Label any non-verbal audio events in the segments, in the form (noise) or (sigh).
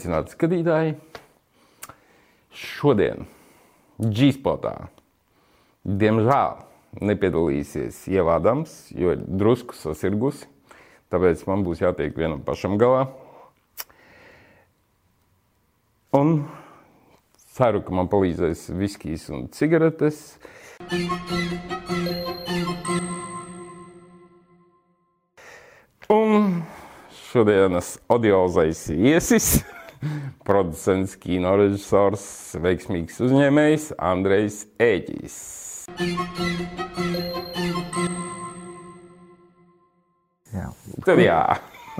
Sveicināti skatītāji! Šodien G-spotā diemžēl nepiedalīsies ievādams, jo ir drusku sasirgusi. Tāpēc man būs jātiek vienam pašam galā. Un ceru, ka man palīdzēs viskijas un cigaretes. Un šodienas audiozais viesis, (laughs) producents, kino režisors, veiksmīgs uzņēmējs Andrejs Ēģis. Jā. Tad jā,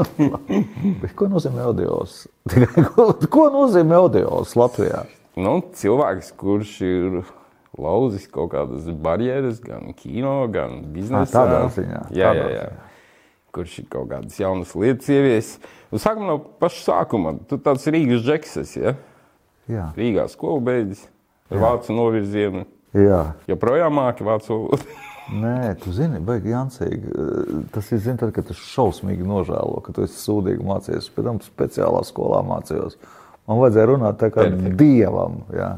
(laughs) ko nozīmē audios? (laughs) ko, nozīmē audios Latvijā? nu, cilvēks, kurš ir lauzis kaut kādas barjeras, gan kino, gan biznesā. tādā ziņā, Jā, tādā jā, jā. Kurš ir kaut kādas jaunas lietas ievies. Nu, Sākam no paša sākuma. Tu tāds Rīgas džeks esi, ja? Jā, Rīgā skolu beidzis, ar vācu novirzienu. jā. joprojām māki vācu valodu. (laughs) Nē, tu zini, baigi Jansīgi. Tas ir zini, tad, kad tu šausmīgi nožēlo, ka tu esi sūdīgi mācījies. Pēc tam speciālā skolā mācījos. Man vajadzēja runāt tā kā Perfekt. dievam. Jā.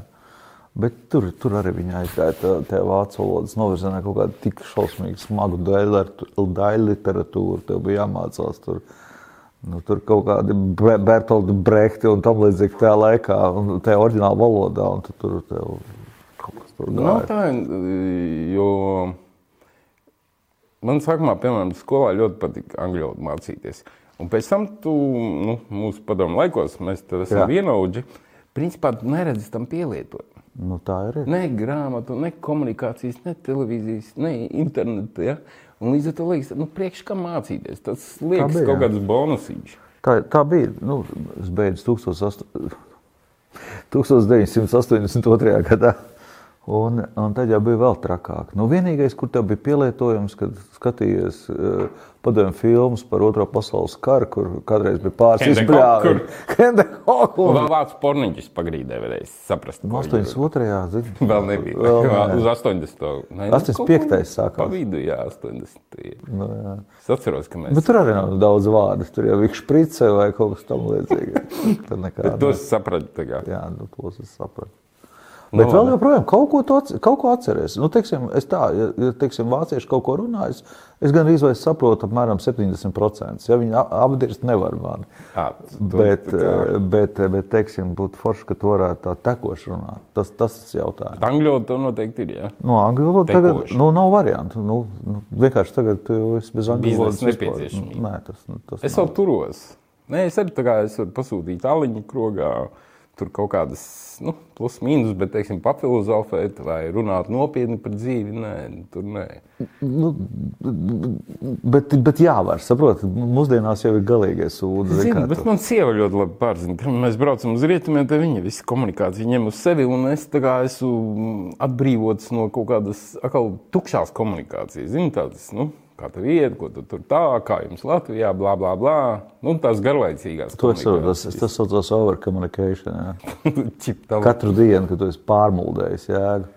Bet tur, tur arī viņa aizgāja tā vācu valodas novirzienā kaut kādu tik šausmīgi smagu daļu literatūru. Tev bija jāmācās tur. Nu, tur kaut kādi Be- Bertoldi Brehti un tam līdzīgi tajā laikā, un tajā oriģinālā valodā. Tu tur tev kaut kas tur Nav gāja. tā, jo man sākumā, piemēram, skolā ļoti patika angļu valodu mācīties. Un pēc tam, tu, nu, mūsu padomu laikos, mēs tur esam vienaudži, principā neredzi tam pielietojumu. Nu, tā ir. Ne grāmatu, ne komunikācijas, ne televīzijas, ne interneta. Ja? Un līdz ar to liekas, nu, priekš kam mācīties. Tas liekas bija, kaut kāds bonusīgs. Tā, tā bija. Nu, es beidzu 1800 1982. gadā. Un, un tad jau bija vēl trakāk. Nu, vienīgais, kur tev bija pielietojums, kad skatījies uh, padomju filmas par Otro pasaules karu, kur kādreiz bija pāris izbļāvi. Kende Hoku. vēl vācu porniņģis pagrīdē varēs saprast. ko viņi 82. zini. (laughs) Vēl nebija. Vēl nē. uz 80. Nē, nu, 85. kaut kur sākās. Pa vidu, jā, 80. Nu, jā. Es atceros, ka mēs Bet tur arī nav daudz vārdu. Tur jau bija šprice vai kaut kas tamlīdzīgs. (laughs) Tur nekā. to sapratu tagad. Jā, nu, tos es sapratu. Nu, Bet vēl labi. joprojām kaut ko, tu atce- kaut ko atceries. Nu, teiksim, es tā, ja, ja teiksim, vācieši kaut ko runājas, es gan izvēlos saprotu apmēram 70%. Ja viņi apdirst, nevar mani. Jā, tu- Bet, kā- eh, bet, bet, teiksim, būtu forši, ka tu varētu tā tekoši runāt. Tas tas ir jautājums. Angļu valoda noteikti ir. Jā. No angļu valodas tagad nu, nav variantu. Nu, nu, vienkārši tagad tu esi bez angļu valodas. nepieciešamība. Nē, tas, nu, tas Es nav. vēl turos. Nē, es arī tā kā es varu pasūtīt aliņu krogā. Tur kaut kādas nu, plus mīnus, bet, teiksim, papilozofēt vai runāt nopietni par dzīvi. Nē, tur nē. Nu, bet, bet jāvar, saprot, mūsdienās jau ir galīgais sūds. Zinu, bet man sieva ļoti labi pārzina, ka mēs braucam uz rietumiem, tad viņa visu komunikāciju ņem uz sevi, un es tā kā esmu atbrīvots no kaut kādas atkal tukšās komunikācijas. Zini, tādas, nu, kā tev iet, ko tu tur tā, kā jums Latvijā, blā, blā, blā. Nu, tās garlaicīgās To es saprotu, tas, tas saucās overcommunication. jā. (laughs) komunikācijas. Katru dienu, kad tu esi pārmuldējis jēgu.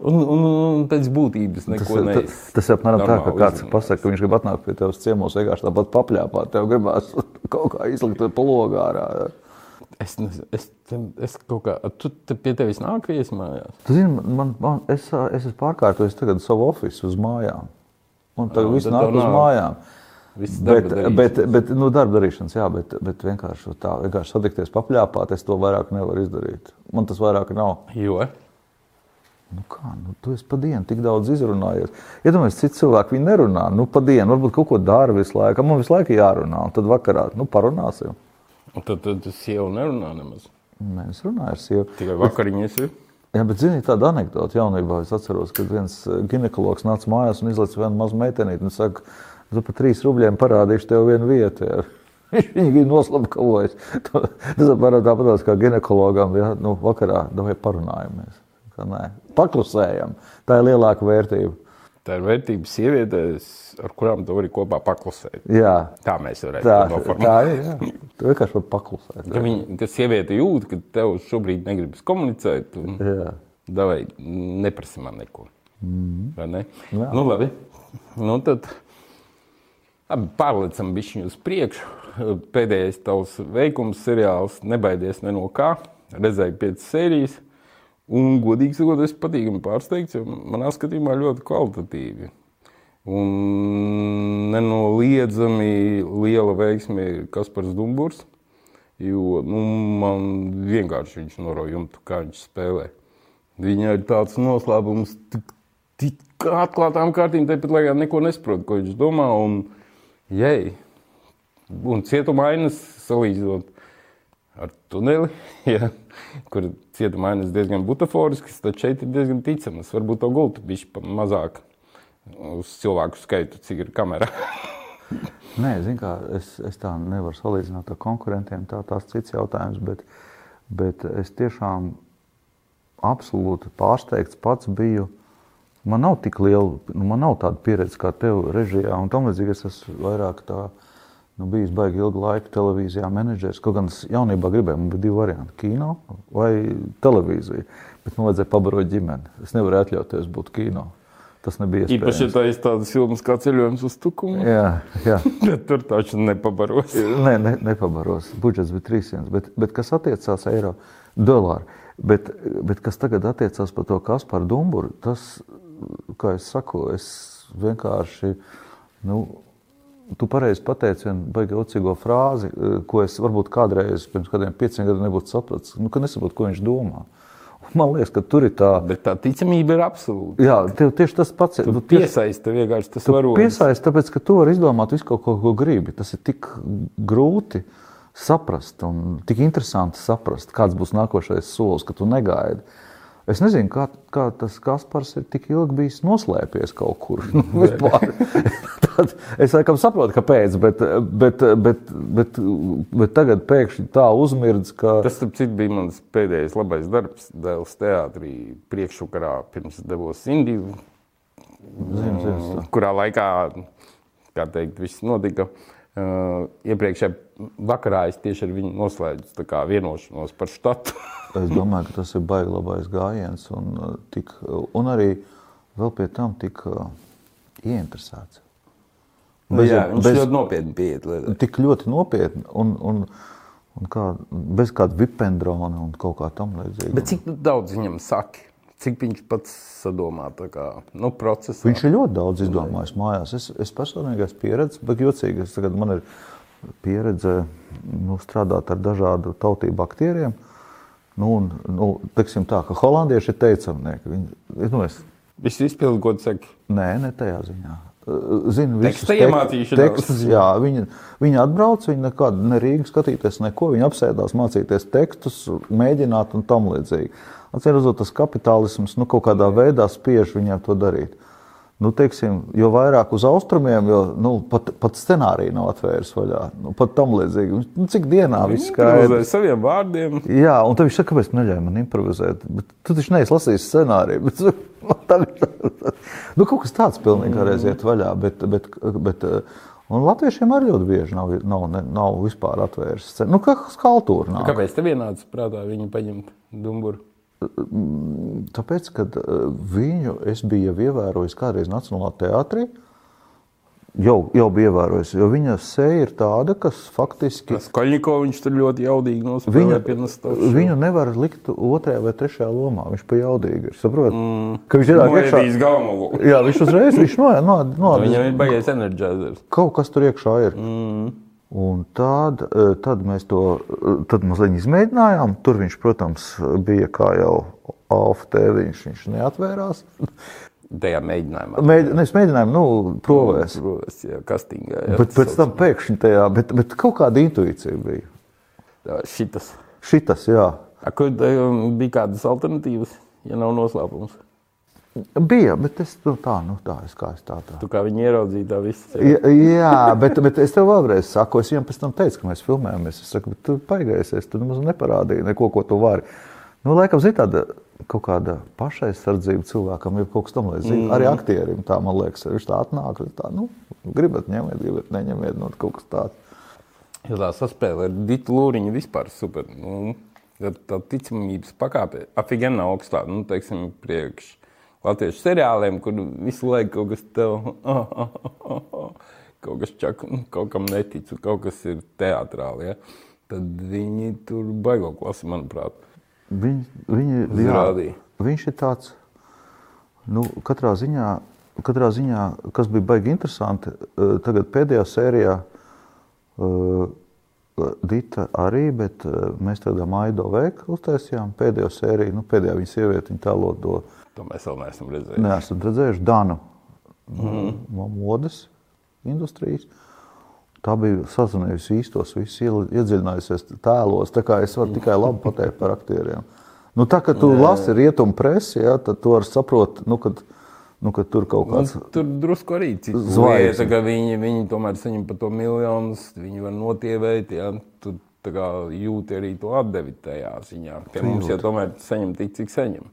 Un, un, un pēc būtības Tas, neko tas, neesi. tas ir apmēram tā, ka kāds pasakā, ka viņš grib atnākt pie tevis ciemos, vienkārši tāpat papļāpāt. Tev gribās (laughs) kaut kā izlikt to logā. Es, es, es kaut kā, tu te pie tevis nāk viesi mājās. Tu zini, man, man, es, es esmu pārkārtojis tagad savu ofisu uz mājām. Un tagad viss nāk uz nav mājām. Bet, darīšanas. bet, bet nu, darba darīšanas, jā, bet, bet vienkārši tā, vienkārši satikties, papļāpāt, es to vairāk nevaru izdarīt. Man tas vairāk nav. Jo? Nu kā, nu, tu esi pa dienu tik daudz izrunājies. Iedomājieties, citi cilvēki viņi nerunā. Nu, pa dienu varbūt kaut ko dara visu laiku. Man visu laiku jārunā, un tad vakarā nu, parunāsim. Un tad, tad sieva nerunā nemaz. Nē, es runāju ar sievu. Tikai vakariņas ir. Jā, bet zini, tāda anekdote jaunībā. Es atceros, kad viens eh, ginekologs nāca mājās un izlaiž vienu mazu meitenīti un saka, tu par trīs rubļiem parādīšu tev vienu vietu. Jā. (laughs) Viņš viņu noslapkavojas. Tas apmēram tāpat kā ginekologam, ja nu, vakarā parunājamies. Kā nē, paklusējam. Tā ir lielāka vērtība. Tā ir vērtība sievietēs, ar kurām tu vari kopā paklusēt. Jā, Tā mēs varētu tā, noformulēt. tā ir. Jā. Tu vienkārši vari paklusēt. Ka, viņa, ka sieviete jūt, ka tev šobrīd negribas komunicēt, un Jā. davai, neprasi man neko. Mm. Ne? Jā. Nu, labi. Nu, tad Labi, pārlecam bišķiņu uz priekšu. Pēdējais tavs veikums seriāls Nebaidies ne no kā. Redzēju piecas sērijas. Un, godīgi sakot, es patīkami pārsteigts, jo manā skatījumā ļoti kvalitatīvi. Un nenoliedzami liela veiksme ir Kaspars Dumburs. Jo nu, man vienkārši viņš norauj jumtu, kā viņš spēlē. Viņai ir tāds noslēpums, tik, tik atklātām kārtīm, tāpat laikā neko nesaprot, ko viņš domā. Un, jei, un cietuma ainas salīdzinot ar tuneli, (laughs) ja, kur cietuma ainas diezgan butaforiskas, tad šeit ir diezgan ticamas. Varbūt to gultu bišķi mazāk uz cilvēku skaitu, cik ir kamerā. (laughs) Nē, kā, es, es tā nevaru salīdzināt ar konkurentiem. Tā ir cits jautājums. Bet, bet es tiešām absolūti pārsteigts pats biju. Man nav tik liela, nu, man nav tāda pieredze kā tev režijā un līdzīgi. Es esmu vairāk tā, nu, bijis baigi ilgu laiku televīzijā menedžers. Kaut gan es jaunībā gribēju, man bija divi varianti - kino vai televīzija. Bet man vajadzēja pabarot ģimeni. Es nevaru atļauties būt kino. Tas nebija iespējams. Īpaši, ja tā ir tādas filmas kā ceļojums uz tukumu. Jā, jā. (laughs) tur taču nepabaros. (laughs) Nē, ne, nepabaros. Budžets bija 300. Bet, bet kas attiecās eiro dolāru? Bet, bet kas tagad attiecās par to Kasparu Dumburu, tas, kā es saku, es vienkārši, nu, tu pareizi pateici vienu baigi ocīgo frāzi, ko es varbūt kādreiz pirms kādiem pieciem gadiem nebūtu sapratis, nu, ka nesaprotu, ko viņš domā. Man liekas, ka tur ir tā. Bet tā ticamība ir absolūta. Jā, tev tieši tas pats ir. Tu piesaista vienkārši tas varonis. Piesaista, tāpēc, ka tu vari izdomāt visu kaut ko, ko gribi. Tas ir tik grūti saprast un tik interesanti saprast, kāds būs nākošais solis, ka tu negaidi. Es nezinu, kā, kā tas Kaspars ir tik ilgi bijis noslēpies kaut kur. (laughs) Nu, (laughs) Tad, es laikam saprotu, kāpēc, bet, bet, bet, bet, bet tagad pēkšņi tā uzmirds, ka. Tas, starp citu, bija mans pēdējais labais darbs Dēls teātrī priekšukarā pirms devos Indiju. Zinu, zinu, kurā laikā, kā teikt, viss notika. Uh, iepriekšējā vakarā es tieši ar viņu noslēdzu vienošanos par štatu. (laughs) Es domāju, ka tas ir baigi labais gājiens un, uh, tik, un arī vēl pie tam tik uh, ieinteresēts. Nu, bez, jā, viņš bez, ļoti nopietni pieiet lietai. Tik ļoti nopietni un, un, un kā, bez kāda vipendrona un kaut kā tam līdzīga. Bet cik daudz viņam saki? Cik viņš pats sadomā kā, nu, procesā? Viņš ir ļoti daudz izdomājis mājās. Es, es personīgi esmu pieredzējis, bet jocīgi, es tagad man ir pieredze nu, strādāt ar dažādu tautību aktieriem. Uh, Nu, un, nu, teiksim tā, ka holandieši ir teicamnieki. Viņi, nu, es... Visi izpildu, ko saka? Nē, ne tajā ziņā. Zinu, visus tekstus, tekstus jā, viņi, viņi atbrauc, viņi nekādu ne Rīgu skatīties, neko. Viņi apsēdās mācīties tekstus, mēģināt un tam līdzīgi. Redzot, tas kapitālisms nu, kaut kādā veidā spiež viņiem to darīt nu, teiksim, jo vairāk uz austrumiem, jo nu, pat, pat scenārija nav atvērs vaļā. Nu, pat tam līdzīgi. Nu, cik dienā viss skaidrs? saviem vārdiem. Jā, un tad viņš saka, kāpēc neļauj man improvizēt. Bet tu taču neesi lasījis scenāriju. Bet, (laughs) nu, kaut kas tāds pilnīgi kādreiz iet vaļā. Bet, bet, bet, un latviešiem arī ļoti bieži nav, nav, nav, nav vispār atvērts. Nu, kā skaltūra nav. Kāpēc tev vienāds prātā viņu paņemt dumburu? Tāpēc, kad viņu es biju ievērojis kādreiz Nacionālā teātrī, jau, jau bija ievērojis, jo viņa seja ir tāda, kas faktiski. Skaļņiko viņš tur ļoti jaudīgi nospēlē. Viņa, viņu nevar likt otrajā vai trešajā lomā, viņš pa jaudīgi ir, saprot? Mm. Ka viņš ir iekšā. Galmalu. Jā, viņš uzreiz, viņš no, no, no, Viņam ir baigies enerģēzers. Kaut kas tur iekšā ir. Mm. Un tad, e, tad mēs to e, tad mazliet izmēģinājām. Tur viņš, protams, bija kā jau Alfa tēviņš, viņš neatvērās. Tajā mēģinājumā. Mēģ, ne, es mēģināju, nu, provēs. Provēs, jā, kastingā. Jā, bet pēc tam pēkšņi tajā, bet, bet kaut kāda intuīcija bija. Tā, šitas. Šitas, jā. A, kur bija kādas alternatīvas, ja nav noslēpums? Bija, bet es nu, tā, nu, tā, es kā es tā, tā. Tu kā viņi ieraudzīja tā visu. Jā, jā bet, bet es tev vēlreiz saku, es viņam pēc tam teicu, ka mēs filmējamies. Es saku, bet tu paigaisies, tu nemaz neparādīji neko, ko tu vari. Nu, laikam, zini, tāda kaut kāda pašaizsardzība cilvēkam ir kaut kas tam līdzīgs. Mm. Arī aktierim tā, man liekas, viņš tā atnāk, tā, nu, gribat ņemiet, gribat neņemiet, nu, kaut kas tāds. Ja tā saspēle ar Ditu Lūriņu vispār super. Nu, tā ticamības pakāpe afigena augstā, nu, teiksim, priekš latviešu seriāliem, kur visu laiku kaut kas tev, oh, oh, oh, oh, kaut kas čak, kaut kam netic, un kaut kas ir teātrāli, ja? tad viņi tur baigo klasi, manuprāt. Viņi, viņi, jā, Izrādīja. viņš ir tāds, nu, katrā ziņā, katrā ziņā, kas bija baigi interesanti, eh, tagad pēdējā sērijā uh, Dita arī, bet uh, mēs tādā Maido veikalu uztaisījām pēdējo sēriju, nu, pēdējā viņa sieviete, viņa tēlo to, To mēs vēl neesam redzējuši. neesam redzējuši, Danu mm. no modes industrijas. Tā bija sazinājusi īstos, iedziļinājusies tēlos. Tā kā es varu tikai labi pateikt par aktieriem. Nu, tā kā tu lasi rietumu presi, ja, tad tu vari saprast, nu, kad, nu, kad tur kaut kāds. Nu, tur drusku arī cits Zvaigzne. lieta, ka viņi, viņi tomēr saņem par to miljonus, viņi var notievēt, ja, tu tā kā jūti arī to atdevi tajā ziņā. Pie mums jau tomēr saņem tik, cik saņem.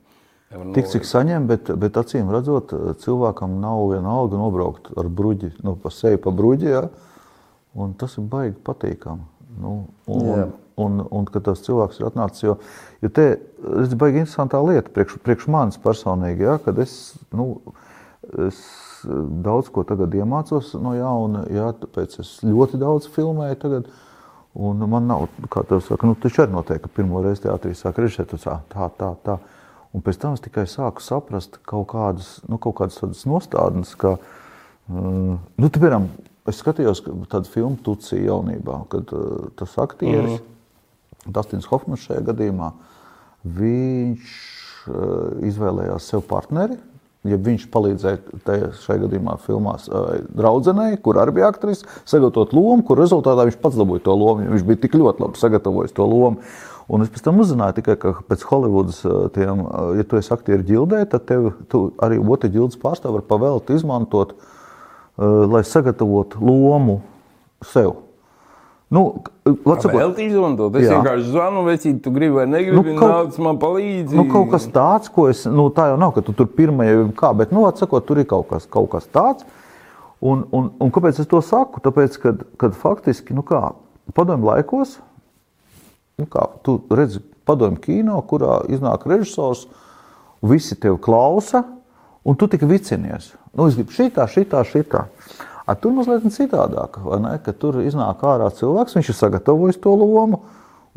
Nevar Tik cik saņem, bet, bet acīm redzot, cilvēkam nav viena alga nobraukt ar bruģi, nu, pa seju pa bruģi. Ja? Un tas ir baigi patīkami. Nu, un, Jā. un, un, un kad tas cilvēks ir atnācis, jo, jo te ir baigi interesantā lieta priekš, priekš manis personīgi, ja? kad es, nu, es daudz ko tagad iemācos no jauna, ja? tāpēc es ļoti daudz filmēju tagad. Un man nav, kā tev saka, nu, taču arī notiek, ka pirmo reizi teātrī sāk režisēt, tu sā, tā, tā, tā. Un pēc tam es tikai sāku saprast kaut kādas, nu, kaut kādas tādas nostādnes, ka, uh, nu, piemēram, es skatījos ka tādu filmu Tucija jaunībā, kad uh, tas aktieris, mm -hmm. Dustins Hofmans šajā gadījumā, viņš uh, izvēlējās sev partneri, ja viņš palīdzēja tajā šajā gadījumā filmās uh, draudzenei, kur arī bija aktris, sagatavot lomu, kur rezultātā viņš pats dabūja to lomu, jo viņš bija tik ļoti labi sagatavojis to lomu. Un es pēc tam uzzināju, tikai, ka pēc Holivudas, uh, tiem, uh, ja tu esi aktieru ģildē, tad tev arī otru ģildes pārstāvu var pavēlt izmantot, uh, lai sagatavotu lomu sev. Nu, vat sakot, Vēl izmantot. Es Jā. vienkārši zvanu, cik tu gribi vai negribi, Nu, kaut- nāc man palīdzi. Nu, kaut kas tāds, ko es, nu, tā jau nav, ka tu tur pirmajā ir kā, bet, nu, atsakot, tur ir kaut kas, kaut kas tāds. Un, un, un kāpēc es to saku? Tāpēc, kad, kad faktiski, nu kā, padomju laikos, nu kā, tu redzi padomju kino, kurā iznāk režisors, visi tevi klausa, un tu tik vicinies. Nu, es gribu šitā, šitā, šitā. A, tur mazliet citādāk, vai ne? Kad tur iznāk ārā cilvēks, viņš ir sagatavojis to lomu,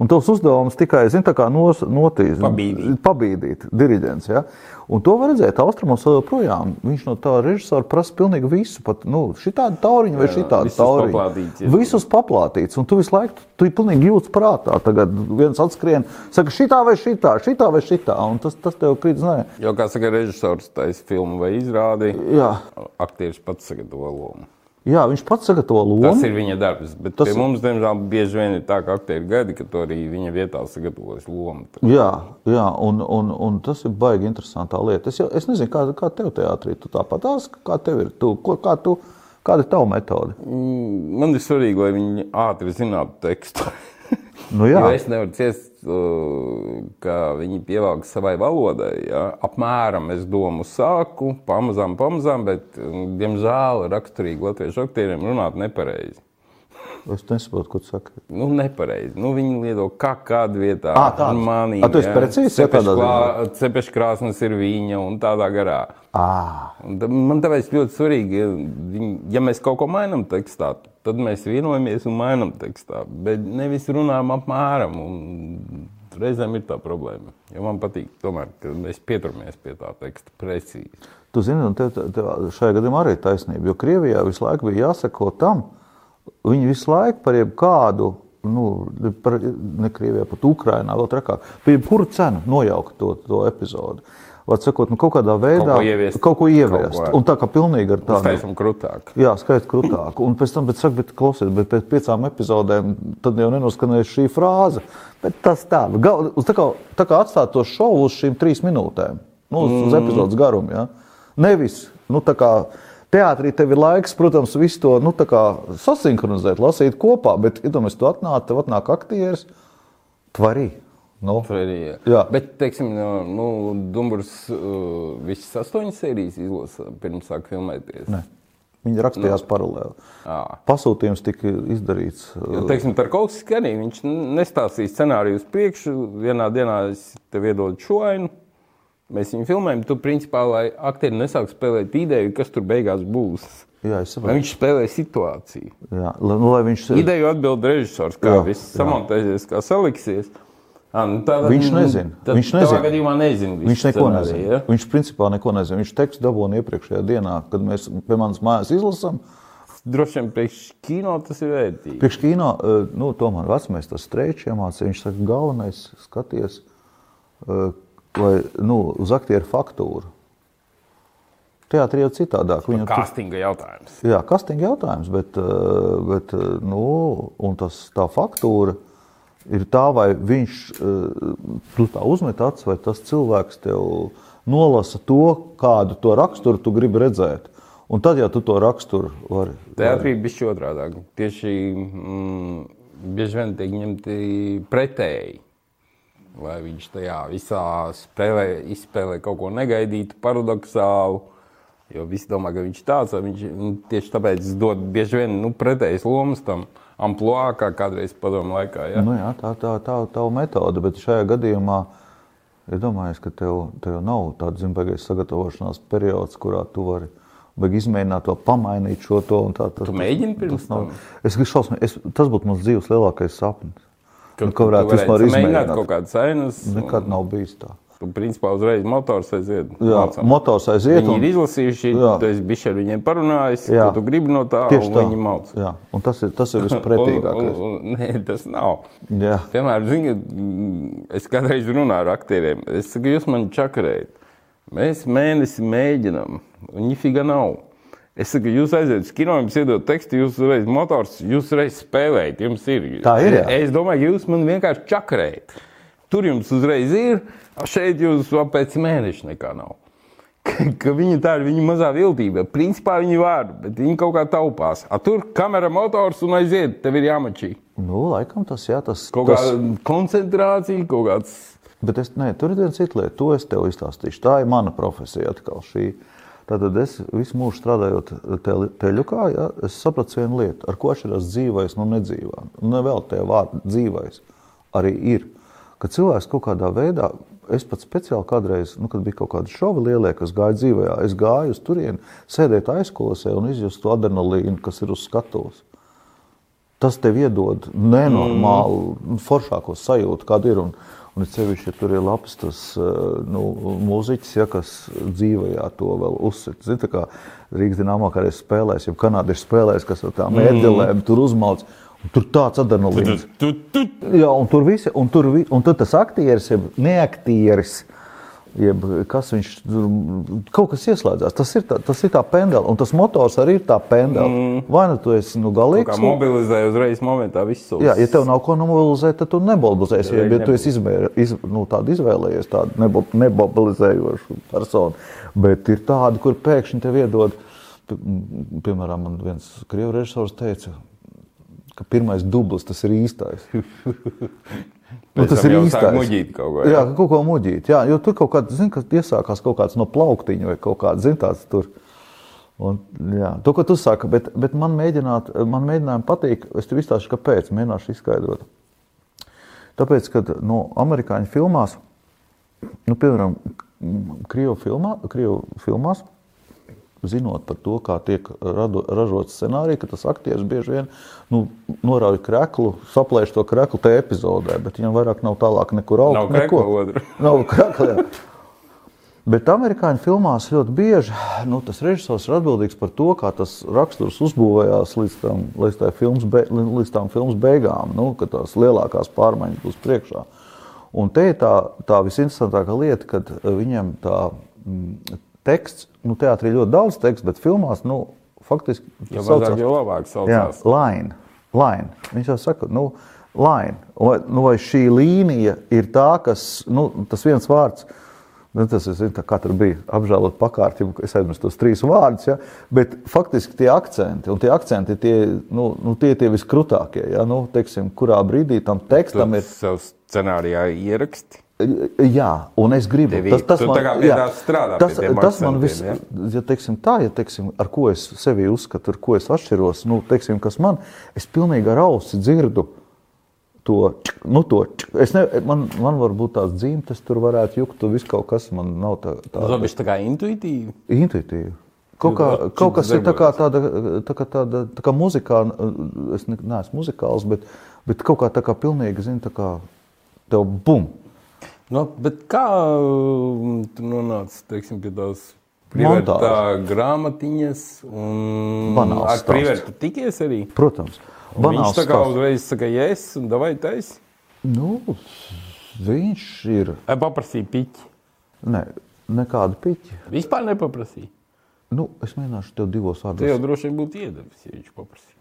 un tavs uzdevums tikai, zin, nos, notīs, Pabīdīt. pabīdīt diriģents. Ja? Un to var redzēt Austrumos vēl joprojām. Viņš no tā režisora prasa pilnīgi visu, pat nu, šitādu tauriņu vai šitādu tauriņu. paplātīts, jā. Visus paplātīts, un tu visu laiku, tu ir pilnīgi jūtas prātā. Tagad viens atskrien, saka, šitā vai šitā, šitā vai šitā, un tas, tas tev krīt, zināja. Jo, kā saka, režisors taisa filmu vai izrādi, Jā, aktieris pats sagatavo lomu. Jā, viņš pats sagatavo Tas lomu. ir viņa darbs. Bet Tas mums, diemžēl, bieži vien ir tā, ka aktieri gaida, ka to arī viņa vietā sagatavojas lomu. Jā, jā un, un, un tas ir baigi interesantā lieta. Es, jau, es nezinu, kā, kā tev teātrī, tu tāpat tās, kā tev ir, tu, ko, kā tu, kāda ir tava metode? Mm, Man ir svarīgi, lai viņi ātri zinātu tekstu. Nu, Jo jā, es nevaru ciest, uh, ka viņi pievelk savai valodai. Ja? Apmēram es domu sāku, pamazām, pamazām, bet, um, diemžēl, raksturīgi latviešu aktieriem runāt nepareizi. Es nesaprotu, ko tu saki. Nu, nepareizi. Nu, viņi lieto kā kādā vietā. Ā, tā. Manī, Ā, tu esi precīzs, ja tādā Cepeškrāsnes ir viņa un tādā garā. Ta- Man tāpēc ļoti svarīgi, ja, mēs kaut ko mainām tekstā, tad mēs vienojamies un mainām tekstā. Bet nevis runājam apmēram. un Reizēm ir tā problēma. Jo man patīk, tomēr, ka mēs pieturamies pie tā teksta precīzi. Tu zini, un tev, tev šajā gadījumā arī ir taisnība. Jo Krievijā visu laiku bija jāsako tam, viņi visu laiku par jebkādu, nu, par, ne Krievijā, pat Ukrainā, vēl trakāk, par jebkuru cenu nojaukt to, to epizodi. Vārds sakot, nu, kaut kādā veidā ko ieviest. Kaut ko ieviest. Kaut ko. Un tā kā pilnīgi ar tādu. Taisam krūtāk. Jā, skaidrs, krūtāk. Un pēc tam, bet, saka, bet, klausies, bet pēc piecām epizodēm tad jau nenoskanēs šī frāze. Bet tas tā, gal, tā kā, tā kā atstāt to šovu uz šīm trīs minūtēm, nu, uz, uz epizodes garumu. Ja? Nevis, nu, tā kā teātrī tev ir laiks, protams, visu to nu, sasinhronizēt, lasīt kopā, bet, iedomājieties, tu atnāc, tev atnāk aktieris, tvarī. Nu, Tur arī, Jā. Bet, teiksim, no, nu, Dumburs uh, visas astoņas sērijas izlasa pirms sāk filmēties. ne. Viņi rakstījās paralēli. Ā. Pasūtījums tika izdarīts. Jo, teiksim, Tarkovskis arī viņš nestāstīja scenāriju uz priekšu. Vienā dienā es tev iedodu šo ainu. Mēs viņu filmējam. Tu, principā, lai aktieri nesāk spēlēt ideju, kas tur beigās būs. Jā, es Lai saprotu. viņš spēlē situāciju. Jā, lai, nu, lai viņš Ideju atbild režisors, kā Jā, viss samontēsies, kā saliksies. À, nu, tā, Viņš nezina. Tad, Viņš nezina. nezina. Viņš neko scenāriju, nezina. Ja? Viņš principā neko nezina. Viņš tekstu dabūja iepriekšējā dienā, kad mēs pie manas mājas izlasām. Droši vien priekš kino tas ir vērtīgi. Priekš kino, eh, nu, tomēr vecmēs tas streičs iemācīja. Viņš saka, galvenais skaties, lai, nu, uz aktieru faktūru. Teātrī jau citādāk. Viņu Kastinga jautājums. Jā, kastinga jautājums, bet, eh, bet eh, nu, tas, tā faktūra ir tā, vai viņš eh, tu tā uzmet acis, vai tas cilvēks tev nolasa to, kādu to raksturu tu gribi redzēt. Un tad, ja tu to raksturu vari. Teātrī bija šī otrādi. Tieši mm, bieži vien tiek ņemti pretēji. Lai viņš tajā visā spēlē, izspēlē kaut ko negaidītu, paradoxālu. Jo visi domā, ka viņš ir tāds, viņš nu, tieši tāpēc dod bieži vien nu, pretējas lomas tam amplitūnam, kā kādreiz padomu laikā. Ja? Nu, jā, tā ir tā, tā, tā metode, bet šajā gadījumā ir domājis, ka tev, tev nav tāds zimpēgais sagatavošanās periods, kurā tu vari vajag izmēģināt to, pamainīt šo to. un Tā, tas, Tu mēģini pirms tam? es, šausmīgi- es, tas būtu mans dzīves lielākais sapnis. Nu, ko varētu tu vispār mēģināt izmēģināt. kaut kādas ainas. Nekad nav bijis tā. Tu principā uzreiz motors aiziet. Jā, mācām. motors aiziet. Viņi un- ir izlasījuši, tu esi bijis ar viņiem parunājis, Jā. ko tu gribi no tā, Tieši un tā. viņi mācās. Jā, un tas ir, tas ir (laughs) vispretīgākais. Un- un- un- Nē, tas nav. Jā. Piemēram, zini, mm, es kādreiz runāju ar aktieriem. Es saku, jūs man čakarējat. Mēs mēnesi mēģinām, un nifiga nav. Es saku, jūs aiziet uz kino, jums iedod tekstu, jūs uzreiz motors, jūs uzreiz spēlējat, jums ir. Tā ir, jā. Es domāju, jūs man vienkārši čakarējat. Tur jums uzreiz ir, šeit jūs vēl pēc mēneša nekā nav. (laughs) Ka, ka viņi tā ir viņa mazā viltība. Principā viņi var, bet viņi kaut kā taupās. A, tur kamera motors un aiziet, tev ir jāmačī. Nu, laikam tas, jā, tas, Kaut tas, kāda koncentrācija, kaut kāds. Bet es, nē, tur ir viena cita lieta, to es tev izstāstīšu. Tā ir mana profesija atkal. Šī. Tātad es visu mūžu strādājot te- teļukā, ja, es sapratu vienu lietu, ar ko atšķirās dzīvais no nedzīvā. Un ne vēl tie vārdi dzīvais arī ir. Ka cilvēks kaut kādā veidā, es pats speciāli kādreiz, nu, kad bija kaut kādi šovi lielie, kas gāja dzīvē, es gāju uz turieni, sēdēt aizkulisē un izjust to adrenalīnu, kas ir uz skatuves. Tas tev iedod nenormālu, mm. foršāko sajūtu, kāda ir. Un, un sevišķi, ja tur ir labs tas eh, nu, mūziķis, ja, kas dzīvajā to vēl uzsver. Zini, kā Rīgas dīnāmā kādreiz spēlēs, jau Kanāda ir spēlējis, kas ar tām mēdelēm tur uzmalc. Tur tāds adrenalīns. Jā, un tur visi, un tur, vi- un tur tas aktieris, neaktieris, jeb kas viņš tur kaut kas ieslēdzās. Tas ir tā, tas ir tā pendela, un tas motors arī ir tā pendela. Mm. Vai nu tu esi nu, kā galīgs? mobilizē uzreiz momentā visu. Jā, ja tev nav ko nomobilizēt, tad tu nemobilizēsi. Ja, ja tu esi izmēr, iz, nu, tādu izvēlējies, tādu nemobilizējošu personu, bet ir tādi, kur pēkšņi tev iedod, pi- piemēram, man viens krievu režisors teica, ka pirmais dublis tas ir īstais. (laughs) Nu, tam jau sāk muģīt kaut ko, jā. Jā, ka kaut ko muģīt. Jā, jo tur kaut kāds, zini, kas iesākās kaut kāds no plauktiņa vai kaut kāds, zini, tāds tur. Un, jā, to, ko tu saki, bet, bet man, mēģināt, man mēģinājumi patīk. Es tev izstāstīšu, kāpēc. Mēģināšu izskaidrot. Tāpēc, kad no amerikāņu filmās, nu, piemēram, Krievu, filmā, Krievu filmās, zinot par to, kā tiek rado, ražots scenārijs, ka tas aktieris bieži vien nu, norauj kreklu, saplēš to kreklu tajā epizodē, bet viņam vairāk nav tālāk nekur augt. Nav neko. otru. (laughs) Nav jā. Bet amerikāņu filmās ļoti bieži nu, tas režisors ir atbildīgs par to, kā tas raksturs uzbūvējās līdz, tam, līdz, tai filmas be, līdz tām filmas beigām, nu, kad tās lielākās pārmaiņas būs priekšā. Un te ir tā, tā visinteresantākā lieta, kad viņam tā mm, teksts, nu, teātrī ļoti daudz teksta, bet filmās, nu, faktiski labāk Jā, saucās. line. line. Viņš jau saka, nu, line. Vai, nu, vai šī līnija ir tā, kas, nu, tas viens vārds, nu, tas ir, kā tur bija apžēlot pakārtību, es aizmirstu tos trīs vārdus, ja, bet faktiski tie akcenti, un tie akcenti tie, nu, nu, tie tie viskrutākie, ja, nu, teiksim, kurā brīdī tam tekstam Tu ir. savu scenārijā ieraksti. Jā, un es gribu. Tev ir- tu tā kā pie tā strādā, tas, tas man viss, akcentiem, ja teiksim tā, ja teiksim, ar ko es sevi uzskatu, ar ko es atšķiros, nu, teiksim, kas man, es pilnīgi ar ausi dzirdu to, čik, nu, to, čik. es ne, man, man var būt tāds dzimtes, tur varētu jukt, tu viss kaut kas man nav tā, tā, Tas bija tā kā intuitīvi. intuitīvi. Kaut, kā, kaut kas ir tā kā tāda, tā kā tāda tā kā muzikā, es ne, neesmu muzikāls, bet, bet kaut kā tā kā pilnīgi, zini, tā kā tev bum. Nu, bet kā um, tu nonāci teiksim, pie tās privātā grāmatiņas? Un Banāls ar privātu tikies arī? Protams. Un Viņš Banāls tā kā stāsts. uzreiz saka, yes, un davai taisi. Nu, viņš ir, paprasīja piķi? ne, nekāda piķa. Vispār nepaprasīja. Nu, es mēģināšu tev divos vārdos. droši vien būtu iedevis, ja viņš paprasīja.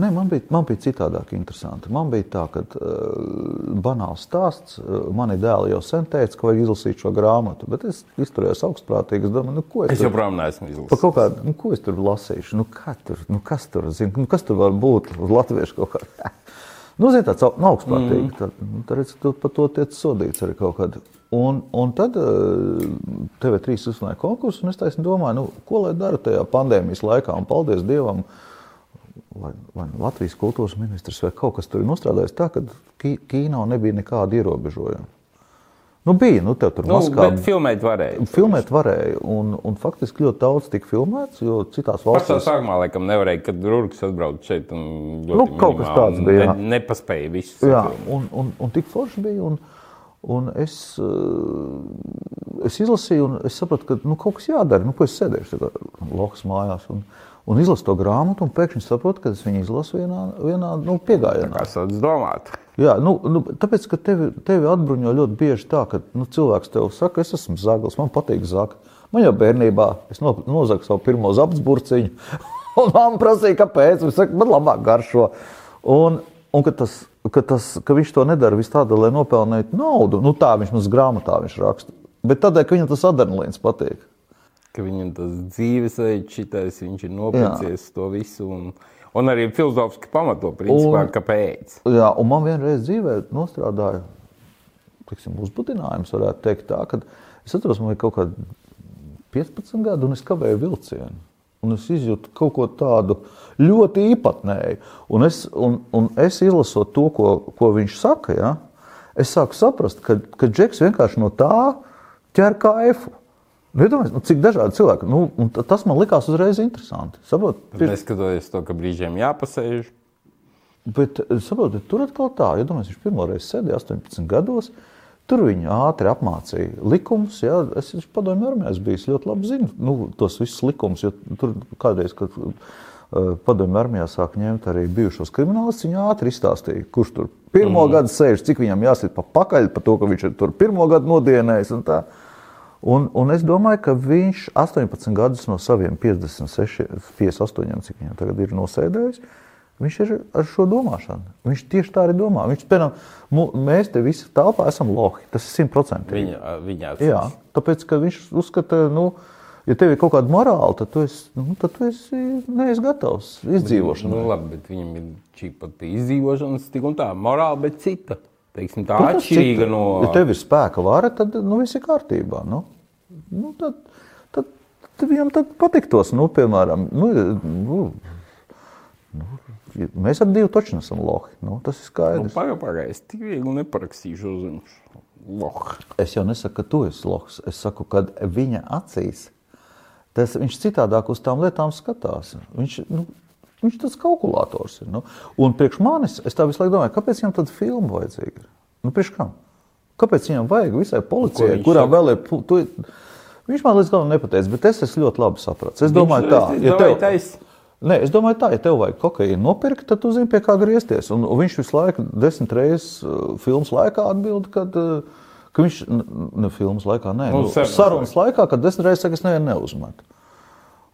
Nē, man bija, man bija citādāk interesanti. Man bija tā, ka uh, banāls stāsts, uh, mani dēli jau sen teica, ka vajag izlasīt šo grāmatu, bet es izturējos augstprātīgi. Es domāju, nu, ko es, Es tur- joprojām neesmu izlasījis. kādu, nu, ko es tur lasīšu? Nu, tur, nu, kas, tur, zin, nu, kas tur var būt (laughs) latviešu kaut kā? (laughs) Nu, zin, tāds nu, augstprātīgi. Mm. Tad, nu, tad redz, tu par to tiec sodīts arī kaut kad. Un, un tad uh, TV3 uzsnāja konkursu, un es taisni domāju, nu, ko lai dara tajā pandēmijas laikā, un paldies Dievam, vai, vai nu Latvijas kultūras ministrs vai kaut kas tur ir nostrādājis tā, ka ki- kino nebija nekāda ierobežojuma. Nu, bija, nu, tur Nu, maskā. bet filmēt varēja. Filmēt varēja, un, un faktiski ļoti daudz tika filmēts, jo citās Pašā valstīs sākumā laikam nevarēja, kad Rūks atbrauc šeit Nu, kaut kas tāds bija, jā. Ne, nepaspēja visu. Jā, un, un, un tik forši bija. Un, un es, eh, es izlasīju, un es sapratu, ka nu, kaut kas jādara. Nu, ko es sēdēšu tagad Lohas mājās un, un izlasu to grāmatu, un pēkšņi saprotu, ka es viņu izlasu vienā, vienā nu, piegājienā. Kā sāc domāt? Jā, nu, nu, tāpēc, ka tevi, tevi atbruņo ļoti bieži tā, ka nu, cilvēks tev saka, es esmu zaglis, man patīk zakt. Man jau bērnībā es no, nozagu savu pirmo zapsburciņu, (laughs) un mamma prasīja, kāpēc. Viņa saka, man labāk garšo. Un, un ka, tas, ka, tas, ka viņš to nedara vis tādēļ, lai nopelnītu naudu, nu tā viņš mums grāmatā viņš raksta. Bet tādēļ, ka viņam tas adrenalīns patīk. Ka viņam tas dzīvesveids, šitais, viņš ir nopircies to visu. Un, un arī filozofiski pamato, principā, Un- kāpēc. Jā, un man vienreiz dzīvē nostrādāja tiksim, uzbudinājums, varētu teikt, tā, ka es atceros, man bija kaut kādi 15 gadi, un es kavēju vilcienu. Un es izjūtu kaut ko tādu ļoti īpatnēju. Un es, un, un es izlasot to, ko, ko viņš saka, ja, es sāku saprast, ka, ka Džeks vienkārši no tā ķer kaifu. Nu, iedomājieties, nu, cik dažādi cilvēki. Nu, tas man likās uzreiz interesanti. Neskatoties to, ka brīžiem jāpasēž. Bet eh, saprotiet, tur atkal tā, ja domāju, viņš pirmo reizi sēdēja 18 gados. Tur viņi ātri apmācīja likumus. Jā, es esmu padomju armijā, es biju ļoti labi zinu nu, tos visus likumus. Tur kādreiz, kad uh, padomju armijā sāk ņemt arī bijušos kriminālistus, viņi ātri izstāstīja, kurš tur pirmo mm. gadu sēž, cik viņam jāsit pa pakaļ par to, ka viņš ir tur pirmo gadu nodienējis. Un. Un, es domāju, ka viņš 18 gadus no saviem 56, 58, cik viņam tagad ir nosēdējis, viņš ir ar šo domāšanu. Viņš tieši tā arī domā. Viņš, piemēram, mēs te visi telpā esam lohi. Tas ir simtprocentīgi. Viņa, viņa Jā, tāpēc, ka viņš uzskata, nu, ja tev ir kaut kāda morāla, tad tu esi, nu, tad tu esi neesi gatavs izdzīvošanai. Nu, labi, bet viņam ir šī pati izdzīvošanas, tik un tā, morāla, bet cita. Teiksim, tā Protams, atšķirīga cita- no. Ja tev ir spēka vara, tad nu, viss ir kārtībā. Nu, nu, tad, tad, tad viņam tad patiktos, nu, piemēram, nu, nu, nu, mēs ar divu taču nesam lohi. Nu, tas ir Nu, skaidrs. Pagaidām, pagaidām, es tik viegli neparakstīšu uz jums. Loh. Es jau nesaku, ka tu esi lohs. Es saku, ka viņa acīs tas, viņš citādāk uz tām lietām skatās. Viņš, nu, viņš tas kalkulators ir. Nu. Un priekš manis, es tā visu laiku domāju, kāpēc viņam tāda filma vajadzīga? Nu, priekš kam? Kāpēc viņam vajag visai policijai, viņš kurā saka? vēl ir. Tu, viņš man līdz galam nepateica, bet es esmu ļoti labi sapratis. Es domāju, tā, ja tev, tais, Nē, es domāju, tā, ja tev vajag kokaīnu nopirkt, tad tu zini, pie kā griezties. Un, viņš visu laiku, desmit reizes uh, filmas laikā atbild, kad, uh, ka viņš, ne filmas laikā, nē, Nu, nu, sarunas laikā, kad desmit reizes saka, es nevienu neuzmetu.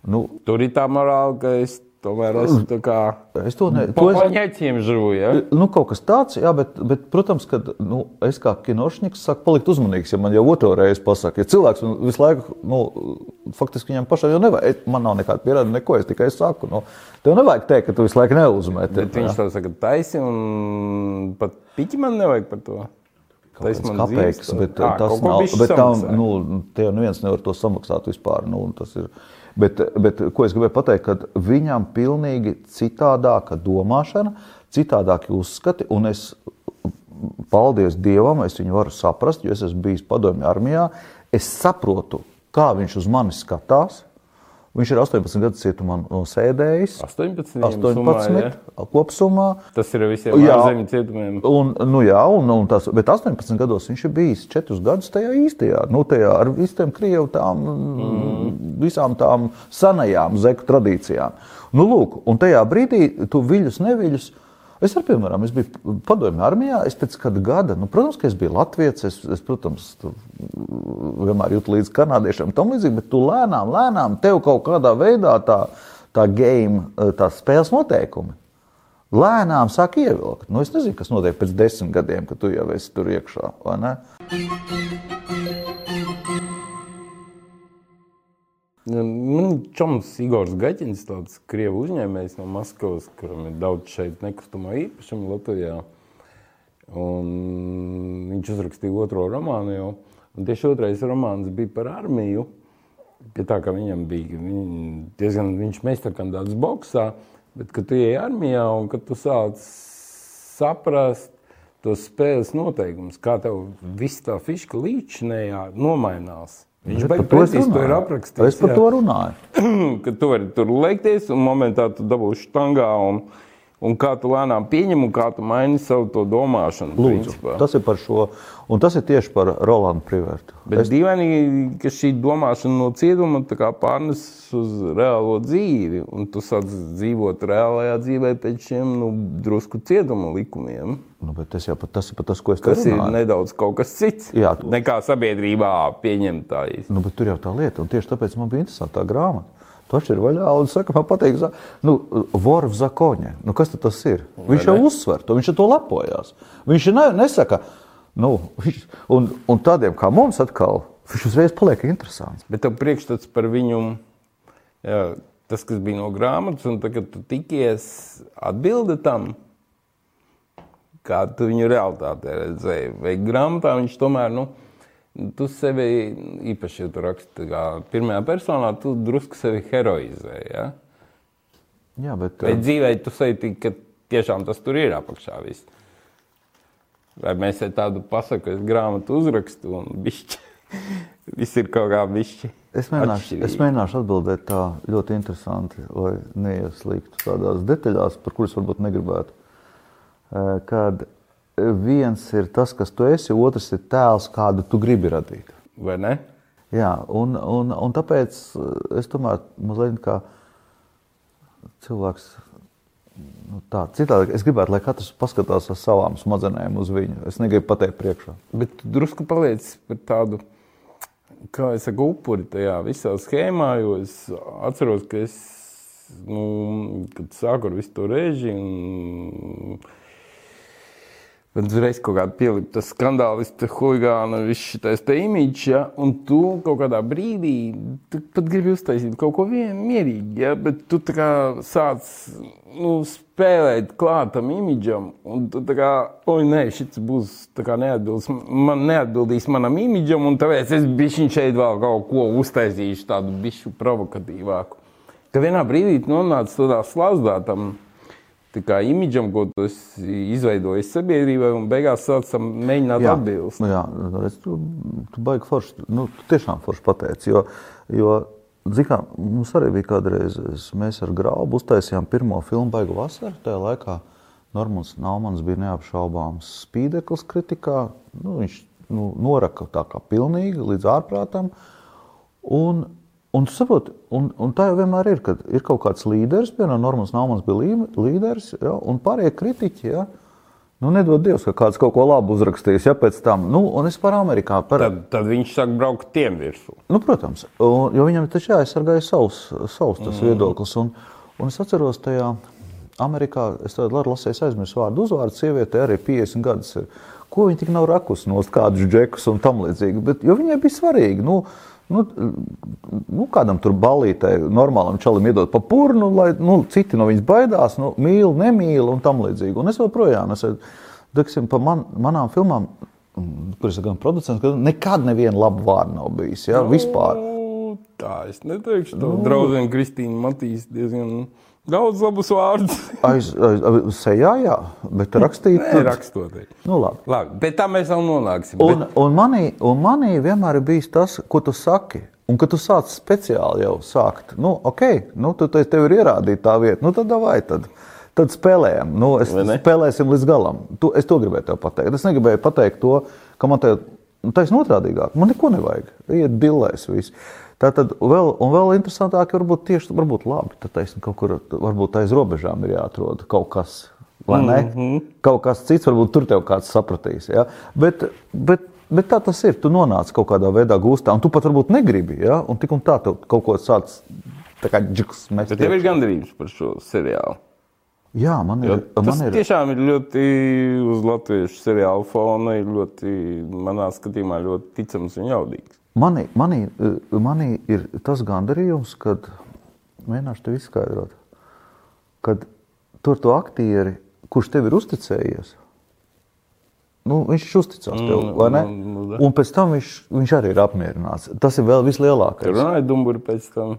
Nu, tur ir tā morāla, ka es tomēr esmu tā kā es to ne, to es, žuvu, ja? nu, kaut kas tāds, jā, bet, bet protams, ka nu, es kā kinošniks saku, palikt uzmanīgs, ja man jau otro reizi pasaka, ja cilvēks man visu laiku, nu, faktiski viņam pašam jau nevajag, man nav nekāda pierādījuma, neko, es tikai saku, nu, tev nevajag teikt, ka tu visu laiku neuzmeti. Bet viņš to saka taisi, un pat piķi man nevajag par to. Tas Kāpēc? dzīves, Bet, Ā, tas nav. Bet tam, nu, tev neviens nevar to samaksāt vispār. Nu, tas ir. Bet, bet ko es gribēju pateikt, ka viņam pilnīgi citādāka domāšana, citādāki uzskati, un es, paldies Dievam, es viņu varu saprast, jo es esmu bijis padomju armijā. Es saprotu, kā viņš uz mani skatās. Viņš ir 18 gadus cietumā nosēdējis. 18, 18 summā, ja? kopsumā. Tas ir visiem Jā. ārzemju cietumiem. Un, nu jā, un, un tas, bet 18 gados viņš ir bijis 4 gadus tajā īstajā, nu, tajā ar visiem krievu tām, mm. visām tām senajām zeku tradīcijām. Nu, lūk, un tajā brīdī tu viļus, neviļus. Es, ar, piemēram, es biju padomju armijā, es pēc kāda gada, nu, protams, ka es biju latviečs, es, es, protams, tu, vienmēr jūtu līdzi kanādiešiem, tam līdzīgi, bet tu lēnām, lēnām, tev kaut kādā veidā tā, tā game, tās spēles noteikumi lēnām sāk ievilkt. Nu, es nezinu, kas notiek pēc desmit gadiem, kad tu jau esi tur iekšā. vai ne? Man čoms Igors Gaķins, tāds krievu uzņēmējs no Maskavas, kuram ir daudz šeit nekustamā īpašuma Latvijā. Un viņš uzrakstīja otro romānu jau. Un tieši otrais romāns bija par armiju. Pie tā, ka viņam bija viņ, diezgan, viņš meistarkandāts boksā, bet kad tu ej armijā un kad tu sāc saprast tos spēles noteikumus, kā tev viss tā fiška līdzinējā nomainās. Viņš Bet baigi precīzi to ir aprakstījis. Es par jā. to runāju. (clears throat) ka tu vari tur leikties, un momentā tu dabūsi štangā, un, un kā tu lēnām pieņem, un kā tu maini savu to domāšanu. Lūdzu, principā. tas ir par šo, un tas ir tieši par Rolandu Privertu. Bet es... dīvaini, ka šī domāšana no cietuma tā kā pārnes uz reālo dzīvi, un tu sāc dzīvot reālajā dzīvē pēc šiem nu, drusku cietuma likumiem. Nu, bet tas pat, tas ir pat tas, ko es te Tas ir runāju. nedaudz kaut kas cits. Jā, tu- nekā sabiedrībā pieņemtājs. Nu, bet tur jau tā lieta, un tieši tāpēc man bija interesanti tā grāmata. Tu atšķir vaļā un saka, man patīk, nu, Vorv Zakoņa. Nu, kas tas ir? Viņš jau uzsver to, viņš ar to lepojās. Viņš ne, nesaka, nu, viņš, un, un tādiem kā mums atkal, viņš uzreiz paliek interesants. Bet tev priekšstats par viņu, jā, tas, kas bija no grāmatas, un tagad tu tikies atbildi tam, kā tu viņu realitātē redzēji. Vai grāmatā viņš tomēr, nu, tu sevi īpaši, ja tu raksti kā pirmajā personā, tu drusku sevi heroizē, ja? Jā, bet, Vai dzīvē tu sajūti, ka tiešām tas tur ir apakšā viss? Vai mēs te tādu pasaku, es grāmatu uzrakstu un bišķi, (laughs) viss ir kaut kā bišķi Es mēģināšu, es mēģināšu atbildēt tā ļoti interesanti, lai neieslīgtu tādās detaļās, par kuras varbūt negribētu. Eh, Kad viens ir tas, kas tu esi, otrs ir tēls, kādu tu gribi radīt. Vai ne? Jā, un, un, un tāpēc eh, es tomēr mazliet kā cilvēks. Nu, tā, citādi es gribētu, lai katrs paskatās ar savām smadzenēm uz viņu. Es negribu pateikt priekšā. Bet tu drusku paliec par tādu, kā es saku, upuri tajā visā schēmā, es atceros, ka es, nu, sāku ar visu to režiju, Tad uzreiz kaut kāda pielika tas skandālists, huligāna, viss šis te imīķis, ja, un tu kaut kādā brīdī pat gribi uztaisīt kaut ko vienu mierīgi, ja, bet tu tā kā sāc nu, spēlēt klāt tam imīģam, un tu tā kā, oi, nē, šis būs neatbildīs, man neatbildīs manam imīģam, un tāpēc es bišķiņ šeit vēl kaut ko uztaisīšu tādu bišķu provokatīvāku. Ka vienā brīdī tu nonāc tādā slazdā tam, kā imidžam, ko esi izveidojis sabiedrībai, un beigās sācam mēģināt atbildēt. nu jā, redz, tu, tu baigi forši, nu, tu tiešām forši pateici, jo, jo zini kā, mums arī bija kādreiz, es- mēs ar Graubu uztaisījām pirmo filmu Baigu vasaru, tajā laikā Normans Naumans bija neapšaubāms spīdeklis kritikā, nu, viņš nu, noraka tā kā pilnīgi līdz ārprātam, un, un tu saproti, un, un tā jau vienmēr ir, kad ir kaut kāds līderis, piemēram, Normans Naumans bija lī- līderis, ja, un pārējie kritiķi, ja, Nu, nedod Dievs, ka kāds kaut ko labu uzrakstījis, ja pēc tam, nu, un es par Amerikā. Par, Tad, tad viņš sāk braukt tiem virsū. Nu, protams, un, jo viņam taču jāaizsargāja savs, savs tas mm. viedoklis. Un, un es atceros, tajā Amerikā, es tādu labi lasīju, aizmirsu vārdu uzvārdu, sieviete arī 50 gadus ir. Ko viņa tik nav rakusi nost kādus džekus un tam līdzīgi, bet jo viņai bija svarīgi. Nu, Nu, nu, kādam tur balītē, normālam čalim iedot pa purnu, lai nu, citi no viņas baidās, nu, mīl, nemīl un tam līdzīgi. Un es joprojām, es, teiksim, pa man, manām filmām, kuras ir gan producents, gan nekad neviena laba vārda nav bijis. Ja, vispār. Nu, Tā es neteikšu. Nu. Draudzene Kristīna Matīs diezgan daudz labus vārdus. Aiz, aiz, aiz sejā, jā, bet rakstīt. Nē, rakstot. Nu, labi. Labi, bet tā mēs vēl nonāksim. Un, un, manī, un manī vienmēr ir bijis tas, ko tu saki. Un, kad tu sāc speciāli jau sākt, nu, ok, nu, tu te, tev ir ierādīta tā vieta, nu, tad vai tad. Tad spēlējam, nu, es, spēlēsim līdz galam. Tu, es to gribēju tev pateikt. Es negribēju pateikt to, ka man te nu, taisnība otrādīgāk. Man neko nevajag. Iet dillēs viss. Tā tad vēl, un vēl interesantāk, varbūt tieši varbūt labi, tad taisnība kaut kur, varbūt aiz robežām ir jāatrod kaut kas. Mm -hmm. Kaut kas cits, varbūt tur tev kāds sapratīs. Ja? Bet, bet Bet tā tas ir. Tu nonāc kaut kādā veidā gūstā, un tu pat varbūt negribi. Ja? Un tik un tā, tu kaut ko sāc tā kā džiks. Bet tev ir gandrības par šo seriālu. Jā, man ir. Jo tas man ir... tiešām ir ļoti uz latviešu seriālu fona, ir ļoti, manā skatījumā, ļoti ticams un jaudīgs. Manī, manī, manī ir tas gandarījums, kad mēģināšu tev izskaidrot, kad tur to aktieri, kurš tev ir uzticējies, Nu, viņš uzticās tev, mm, vai ne? Nu, nu, un pēc tam viņš, viņš arī ir apmierināts. Tas ir vēl vislielākais. Tur runāja Dumburi pēc tam.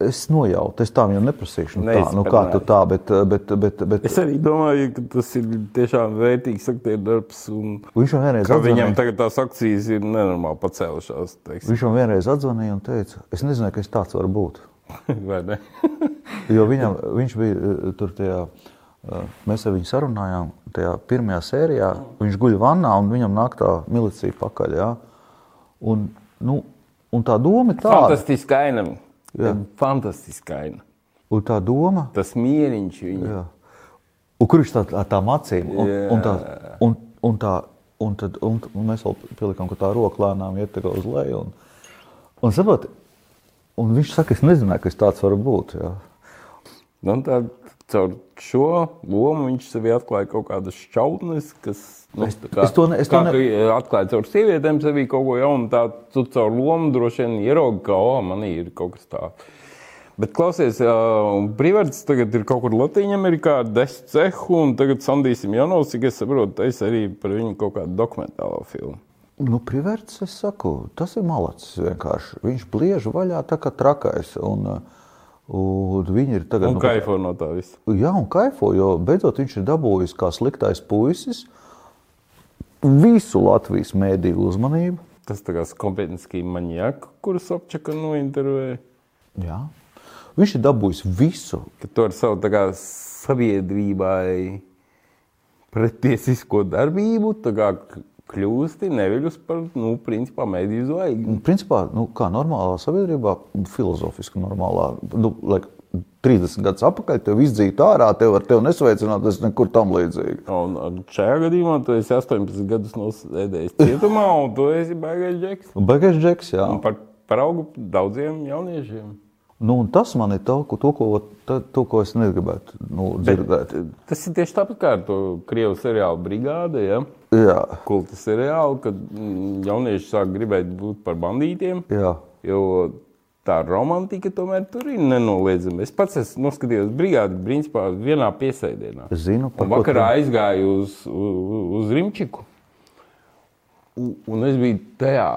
Es nojautu, es tā viņam neprasīšu. Nu, tā, nu, kā tu tā, bet, bet, bet, bet. Es arī domāju, ka tas ir tiešām vērtīgs aktieru darbs. Viņš man vienreiz atzvanīja. Viņam tagad tās akcijas ir nenormāli pacēlušās. Teiksim. Viņš man vienreiz atzvanīja un teica, es nezināju, ka es tāds varu būt. (laughs) vai ne? (laughs) jo viņam, viņš bija eh, tur tajā. Mēs ar viņu sarunājām, tajā pirmajā sērijā. Viņš guļ vannā un viņam nāk tā milicija pakaļ. Ja? Un, nu, un tā doma ir tāda. Fantastiska aina. Fantastiska aina. Un tā doma. Tas mieriņš viņa. Jā. Un kur viņš tā, ar tām acīm? Un, un, tā, un, un, tā, un, tad, un, un mēs vēl pielikām, ka tā roka lēnām iet uz leju. Un, un, saprot, un viņš saka, es nezināju, ka es tāds varu būt. Jā. Nu, tā, caur šo lomu viņš sevi atklāja kaut kādas šķautnes, kas. Nu, es, kā, es to, ne, es to ne... atklāju caur sievietēm, sevi kaut ko jaunu. Tā tu caur lomu droši vien ieraugi, ka, oh, manī ir kaut kas tāds. Bet, klausies, Brīvārds tagad ir kaut kur Latvijā-Amerikā ar desmit cehu, un tagad samdīsim Janovs, cik es saprotu, es arī par viņu kaut kādu dokumentālo filmu. Nu, Privērts, es saku, tas ir malacis vienkārši. Viņš bliež vaļā tā kā trakais. Un, uh, Un viņi ir tagad. Un nu, kaifo no tā visa. Jā, un kaifo, jo beidzot viņš ir dabūjis kā sliktais puisis visu Latvijas mēdīju uzmanību. Tas tā kā Skopinskī maņiaka, kurus apčaka nointervēja. Jā. Viņš ir dabūjis visu. Ka to ar savu tā kā sabiedrībai pretiesisko darbību, tā kā kļūsti neviļus par, nu, principā, mediju zvaigzni. Nu, principā, nu, kā normālā sabiedrībā, filozofiski normālā, nu, like, 30 gadus atpakaļ tev izdzītu ārā, tev ar tevi nesveicināt, tas nekur tam līdzīgi. Un šajā gadījumā tu esi 18 gadus nosēdējis cietumā, un tu esi baigais džeks. Baigais džeks, jā. Un par, par augu daudziem jauniešiem. Nu, tas man ir to, ko, to, ko, to, ko es negribētu nu, dzirdēt. Bet, tas ir tieši tāpat kā ar to krievu seriālu brigādi. Ja? Jā. Kulta seriālu, kad mm, jaunieši sāk gribēt būt par bandītiem. Jā. Jo tā romantika tomēr tur ir nenoliedzama. Es pats esmu noskatījos brigādi, principā vienā piesēdienā. Es zinu, par ko. Vakarā aizgāju uz, uz, uz Rimčiku. Un, un es biju tajā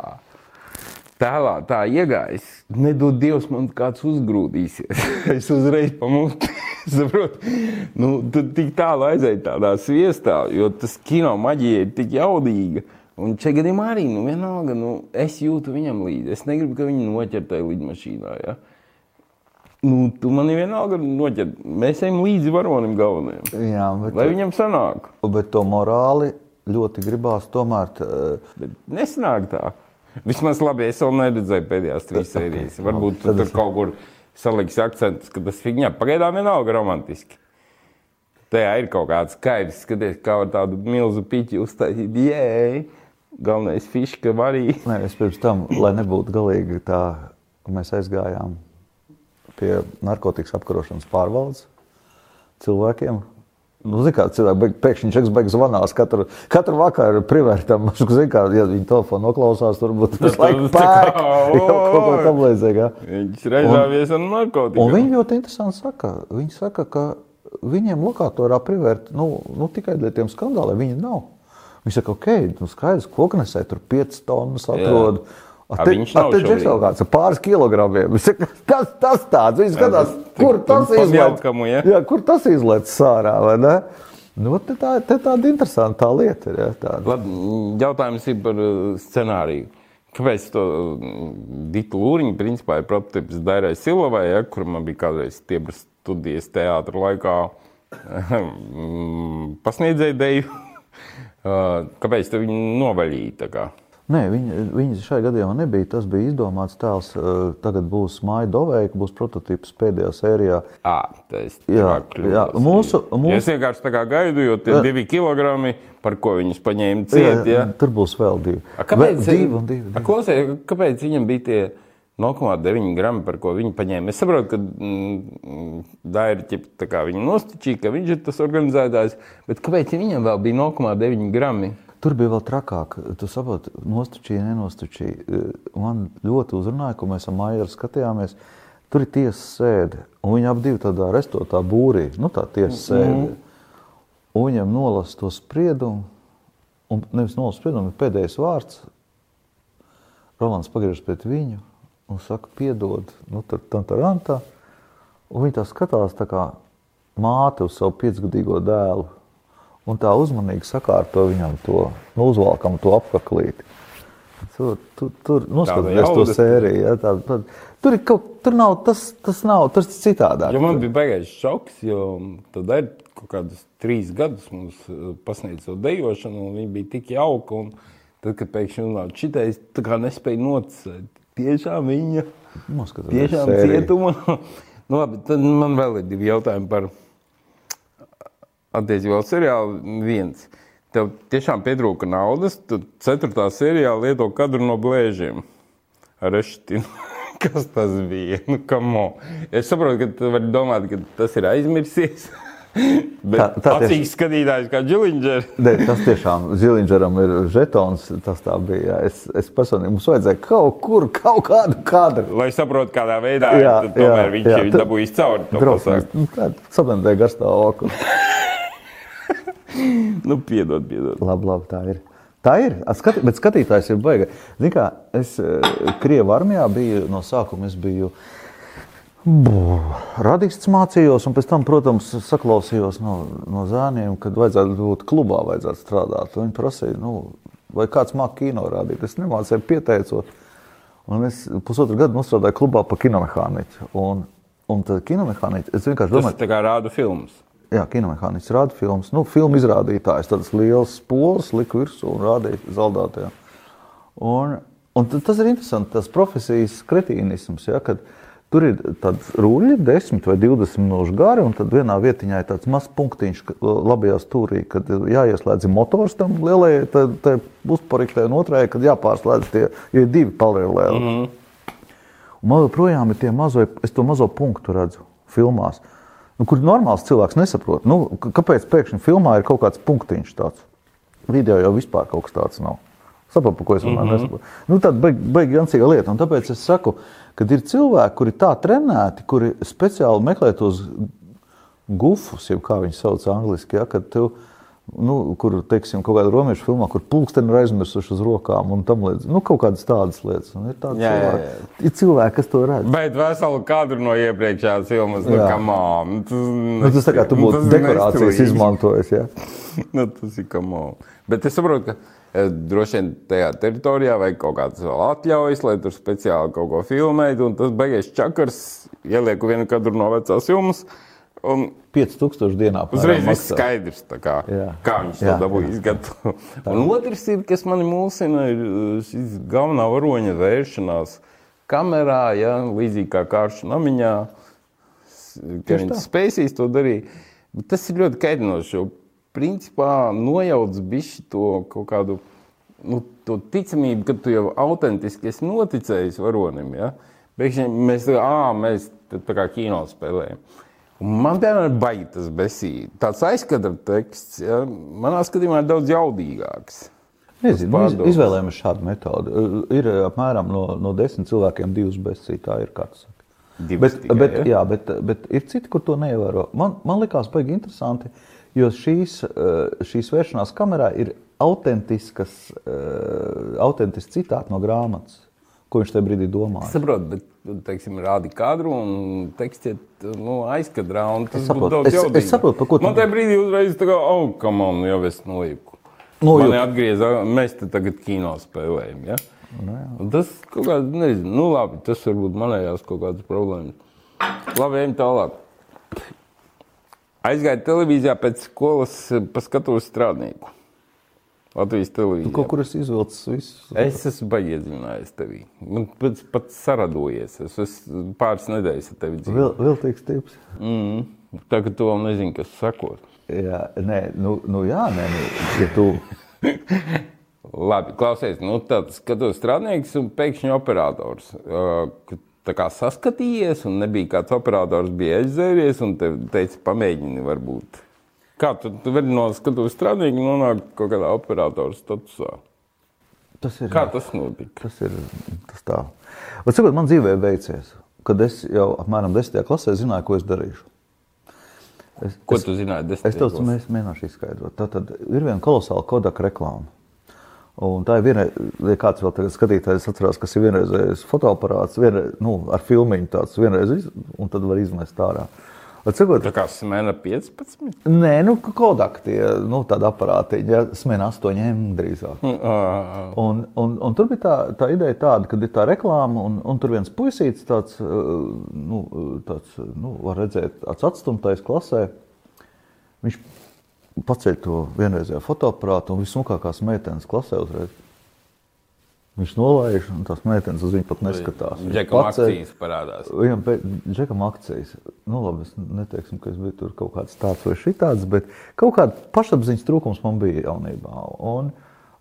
tēlā tā iegājis, nedod Dievs, man kāds uzgrūdīsies. (laughs) es uzreiz pamūtu, (laughs) saprotu, nu, tu tik tālu aizēji tādā sviestā, jo tas kino maģija ir tik jaudīga. Un šeit gadījumā arī, nu, vienalga, nu, es jūtu viņam līdzi. Es negribu, ka viņi noķer tajā lidmašīnā, ja? Nu, tu man ir vienalga noķer. Mēs ejam līdzi varonim galvenajam. Jā, bet... Lai viņam sanāk. Bet to morāli ļoti gribās tomēr... Tā... Bet nesanāk tā. Vismaz labi, es vēl neredzēju pēdējās trīs sērijas. Varbūt tu tur kaut kur saliks akcentus, ka tas figņā pagaidām vienalga romantiski. Tajā ir kaut kāds skaidrs, skaties, kā var tādu milzu piķi uztaisīt. Jē, galvenais fišs, ka varī. Nē, es pirms tam, lai nebūtu galīgi tā, mēs aizgājām pie narkotikas apkarošanas pārvaldes cilvēkiem, Nu, kā, cilvēki pēkšņi čeks beigas zvanās katru, katru vakaru privērtam. (laughs) Zin, kā, ja viņi telefonu noklausās, turbūt tas (laughs) laiku pērk. (laughs) Kaut ko tam līdzīga. Viņš reizāmies ar narkotiku. Un viņi ļoti interesanti saka. Viņi saka, ka viņiem lokatorā privērt, nu, nu tikai dēļ tiem skandāliem viņi nav. Viņi saka, ok, nu skaidrs, koknesē tur 5 tonnas atrod. Jā. A, te, viņš nav te, šobrīd. Kaut kāds pāris kilogramiem. (laughs) Tas, tas tāds, viņš skatās, kur tas izlaiž. Ja? Jā, kur tas izlaiž sārā, vai ne? Nu, te tā, te tāda interesanta tā lieta ir. Ja, tāda. Labi, jautājums ir par uh, scenāriju. Kāpēc to Dita Lūriņa principā ir prototyps Dairai Silovai, ja, kur man bija kādreiz tiebras studijas teātra laikā (laughs) pasniedzēja deju. (laughs) Kāpēc tu viņu novaļīji? tā kā? Nē, viņa, viņa šajā gadījumā nebija. Tas bija izdomāts tēls. Tagad būs Maija Doveika, būs prototyps pēdējā sērijā. À, tas Jā, jā, mūsu, mūsu, es vienkārši tā kā gaidu, jo tie Jā. divi kilogrami, par ko viņus paņēma ciet, ja? tur būs vēl divi. A, Kāpēc, Vēl divi un divi? A, Klausies, kāpēc viņam bija tie 0,9 gramu, par ko viņi paņēma? Es saprotu, ka mm, Daira ķip, tā kā viņa nostičīja, ka viņš ir tas organizētājs, bet kāpēc viņam vēl bija 0,9 grami? Tur bija vēl trakāk. Tu saproti, nostučīja, nenostučīja. Man ļoti uzrunāja, ko mēs ar Maiju skatījāmies. Tur ir tiesa sēde, un viņi abi tādā restotā būrī, nu tā tiesa sēde. Un viņam nolasa to spriedumu, un nevis nolasa spriedumu, bet pēdējais vārds. Rolands pagriežas pret viņu un saka, piedod, nu tur tam tā rantā. Un viņi tā skatās tā kā māte uz savu piecgadīgo dēlu. Un tā uzmanīgi sakārto viņam to, nu, uzvalkam to apaklīti. Tur, tur, tur noskatās to sēriju. Ja, tā, tā, tur, ir kaut, tur nav tas, tas nav, tas ir citādāk. Jo man bija baigais šoks, jo tad ir kaut kādus trīs gadus mums eh, pasniedz to dejošanu, un viņi bija tik jauki. un Tad, kad pēkšņi runāja šitais, tā kā nespēja noticēt. Tiešām viņa Noskatās tiešām sēriju. cietumā. (laughs) nu, labi, tad man vēl ir divi jautājumi par attiecībā uz seriālu. Viens. Tev tiešām pietrūka naudas. Tu ceturtā sērijā lieto kadru no blēžiem ar eštinu. (laughs) Kas tas bija? Nu, on. es saprotu, ka tu vari domāt, ka tas ir aizmirsies. (laughs) Bet Tā- tā tieši- skatītājs kā Džiliņģers. Ne, tas tiešām Ziliņģeram ir žetons. Tas tā bija. Es, es personīgi mums vajadzēja kaut kur, kaut kādu kadru. Lai saprotu, kādā veidā Jā, tad tomēr jā, viņš jā. ir dabūjis cauri. Nu, tā sabrandēja garstāvokli. (laughs) (laughs) Nu, piedod, piedod. Labi, labi, tā ir. Tā ir. Skati, bet skatītājs ir baigts. Kā, es Krievijā armijā biju no sākuma. Es biju radists, mācījos, un pēc tam, protams, saklausījos no, no zēniem, kad vajadzētu būt klubā, vajadzētu strādāt. Viņi prasīja, nu, vai kāds māca kino rādīt. Es nemācīju, pieteicot. Un es pusotru gadu strādāju klubā par kinomehāniķu. Un, un tad kinomehāniķi, es vienkārši Tas domāju, ir tā kā rādu filmas. Jā, kinomehāniķis rāda filmas. Nu, filmu izrādītājs tāds liels pols, lika virsū un rādīja zaldātajā. Un, un tas ir interesanti, tas profesijas kretīnisms, ja, kad tur ir tāds ruļļi, 10 vai 20 minūšu gari, un tad vienā vietiņā ir tāds mazs punktiņš labajā stūrī, kad jāieslēdz motors tam lielajai, tad tā uzpariktē un otrajai, kad jāpārslēdz tie, ir divi paralēli. Mm -hmm. Un man joprojām ir tie mazo, es to mazo punktu redzu filmās, nu, kur normāls cilvēks nesaprot. Nu, kāpēc pēkšņi filmā ir kaut kāds punktiņš tāds? Video jau vispār kaut kas tāds nav. Saprotu, par ko es runāju. Mm -hmm. nu, Tāda baigi baig jancīga lieta. Un tāpēc es saku, ka ir cilvēki, kuri tā trenēti, kuri speciāli meklē tos gufus, jeb kā viņi sauc angliski, ja, kad tev, nu, kur, teiksim, kaut kāda romiešu filmā, kur pulksteni ir aizmirsuši uz rokām un tam līdzīgi. Nu, kaut kādas tādas lietas. Un ir tādi Jā, jā, cilvēki, jā. ir cilvēki, kas to redz. Bet veselu kadru no iepriekšējās filmas, nu, Jā. come on. Tas, Nu, tas tā kā tu būtu tas ir dekorācijas nestilīgi. izmantojis. Ja? (laughs) nu, tas ir come on. Bet es saprotu, ka eh, droši vien tajā teritorijā vajag kaut kādas vēl atļaujas, lai tur speciāli kaut ko filmētu. Un tas beigās čakars, ielieku vienu kadru no vecās filmas. Un 5000 dienā. Uzreiz apmēram viss skaidrs, kā, Jā. kā viņš to dabūja izgatavot. Un otrs, ir, kas manī mulsina, ir uh, šis galvenā varoņa vēršanās kamerā, ja, līdzīgi kā kāršu namiņā. Ka viņš tā. spēsīs to darīt. Bet tas ir ļoti kaitinoši, jo principā nojauc bišķi to kaut kādu nu, to ticamību, ka tu jau autentiski esi noticējis varonim. Ja? Pēkšņi mēs tā, ā, mēs tā kā kino spēlējam. Un man piemēram baigi tas besī. Tāds aizkadra teksts, ja? manā skatījumā ir daudz jaudīgāks. Nezinu, nu, iz, pārdomas. izvēlējamies šādu metodi. Uh, Ir uh, apmēram no, no desmit cilvēkiem divas bezsītā. Tā ir kāds. Bet, tikai, bet, ja? jā, bet, bet ir citi, kur to neievēro. Man, man liekas, baigi interesanti, jo šīs, uh, šīs vēršanās kamerā ir autentiskas, autentisks citāts no grāmatas, ko viņš tajā brīdī domāja. Saprotu, bet, teiksim, rādi kadru un tekstiet nu, aizkadrā. un Tas Es būtu daudz Es- es jaudīgāk. saprotu, par ko tu- Man tajā brīdī uzreiz tā kā, oh, kam man jau es nolieku. Nu, Mani jo- atgriezā, mēs te tagad kino spēlējam. Ja? Nu. Un tas kaut kāds, nezinu, nu labi, tas varbūt manējās kaut kādas problēmas. Labi, ejam tālāk. Aizgāju televīzijā pēc skolas, eh, paskatos strādnieku. Latvijas televīzijā. Kaut kur es izvilcu visu. Es esmu baigiedzinājies tevī. Man pats, pats saradojies. Es esmu pāris nedēļas ar tevi dzīvoju. Vil, viltīgs tips. Mm. Tagad tu vēl nezini, kas sakot. Jā, nē, nu, nu jā, nē, nu, ja tu. (laughs) Labi, klausies, nu tāds skatos strādnieks un pēkšņi operators. Uh, kad Tā kā saskatījies, un nebija kāds operators, bija aizdzēries, un te teica, pamēģini, varbūt. Kā tu, tu vari no skatuves strādnieka nonākt kaut kādā operatora statusā? Tas ir, Kā tas notika? tas ir tas tā. Bet, sakot, man dzīvē veicies, kad es jau apmēram 10. klasē zināju, ko es darīšu. Es, Ko es, tu zināji? Es tev mēģināšu izskaidrot. Tā tad ir viena kolosāla Kodak reklāma. Un tā ir viena, ja kāds vēl tagad skatītājs atcerās, kas ir vienreizējais fotoaparāts, vienreiz, nu, ar filmiņu tāds vienreiz, iz, un tad var izmest ārā. Bet, sakot, Tā kā smēna 15. nē, nu, Kodak tie, nu, tāda aparātiņa, ja, smēna 8M drīzāk. Uh, Un, un, un tur bija tā, tā ideja, tāda, ka ir tā reklāma, un, un tur viens puisītis, tāds, nu, tāds nu, var redzēt, tāds atstumtais klasē. Viņš paceļ to vienreizējo fotoaparātu un vismukākās meitenes klasē uzreiz. Viņš nolaiž, un tās meitenes uz viņu pat neskatās. Džekam paceļ- akcijas parādās. Viņam pēc džekam akcijas. Nu, labi, es neteiksim, ka es biju tur kaut kāds tāds vai šitāds, bet kaut kāda pašapziņas trūkums man bija jaunībā. Un,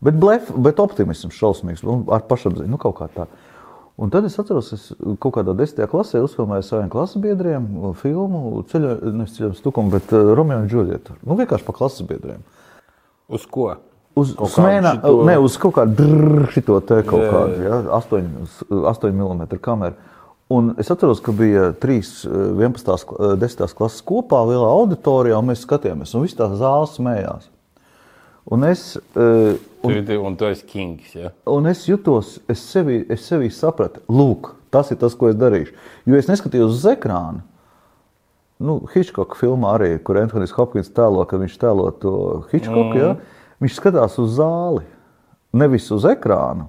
bet, blef, bet optimisms šausmīgs un ar pašapziņu, nu kaut kā tā. Un tad es atceros, es kaut kādā desmitajā klasē uzfilmēju saviem klases biedriem filmu ceļu, nevis ceļojums tukumu, bet uh, Romeo un Džulietu. Nu, vienkārši pa klases biedriem. Uz ko? Uz smēna, šito- ne, uz kaut kādu šito te kaut kādu, ja, 8, 8 mm kameru. Un es atceros, ka bija 3, 11, kla- 10 klases kopā lielā auditorijā, un mēs skatījāmies, un viss tā zāle smējās. Un es, eh, Un, tu, un tu esi kings, ja? un es jutos, es sevi, es sevi sapratu, lūk, tas ir tas, ko es darīšu. Jo es neskatījos uz ekrānu. Nu, Hitchcock filmā arī, kur Anthony's Hopkins tēlo, kad viņš tēlo to Hitchcock, mm. ja, viņš skatās uz zāli, nevis uz ekrānu.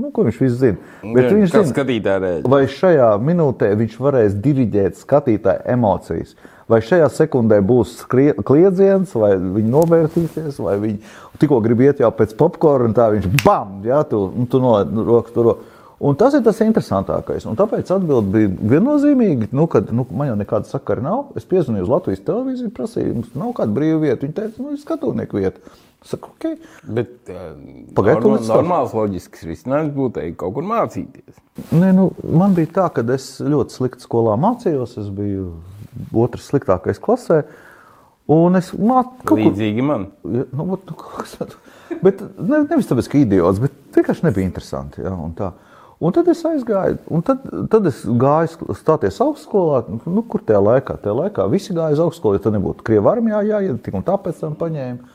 Nu, ko viņš viss zina? Bet viņš zina, skatītāja rēģē. vai šajā minūtē viņš varēs diriģēt skatītāju emocijas. Vai šajā sekundē būs skrie- kliedziens, vai viņi novērtīsies, vai viņi tikko grib iet jau pēc popkorna, un tā viņš bam, jā, tu, un tu no rokas tur. Un tas ir tas interesantākais. Un tāpēc atbildi bija viennozīmīga. Nu, kad nu, man jau nekāda sakara nav, es piezvanīju uz Latvijas televīziju, prasīju, mums nav kāda brīva vieta. Viņi teica, nu, ir skatuvnieku vieta. Saku, ok. Bet uh, Pagaid, norma, tūlīt stāstu. normāls loģisks risinājums būtu ej kaut kur mācīties. Nē, nu, man bija tā, ka es ļoti slikti skolā mācījos. Es biju otrs sliktākais klasē. Un es mācījos Līdzīgi man. Ja, nu, vat, nu, bet ne, nevis tāpēc, ka idiots, bet vienkārši nebija interesanti. Ja, un tā. un tad es aizgāju, un tad, tad es gāju stāties augstskolā, nu, kur tajā laikā, tajā laikā visi gāja uz augstskolu, ja tad nebūtu krievu armijā jāiet, tik un tāpēc tam paņēma.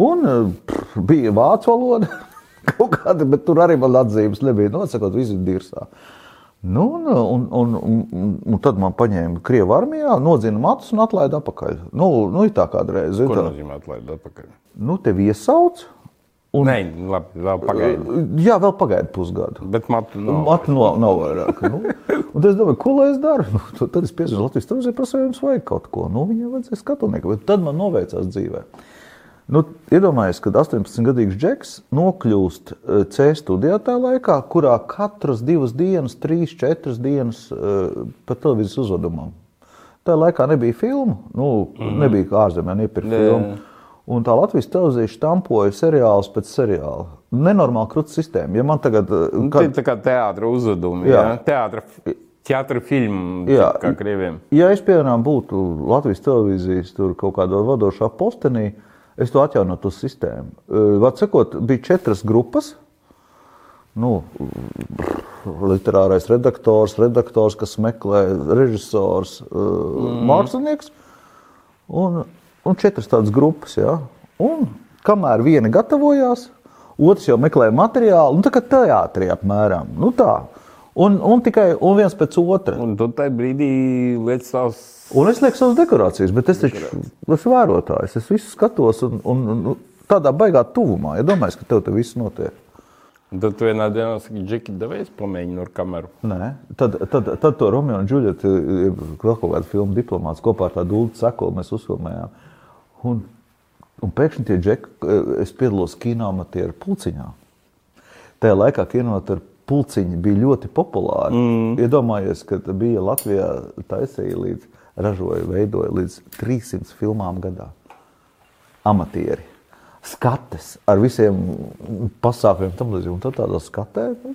Un pff, bija vācu valoda (laughs) kaut kāda, bet tur arī man atzīmes nebija, nosakot visu dirsā. Nu, un, un, un, un, un tad man paņēma krievu armijā, nodzina matus un atlaida atpakaļ. Nu, nu ir tā kādreiz. Ko Tā, nozīmē atlaid atpakaļ? nu, tevi iesauc. Un, Nē, labi, vēl pagaidi. Jā, vēl pagaidi pusgadu. Bet matu nav. Matu nav, nav vairāk. Nu, (laughs) un es domāju, ko lai es daru? Nu, tad- es piezvanīju Latvijas televīzijai, prasīju, jums vajag kaut ko. Nu, viņam vajadzēja skatuvnieku, bet tad man noveicās dzīvē. Nu, Iedomājieties, kad 18-gadīgs džeks nokļūst eh, C studijā tajā laikā, kurā katras divas dienas, trīs, četras dienas eh, pa televīzijas uzvedumam. Tajā laikā nebija filmu, nu, mm. nebija kā ārzemē iepirkt Jā, filmu. jā. Un tā Latvijas televīzija štampoja seriālus pēc seriāla. Nenormāli krūtis sistēma. Ja man tagad, eh, Kad... kad, Tā kā teātris uzdevumi, Jā. ja? teātris, teātris filmu, Jā. kā krieviem. ja es, piemēram, būtu Latvijas televīzijas kaut kādā vadošā postenī, es to atjaunotu uz sistēmu. Eh, Vārds sakot, bija četras grupas. Nu, literārais redaktors, redaktors, kas meklē, režisors, mm. mākslinieks. Un, un četras tādas grupas. Ja? Un kamēr viena gatavojās, otrs jau meklēja materiālu, nu, tā kā teātrī apmēram. Nu, tā. Un, un tikai un viens pēc otra. Un tu tajā brīdī lietas savas. Un es lieku savas dekorācijas, bet es taču esmu vērotājs. Es visu skatos un, un, un tādā baigā tuvumā. Ja domāju, ka tev tur viss notiek. Tad tu vienā dienā saki, Džeki, devies pamēģini ar kameru. Nē, tad, tad, tad to Romeo un jeb vēl kaut kādu filmu diplomāts kopā ar tādu ulu sekolu mēs uzfilmējām. Un, un pēkšņi tie džeki, es piedalos kinoamatieru pulciņā. Tajā laikā kinoamatieru pulciņi bija ļoti populāri. Mm. Iedomājies, ka bija Latvijā taisīja līdz, ražoja, veidoja līdz 300 filmām gadā. Amatieri. Skates ar visiem pasākumiem tam līdzīgi. Un tad tādā skatē, nu,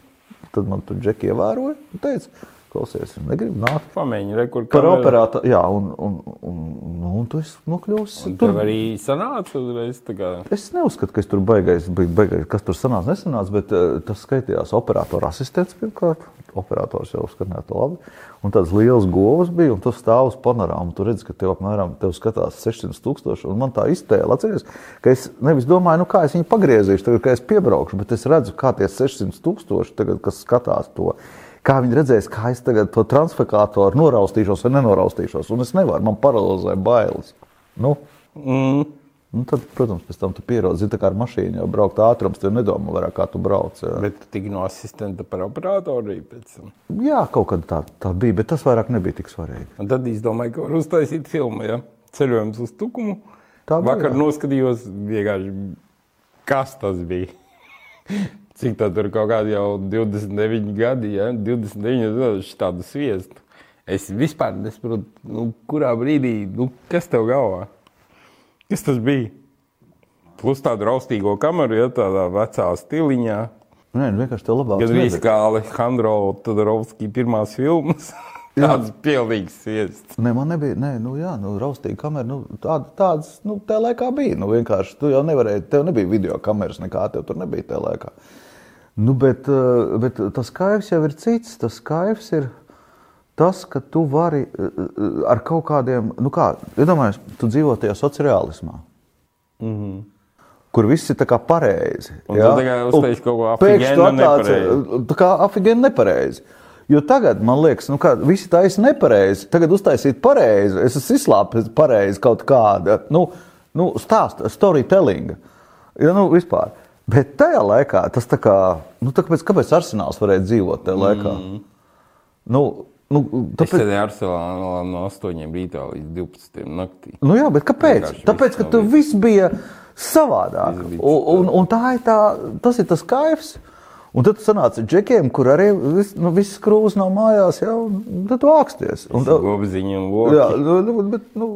tad man tur džeki ievēroja un teica, klausies, negribu nākt. Pamēģini, re, kur Par operātoru, jā, un, un, un, nu, un tu esi nokļuvis. Un tur. Arī sanāca uzreiz. Es neuzskatu, ka es tur baigais, baigais kas tur sanāca, nesanāca, bet uh, tas skaitījās operatora asistents pirmkārt. Operators jau skanēja to labi. Un tāds liels govs bija, un tu stāv uz panorāmu. Tu redz, ka tev apmēram tev skatās 600 tūkstoši. Un man tā iztēle, atceries, ka es nevis domāju, nu kā es viņu pagriezīšu, tagad, kad es piebraukšu, bet es redzu, kā tie 600 tūkstoši, tagad, kas skatās to. Kā viņi redzēs, kā es tagad to transfikātoru noraustīšos vai nenoraustīšos. Un es nevaru, man paralizē bailes. Nu, Mm. Nu, tad, protams, pēc tam tu pierodzi, zini, kā ar mašīnu jau braukt ātrums, tu nedomā vairāk, kā tu brauc. Jā, Bet tu tiki no asistenta par operatoru arī pēc tam. jā kaut kad tā, tā bija, bet tas vairāk nebija tik svarīgi. Un tad es domāju, ka var uztaisīt filmu. Ja? Ceļojums uz tukumu. Tā bija, Vakar jā. noskatījos, vienkārši, kas tas bija. (laughs) Cik tā tur kaut kādi jau 29 gadi, ja? 29 gadi tādu sviestu. Es vispār nesaprotu, nu, kurā brīdī, nu, kas tev galvā? Kas tas bija? Plus tādu raustīgo kameru, ja tādā vecā stiliņā. Nē, nu, vienkārši tev labāk. Kad arī kā Alejandro Todorovskis pirmās filmas, (laughs) tāds pilnīgs sviests. Nē, man nebija, nē, nu, jā, nu, raustīga kamera. Nu, tāda, tādas, nu, tajā laikā bija. Nu, vienkārši tu jau nevarēji, tev nebija video kameras, nekā tev tur nebija tajā laikā. Nu, bet, eh, bet tas kaivs jau ir cits. Tas kaivs ir tas, ka tu vari eh, ar kaut kādiem, nu, kā, iedomājies, tu dzīvo tajā sociālismā. Mm -hmm. Kur viss ir tā kā pareizi. Un tu tagad uztaisīji kaut ko nepareizi. Tā kā afigēni nepareizi. Jo tagad man liekas, ka nu, visi taisa nepareizi. Tagad uztaisīt pareizi. Es esmu izslāpis pareizi kaut kāda nu, nu, stāsta, storytelling. Ja, nu, vispār. Bet tajā laikā tas tā kā, nu, tā kāpēc, kāpēc Arsenāls varēja dzīvot tajā laikā? Mm. Nu, nu, Es tāpēc, sēdēju Arsenālā no 8 rītā līdz 12 naktī. Nu, jā, bet kāpēc? Vienkārši Tāpēc, ka tur viss bija savādāk. Viss bija Un, un, un tā ir tā, tas ir tas kaivs. Un tad sanāca džekiem, kur arī viss nu, viss krūzes nav mājās, jau tad tu āksties. Un, tā, Gobziņa un loki. jā, nu, nu, bet, nu,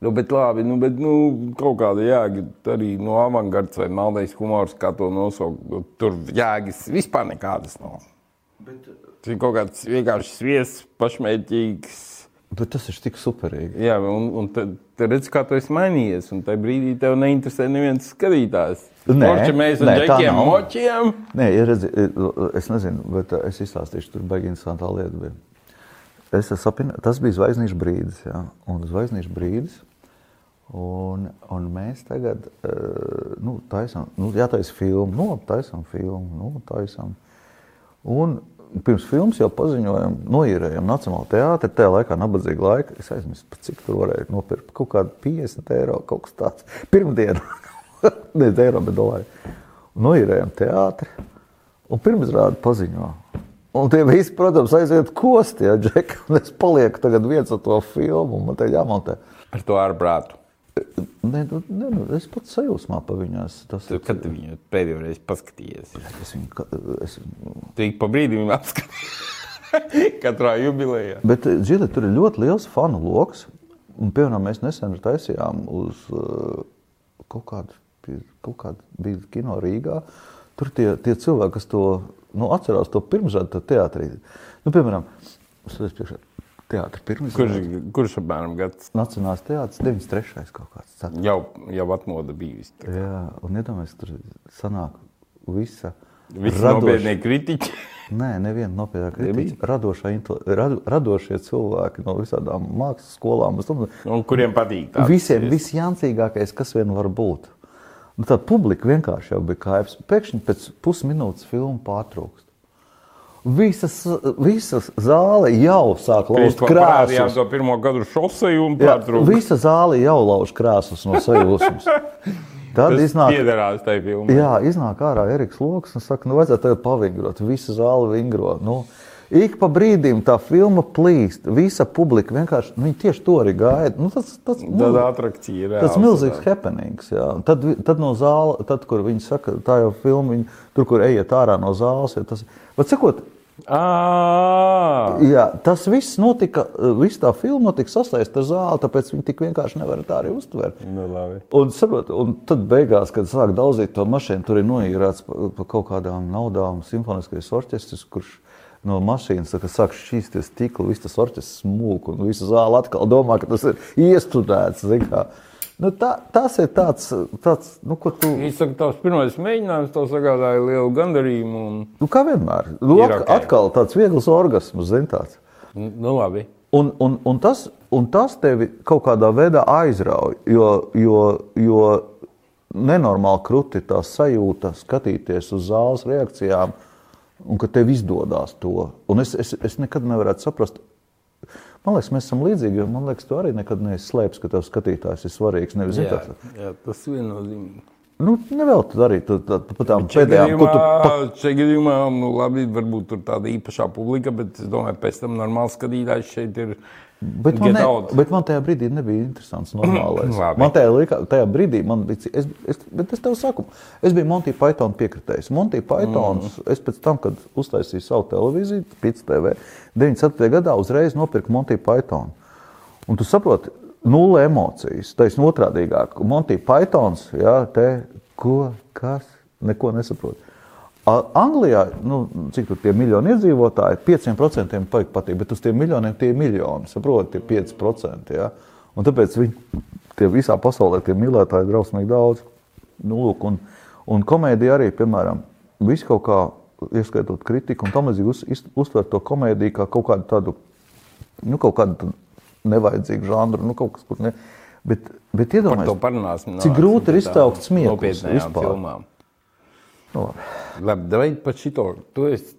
Nu, bet labi, nu, bet, nu, kaut kāda jēga arī no avangards vai maldais humors, kā to nosaukt. nu, Tur jēgas vispār nekādas nav. Tas ir kaut kāds vienkārši sviests, pašmērķīgs. bet tas ir tik superīgi. Jā, un, un tad redz, kā tu esi mainījies. Un tajā brīdī tev neinteresē neviens skatītājs. Nē, Forši mēs džekiem nav. močiem. Nē, ja redzi, es nezinu, bet uh, es izstāstīšu, tur baigi interesantā lieta bija. Es sapņojis, tas bija zvaigznīšu brīdis, jā, un zvaigznīšu brīdis. Un, un mēs tagad uh, nu, taisām, nu, jātaisa filmu, nu, taisām filmu, nu, taisām. Un pirms filmas jau paziņojām, noīrējām Nacionālo teātri. Tajā laikā, nabadzīga laika, es aizmirsu, cik tur varēja nopirkt. Kaut kāda 50 eiro, kaut kas tāds. (laughs) Pirmdiena, (laughs) nevis eiro, bet dolāri. Noīrējām teātri un pirmizrādi paziņo. Un tie visi, protams, aiziet kosti, ja džeki, (laughs) un es palieku tagad viens ar to filmu, un man te jāmontē. Ar to ārprātu. Ne, nu, ne, nu, es pats sajūsmā pa viņās. Tas Tu, kad tu viņu pēdējo reizi paskatījies? Es viņu, es, Tu ik pa brīdim apskaties. (laughs) Katrā jubilejā. bet, Žili, tur ir ļoti liels fanu lokus. Un, piemēram, mēs nesen taisījām uz uh, kaut kādu, kaut kādu bija kino Rīgā. Tur tie, tie cilvēki, kas to nu, atcerās, to pirmsrādi, to teātrī. Nu, piemēram, es redzu priekšā teātri Kurš, kurš apmēram gads? Nacionālais teātris 93. kaut kāds. ceturtais. Jau, jau atmoda bijusi. Jā, un iedomājieties, tur sanāk visa Visi radoša- nopietnie kritiķi. (laughs) Nē, neviena nopietna kritika. Radošā, intel- rado, radošie cilvēki no visādām mākslas skolām. domāju, Un kuriem patīk tāds Visiem visjancīgākais, kas vien var būt. Nu, tā publika vienkārši jau bija kaivs. Pēkšņi pēc pusminūtes filma pārtrūkst. Visas, visas zāle jau sāk lauzt krāsas. to pirmo gadu šoseju un Jā, pārtraukt. Visa zāle jau lauž krāsas no sajūsmas. (laughs) Tad Tas iznāk, piederās tai filmai. jā, iznāk ārā Eriks Loks un saka, nu vajadzētu tagad pavingrot, visa zāle vingro. Nu, Ik pa brīdim tā filma plīst, visa publika vienkārši, nu, tieši to arī gaida. Nu, tas, tas, Tad atrakcija ir. Tas milzīgs happenings. Jā. Tad, tad no zāles, tad, kur viņi saka, tā jau filma, viņi, tur, kur ejiet ārā no zāles, ja tas, bet sakot, Ah, jā, tas viss notika, viss tā filma notika sasaistīta ar zāli, tāpēc viņi tik vienkārši nevar tā arī uztvert. nu, labi. Un, saprot, un tad beigās, kad sāk daudzīt to mašīnu, tur ir noīrēts par pa kaut kādām naudām simfoniskais orķestris, kurš no mašīnas kā sāk šīs stikla, viss tas orķestris smūk, un visa zāle atkal domā, ka tas ir iestudēts. zini kā. Nu, tā, tas ir tāds, tāds nu, ko tu. Viņš saka, tavs pirmais mēģinājums tev sagādāja lielu gandarījumu. Un... Nu, kā vienmēr. Nu, Ir at, ok. atkal tāds viegls orgasms, zini tāds. Nu, labi. Un, un, un, tas, un tas tevi kaut kādā veidā aizrauj, jo, jo, jo nenormāli krūti tā sajūta skatīties uz zāles reakcijām, un ka tev izdodas to. Un es, es, es nekad nevarētu saprast. Man liekas, mēs esam līdzīgi, jo man liekas, tu arī nekad neesi slēpis, ka tev skatītājs ir svarīgs. Nevis, Jā, jā, tas viennozīmīgi. nu, nevēl tu arī tu, tā, pa tām pēdējām, ko tu pa, Šajā gadījumā, nu, labi, varbūt tur tāda īpašā publika, bet es domāju, pēc tam normāls skatītājs šeit ir. Bet man, ne, out. bet man tajā brīdī nebija interesants. (clears throat) Man tajā, likā, tajā brīdī, man bija, es, es, bet es tev saku, es biju Monty Python piekritējis. Monty Pythons, mm. es pēc tam, kad uztaisīju savu televīziju, Pits TV, 97. gadā uzreiz nopirku Monty Python. Un tu saproti, nulle emocijas. Ir otrādīgāk. Monty Pythons, jā, te, ko, kas, neko nesaprot. Anglijā, nu, cik tur tie miljoni iedzīvotāji, 5% patīk, patīk, bet uz tiem miljoniem tie ir miljoni, saprotiet, tie 5%. Ja? Un tāpēc viņi tie visā pasaulē tie mīlētāji ir drausmīgi daudz. Nu, lūk, un, un komēdija arī, piemēram, visu kaut kā, ieskaitot kritiku un tam līdzīgi, uz, uztver to komēdiju kā kaut kādu tādu, nu, kaut kādu nevajadzīgu žanru, nu, kaut kas, kur ne. Bet, bet iedomājieties, cik grūti ir iztaukt smieklus vispār. filmām. nu, labi. Davai par šito. Tu esi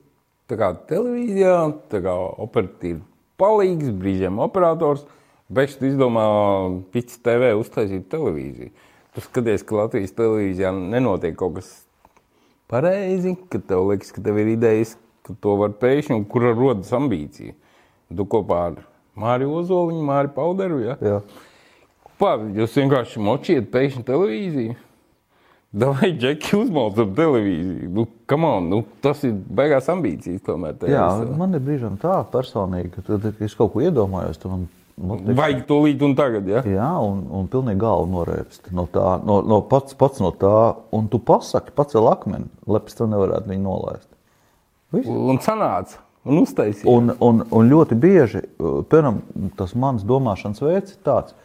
tā kā televīzijā, tā kā operatīvi palīgs, brīžiem operators. Tu izdomā pits TV uztaisīt televīziju. Tu skaties, ka Latvijas televīzijā nenotiek kaut kas pareizi, ka tev liekas, ka tev ir idejas, ka to var pēkšņi, un kur rodas ambīcija. Tu kopā ar Māriju Ozoliņu, Māriju Pauderu, ja? Jā. Pā, jūs vienkārši močiet pēkšņi televīziju. Vai džeki uzmaucam televīziju? Nu, on, nu, tas ir beigās ambīcijas. Tomēr, Jā, visā. man ir brīžiem tā personīgi, ka tad, kad es kaut ko iedomājos, tad man motivē. Vajag to līdzi un tagad. Ja? Jā, un, un pilnīgi galva norēpst no tā, no, no pats, pats no tā, un tu pasaki, pacel akmeni, lai pēc tam nevarētu viņu nolaist. Viss. Un sanāca, un. Un, un, un ļoti bieži, uh, piemēram, tas mans domāšanas veids ir tāds,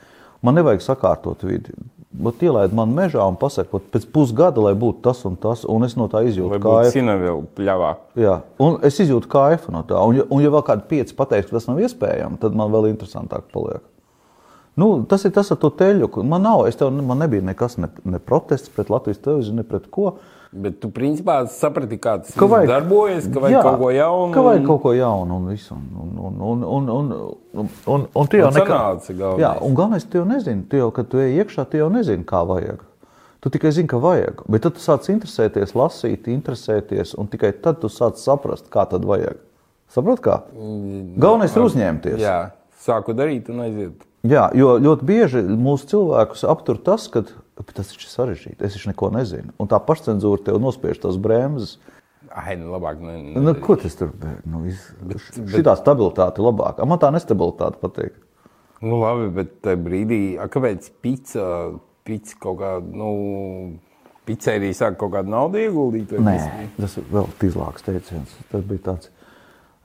man nevajag sakārtot vidi. Bet ielaid man mežā un pasaka, "Vat pēc pusgada, lai būtu tas un tas, un es no tā izjūtu kaifu. Jā, un es izjūtu kaifu no tā. Un, un ja vēl kādi pieci pateiks, ka tas nav iespējams, tad man vēl interesantāk paliek. Nu, tas ir tas ar to teļu. Man nav, tev, man nebija nekas, ne, ne protests pret Latvijas televīziju, ne pret ko. Bet tu principā saprati, kā tas Ka vajag- darbojas, ka vajag Jā, kaut ko jaunu. Ka vajag un- kaut ko jaunu un visu. Un, un, un, un, un, un, un, un tu jau Un galvenais. Jā, un galvenais, tu jau nezini, tu jau, kad tu ej iekšā, tu jau nezini, kā vajag. Tu tikai zini, ka vajag. Bet tad tu sāc interesēties, lasīt, interesēties, un tikai tad tu sāc saprast, kā tad vajag. Saprot, kā? Galvenais ir uzņemties. Mm, Jā, sāku darīt un aiziet. Jā, jo ļoti bieži mūsu cilvēkus aptur tas, ka tas ir sarežģīti. Es taču neko nezinu. Un tā pašcensūra tev nospiež tās bremzes. Ai, nu labāk. Ne, ne, Nu, ko tas tur bija? Nu, iz... Šitā stabilitāte ir labāka. Man tā nestabilitāte patīk. Nu, labi, bet tajā brīdī, a, kāpēc pizza, pizza kaut kā, nu, pizzerija sāk kaut kādu naudu ieguldīt? Nē, tas ir vēl tīzlāks teiciens. Tas bija tāds,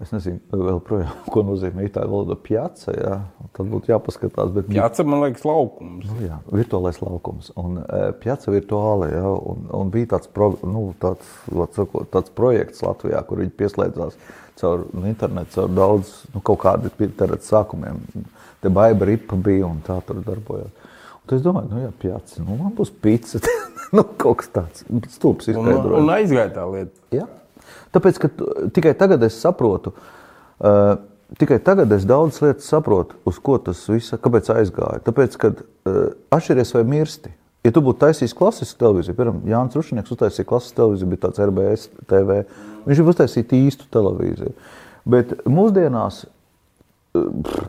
es nezinu, vēl projām, (laughs) ko nozīmē itāļu valoda pjaca, jā. Tad būtu jāpaskatās, bet Jācer, man liekas, laukums. Nu, jā, virtuālais laukums. Un e, pjaca virtuāli, jā, un, un bija tāds, pro, nu, tāds, sakot, tāds projekts Latvijā, kur viņi pieslēdzās caur nu, internetu, caur daudz, nu, kaut kādi internetu sākumiem. Te baiba ripa bija un tā tur darbojās. Un es domāju, nu jā, pjaca, nu man būs pizza. (laughs) nu, kaut kas tāds stulbs Un, izskaidrojums. un aizgāja tā lieta. Ja? Tāpēc, ka tikai tagad es saprotu, uh, tikai tagad es daudz lietas saprotu, uz ko tas viss, kāpēc aizgāja. Tāpēc, ka uh, atšķiries vai mirsti, Ja tu būtu taisījis klasisku televīziju, piemēram, Jānis Rušnieks uztaisīja klasisku televīziju, bija tāds RBS TV. Viņš jau uztaisīja īstu televīziju. Bet mūsdienās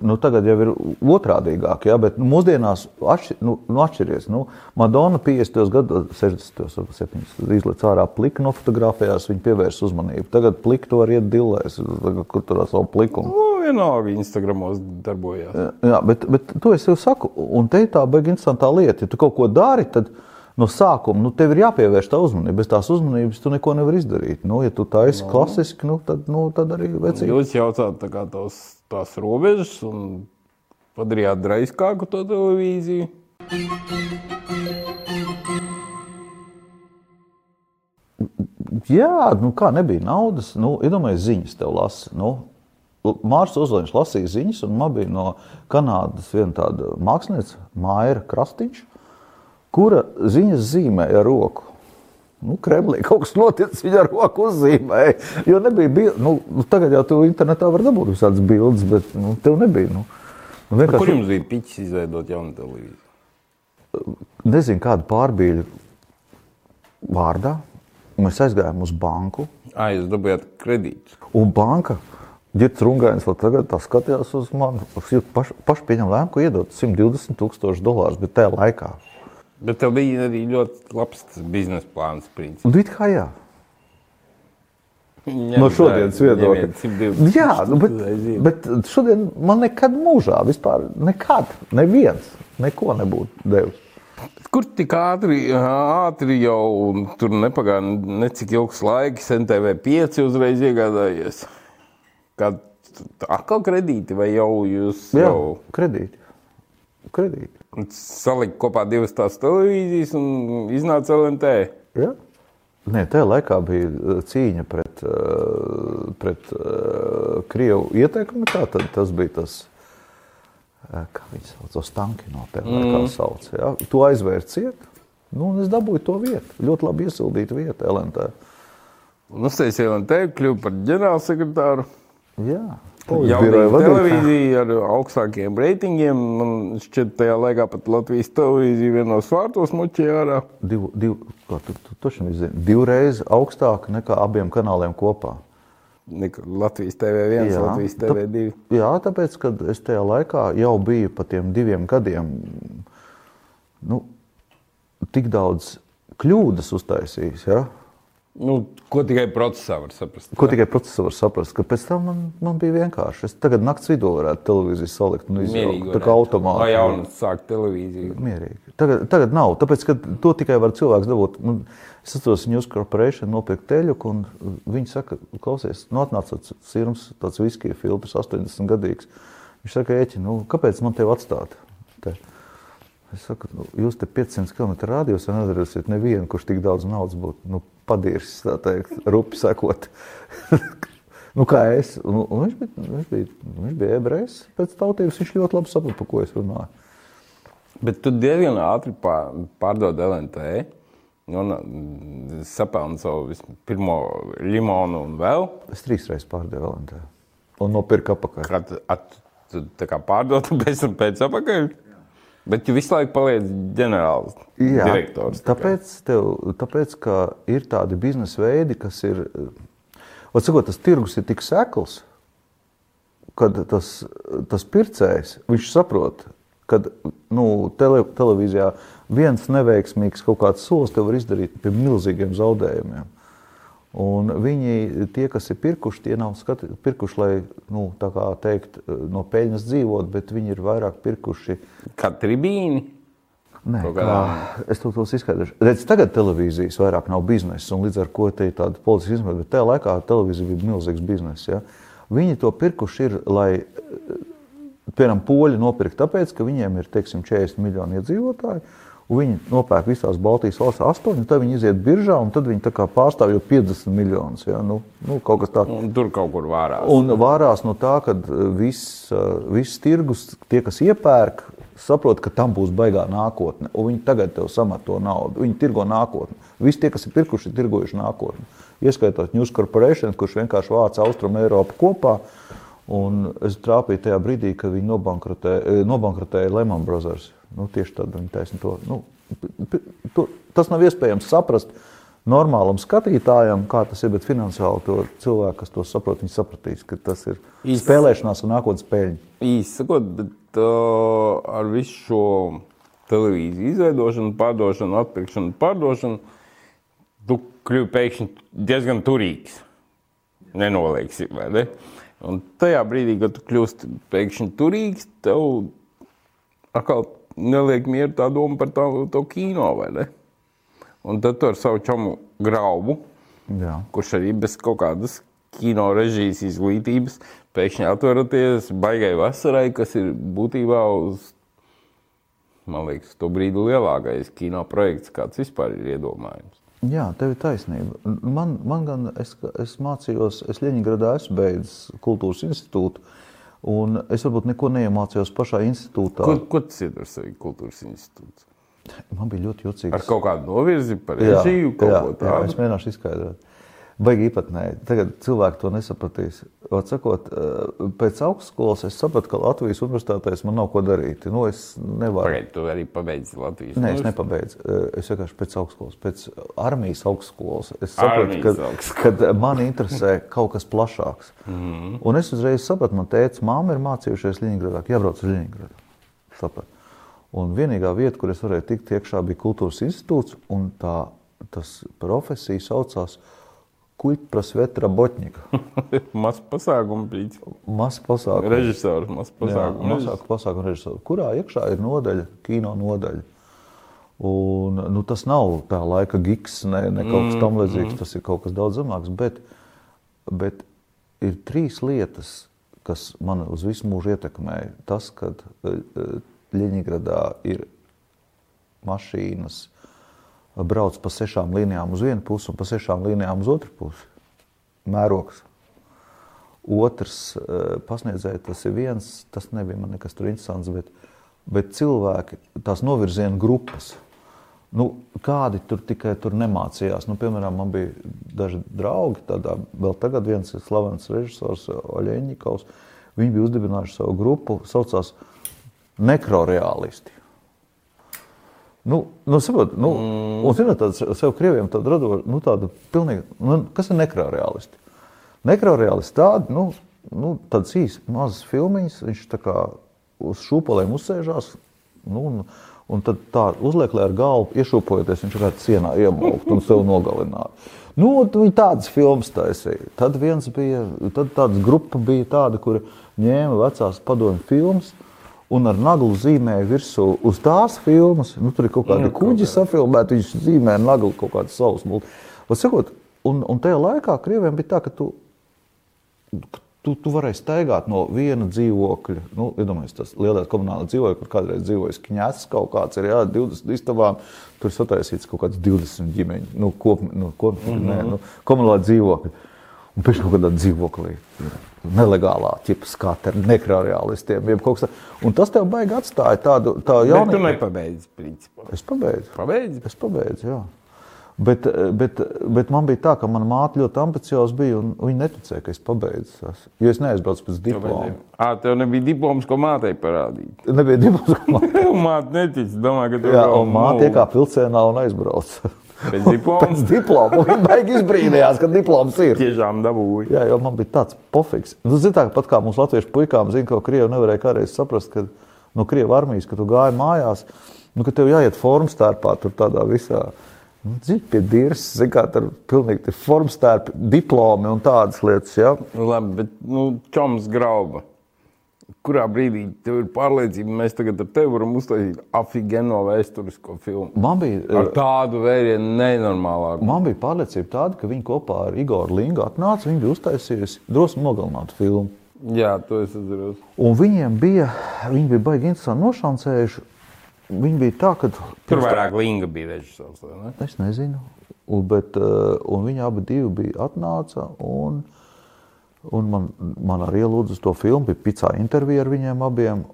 nu, tagad jau ir otrādīgāk, ja, bet nu, mūsdienās atšķir, nu, nu, atšķiries. Nu, Madonna 50. gados, 60. un 70. izlaiž ārā pliku, nofotografējās, viņa pievērsa uzmanību. Tagad pliku to var iet dillēs, kur tur ar savu plikumu. Nu, vienalga, Instagramos darbojās. Jā, bet, bet to es jau saku, un te ir tā baigi interesantā lieta. Ja tu kaut ko dari, tad no sākuma nu, tev ir jāpievērš tā uzmanība. Bez tās uzmanības tu neko nevari izdarīt. Nu, ja tu tā esi no. klasiski, nu, tad, nu, tad arī vecīgi. Jūs jautājat tā kā tos, tās robežas un padarījāt draiskāku to televīziju. Jā, nu kā nebija naudas, nu, iedomājieties, ziņas tev lasa. Nu, Mārcis Uzlīns lasīja ziņas, un man bija no Kanādas viena tāda mākslinieca, Maija Krastīņš kura ziņas zīmēja ar roku. Nu, Kremlī kaut kas noticis, viņa roku uzzīmēja. Jo nebija, bil... nu, tagad jau tu internetā var dabūt visādas bildes, bet nu, tev nebija. Nu, nu, vienkārši... Kur jums bija piķis izveidot jaunu televīziju? Nezinu, kādu pārbīļu vārdā. Mēs aizgājām uz banku. Ai, jūs dabūjāt kredītu. Un banka, Girts Rungainis vēl tagad tā skatījās uz mani. Paši paš pieņem lēmumu, ka iedot 120 tūkstoši dolārus, bet tajā laikā Bet tev bija arī ļoti labs biznesa plāns. Nu, it kā jā. Ņem, no šodienas viedokļa. Jā, nu, bet, bet šodien man nekad mūžā, vispār nekad, neviens neko nebūtu devis. Kur tik ātri, ātri jau tur nepagāja necik ilgs laiks, NTV 5 uzreiz iegādājies? Kā atkal kredīti vai jau jūs? Jā, jau... kredīti. kredīti salikt kopā divas tās televīzijas un iznāca LNT. Ja? Nē, tajā laikā bija uh, cīņa pret, uh, pret uh, Krievu ietekmi. Tad, tas bija tas, kā viņi sauc, Ostankino, mm. kā sauc. Ja? Tu aizvērciet, nu, un es dabūju to vietu. Ļoti labi iesildītu vietu LNT. Un uztaisīja nu, LNT, kļuva par ģenerālsekretāru. Jā. Jaunīga televīzija ar augstākiem reitingiem. Man šķiet, tajā laikā pat Latvijas televīzija vienos vārtos muķīja ārā. Div, div, kā tu, tu, tu Divreiz augstāk nekā abiem kanāliem kopā. Nekā Latvijas TV1, jā, Latvijas TV2. Tā, jā, tāpēc, kad es tajā laikā jau biju pa tiem diviem gadiem, nu, tik daudz kļūdas uztaisījis. Ja? Nu, ko tikai procesā var saprast? Ko tikai procesā var saprast? Ka pēc tam man, man bija vienkārši. Es tagad naktas vidū varētu televīziju salikt un izjaukt. Tā kā automātiski. Vai jaunu sākt televīziju? Mierīgi. Tagad, tagad nav. Tāpēc, ka to tikai var cilvēks dabūt. Nu, es atceros News Corporation nopirkt teļu, un viņi saka, klausies, nu atnāca sirms, tāds viskija filtrs, 80 gadīgs. Viņš saka, eķi, nu, kāpēc man tevi atstāt? Te. Es saku, nu, jūs te 500 km rādījos un nedarīsiet nevienu, kurš tik daudz naudas būtu nu, padirsis, tā teikt, rupi sakot. (laughs) nu, kā es, un, un viņš, bija, viņš, bija, viņš bija ebrejs pēc tautības, viņš ļoti labi saprata, par ko es runāju. Bet tu diezgan ātri pārdod LNT. Un mm, sapelnu savu pirmo limonu un vēl. Es trīs reizes pārdevu LNT. Un nopirku apakaļ. Kad at, tā kā pārdot un pēc tam pēc apakaļ? Bet tu visu laiku paliec ģenerālis Jā, direktors. Tāpēc, tev, tāpēc, ka ir tādi biznesa veidi, kas ir. Sakot, tas tirgus ir tik sekls, kad tas, tas pircējs saprot, ka nu, tele, televīzijā viens neveiksmīgs kaut kāds solis tev var izdarīt pie milzīgiem zaudējumiem. Un viņi, tie, kas ir pirkuši, tie nav skati, pirkuši, lai nu, teikt, no peļņas dzīvot, bet viņi ir vairāk pirkuši. Kā tribīni? Nē, kā, es to izskaidrošu. Redz, tagad televīzijas vairāk nav biznesa, un līdz ar to te ir tāda politiska izmaiņa. Bet tajā laikā televīzija bija milzīgs bizness. Ja? Viņi to pirkuši ir, lai, piemēram, poļi nopirkt tāpēc, ka viņiem ir, teiksim, 40 miljoni iedzīvotāji. Viņi nopērk visās Baltijas valstīs astoņu, tad viņi iziet biržā, un tad viņi pārstāv jau 50 miljonus. Ja? Nu, nu, kaut kas tāds. Tur kaut kur vārās. Un vārās no tā, ka uh, viss, uh, viss tirgus, tie, kas iepērk, saprot, ka tam būs baigā nākotne. Un viņi tagad tev samet to naudu. Viņi tirgo nākotni. Visi tie, kas ir pirkuši, ir tirgojuši nākotni. Ieskaitot News Corporation, kurš vienkārši vāca Austrum Eiropu kopā. Un es trāpīju tajā brīdī, kad viņi nobankrotēja, eh, nobankrotēja Lehman Brothers. Nu, tieši tad viņi taisni to. Nu, tu, tas nav iespējams saprast normālam skatītājam, kā tas ir, bet finansiāli to cilvēku, kas to saprot, viņi sapratīs, ka tas ir Īsts- spēlēšanās un nākotnes peļņa. Īsi sakot, bet uh, ar visu šo televīziju izveidošanu, pārdošanu, atpirkšanu, pārdošanu, tu kļuvi pēkšņi diezgan turīgs. Nenoliegsi, vai ne? Un tajā brīdī, kad tu kļūsti pēkšņi turīgs, tev atkal neliek mieru tā doma par to, to kino, vai ne? Un tad tu ar savu čomu graubu, Jā. kurš arī bez kaut kādas kino režijas izglītības pēkšņi atveraties baigai vasarai, kas ir būtībā uz, man liekas, to brīdi lielākais kino projekts, kāds vispār ir iedomājams. Jā, tev ir taisnība. Man, man gan, es, es mācījos, es Ļeņģeradā esmu beidzis kultūras institūtu, un es varbūt neko neiemācījos pašā institūtā. Ko, ko tas ir ar sevi kultūras institūts? Man bija ļoti jocīgs. Ar kaut kādu novirzi par režiju, kaut jā, ko jā, es tādu? mēģināšu izskaidrot. Baigi īpatnēji. Tagad cilvēki to nesapratīs. Ot, sakot, eh, pēc augstskolas es sapratu, ka Latvijas universitātēs man nav ko darīt. Nu, es nevaru. Pagaid, tu arī pabeidzi Latvijas Nē, es universitāti? nepabeidzu. Eh, Es vienkārši pēc augstskolas, pēc armijas augstskolas. Es sapratu, ka, augstskola. ka man interesē kaut kas plašāks. Mm -hmm. Un es uzreiz sapratu, man tēvs, māma ir mācījušies Ļeņģeradā, ka jābrauc uz Ļeņģeradu. Sapratu. Un vienīgā vieta, kur es varēju tikt iekšā, bija kultūras institūts, un tā, tas profesija saucās Kuļprasvetra Botņika. Maz pasākumu, principā. Mazs pasākums. Režisors, maz Jā, pasākumu. mazāku pasākumu režisoru, kurā iekšā ir nodaļa, kino nodaļa. Un, nu, tas nav tā laika gigs, ne, ne kaut kas tamlīdzīgs, tas ir kaut kas daudz zemāks. Bet, bet ir trīs lietas, kas man uz visu mūžu ietekmēja. Tas, ka Ļeņģeradā ir mašīnas, brauc pa sešām līnijām uz vienu pusi un pa sešām līnijām uz otru pusi. Mērogs. Otrs eh, pasniedzēja, tas ir viens, tas nebija man nekas tur interesants, bet, bet cilvēki, tās novirziena grupas, nu, kādi tur tikai tur nemācījās. Nu, piemēram, man bija daži draugi, tādā, vēl tagad viens ir slavens režisors Oļeņikovs, viņi bija uzdibinājuši savu grupu, saucās Nekroreālisti. Nu, nu, saprot, nu, mm. Un, zinot, tāds sev krieviem tādu radošu, nu, tādu pilnīgi, nu, kas ir nekroreālisti? Nekroreālisti tādi, nu, nu tādas īsas, mazas filmiņas, viņš tā kā uz šūpolēm uzsēžās, nu, un, un tad tā uzliek, lai ar galvu iešūpojoties, viņš varētu sienā iemaukt un sev nogalināt. Nu, viņi tādas filmas taisīja. Tad viens bija, tad tādas grupa bija tāda, kur ņēma vecās padomju filmas, un ar naglu zīmēja virsū uz tās filmas. Nu, tur ir kaut kāda Nu, kuģa safilmēta, viņš zīmē naglu kaut kādu savus mūžus. Un, un tajā laikā krieviem bija tā, ka tu, tu, tu varēji staigāt no viena dzīvokļa. Nu, iedomājieties, tas lielais komunālais dzīvoklis, kur kādreiz dzīvojas kņēs kaut kāds, ir jā, 20 istabām. Tur sataisīts kaut kāds 20 ģimeņu, nu, kop, nu, kop, mm -hmm. nē, nu, komunālā dzīvokļa. Un pēc kaut kādā dzīvoklī nelegālā ķipa skata ar nekroreālistiem. jeb kaut kas tā- Un tas tev baigi atstāja tādu tā Bet tu jaunu. nepabeidzi, principā. Es pabeidzu. Pabeidzi? Es pabeidzu, jā. Bet, bet, bet man bija tā, ka mana māte ļoti ambicioza bija, un viņa neticēja, ka es pabeidzu. Jo es neaizbraucu pēc diploma. Ā, tev nebija diploms, ko mātei parādīt. Nebija diploms, ko man (laughs) Tev māte netic, domā, ka vēl, un māte iekāpa vilcienā un aizbrauca. Pēc diploma Pēc diploma. Viņa baigi izbrīnījās, ka diploms ir. tiešām dabūja. Jā, jo man bija tāds pofiks. Nu, zini, tā, pat kā mums latviešu puikām zina, ka Krievi nevarēja kādreiz saprast, ka no Krievu armijas, ka tu gāji mājās, nu, ka tev jāiet formstērpā tur tādā visā. Nu, Zini, pie dirs, zini, kā tur pilnīgi ir formstērpi, diplomi un tādas lietas, jā. Nu, Labi, bet nu, čoms grauba. Kurā brīdī tev ir pārliecība, mēs tagad ar tevi varam uztaisīt afigeno vēsturisko filmu? Man bija, Ar tādu vērienu nenormālāku. man bija pārliecība tāda, ka viņi kopā ar Igoru Lingu atnāca, viņi bija uztaisījusi drosmi nogalināt filmu. Jā, to es atceros. Un viņiem bija, viņi bija baigi interesanti nošancējuši. Viņi bija tā, ka Tur vairāk Linga bija režisors. vai ne? Es nezinu. Un, bet, eh, un viņi abi divi bija atnāca. Un, un man, man arī ielūdza uz to filmu. Bija picā intervija ar viņiem abiem.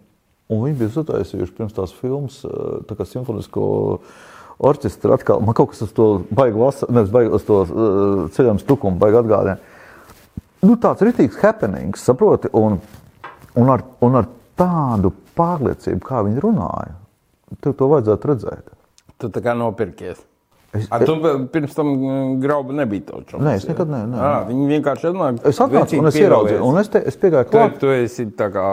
Un viņi bija sataisījuši pirms tās filmas, eh, tā kā simfonisko orķestru atkal. Man kaut kas uz to baigi vasarā, nevis baigi uz to uh, ceļam stukumu, baigi atgādina. Nu, tāds rītīgs happenings, saproti? Un, un, ar, un ar tādu pārliecību, kā viņi runāja, tev to vajadzētu redzēt. Tu tā kā nopirkies. Es, A, tu pirms tam mm, grauba nebija to Nē, es nekad ne- ne- À, viņi vienkārši atnāk. es atnācu un es ieraudzīju, un es, te, es piegāju Tu, klāt. tu esi tā kā.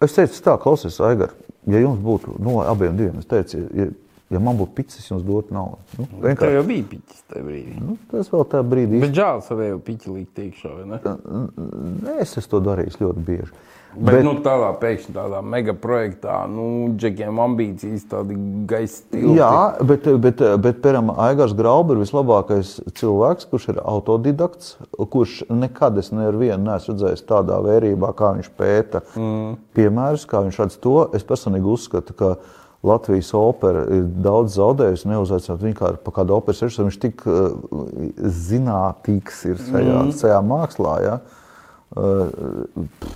Es teicu, tā, klausies, Aigar, ja jums būtu no abiem diviem, es teicu, ja, ja man būtu picis, jums dotu naudu. Nu, Tev vienkārši, jau bija piķis tajā brīdī. nu, tas vēl tā brīdī. Bet žēl savēju piķi likt iekšā, vai ne? Nē, es esmu to darījis ļoti bieži. Bet, bet nu, tādā pēkšņi tādā mega projektā, nu, džekiem ambīcijas, tādi gaisa stili. Jā, bet, bet, bet piemēram, Aigars Grauba ir vislabākais cilvēks, kurš ir autodidakts, kurš nekad es nevienu neesmu redzējis tādā vērībā, kā viņš pēta mm. piemērus, kā viņš redz to. Es personīgi uzskatu, ka Latvijas opera ir daudz zaudējusi, neuzaicinot viņu kā par kādu operas režisoru. Viņš tik uh, zinātīgs ir šajā, mm. šajā mākslā. Ja? Uh,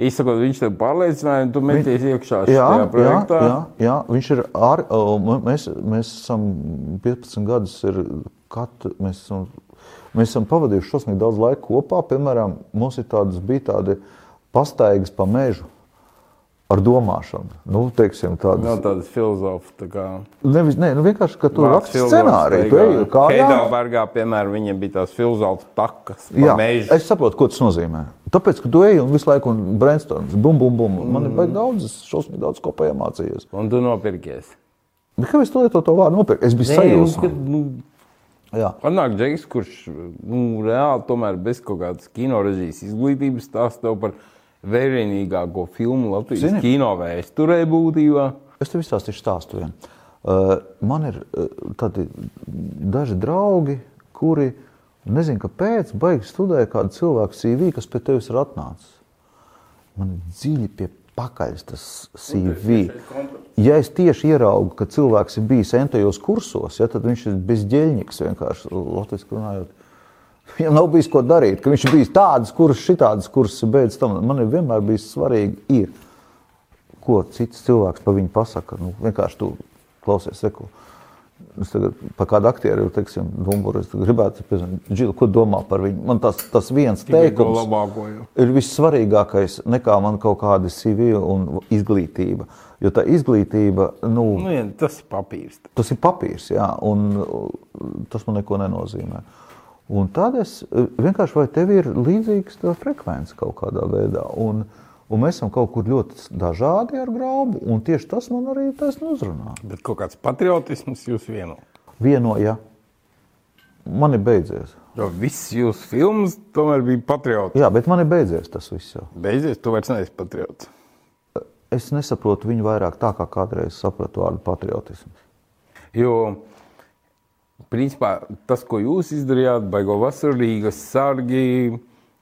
Izsakot, viņš tev pārliecināja, un tu meties iekšā Jā, šajā jā, projektā. jā, jā, viņš ir ar, mēs, mēs esam 15 gadus, ir katru, mēs, esam, mēs esam pavadījuši šausmīgi daudz laika kopā. Piemēram, mums ir tādas, bija tādi pastaigas pa mežu ar domāšanu. Nu, teiksim, tādas, Nav tādas filozofas, tā kā. nevis, ne, nu, vienkārši, ka tu raksti scenāriju, tu ej kājā. Heidelbergā, piemēram, viņiem bija tās filozofas takas Jā, mežu. es saprotu, ko tas nozīmē. Tāpēc, ka tu ej un visu laiku brainstorms, bum, bum, bum. Man ir baigi daudz, šausmīgi daudz ko iemācījies. Un tu nopirkies. Kāpēc tu lieto to vārdu nopirkt? Es biju Nē, sajūsmā. nu, Jā. Atnāk Džeks, kurš nu, reāli tomēr bez kaut kādas kino režijas izglītības stāsta tev par vērienīgāko filmu Latvijas Zini- kino vēsturē būtībā. Es tev izstāstīšu stāstu vienu. Uh, man ir uh, tādi daži draugi, kuri nezinu, kāpēc, baigi studēja kādu cilvēku CV, kas pie tevis ir atnācis. Man ir dziļi pie pakaļ tas CV. Ja es tieši ieraugu, ka cilvēks ir bijis entajos kursos, ja, tad viņš ir bezģeļņiks vienkārši latviešu runājot. Viņam nav bijis ko darīt, ka viņš bijis tāds, kurš šitādas kursus ir beidzis. Tam man ir vienmēr bijis svarīgi, ir, ko cits cilvēks par viņu pasaka. Nu, vienkārši tu klausies, seku. Es tagad par kādu aktieru, teiksim, Dumburu, es gribētu Džil, ko domā par viņu. Man tas, tas viens teikums labāko jau. ir vissvarīgākais nekā man kaut kāda CV un izglītība. Jo tā izglītība, nu, Nu, jā, tas ir papīrs. tas ir papīrs, jā, un uh, tas man neko nenozīmē. Un tad es uh, vienkārši, vai tev ir līdzīgs frekvence kaut kādā veidā. Un, un mēs esam kaut kur ļoti dažādi ar graubu, un tieši tas man arī taisni uzrunā. Bet kaut kāds patriotisms jūs vieno. Vienoja, man ir beidzies. Jo viss jūsu filmas tomēr bija patriots. Jā, bet man ir beidzies tas viss jau. Beidzies, tu vairs neesi patriots. Es nesaprotu viņu vairāk tā, kā kādreiz sapratu vārdu patriotisms. Jo, principā, tas, ko jūs izdarījāt, baigo vasarīgas sargi,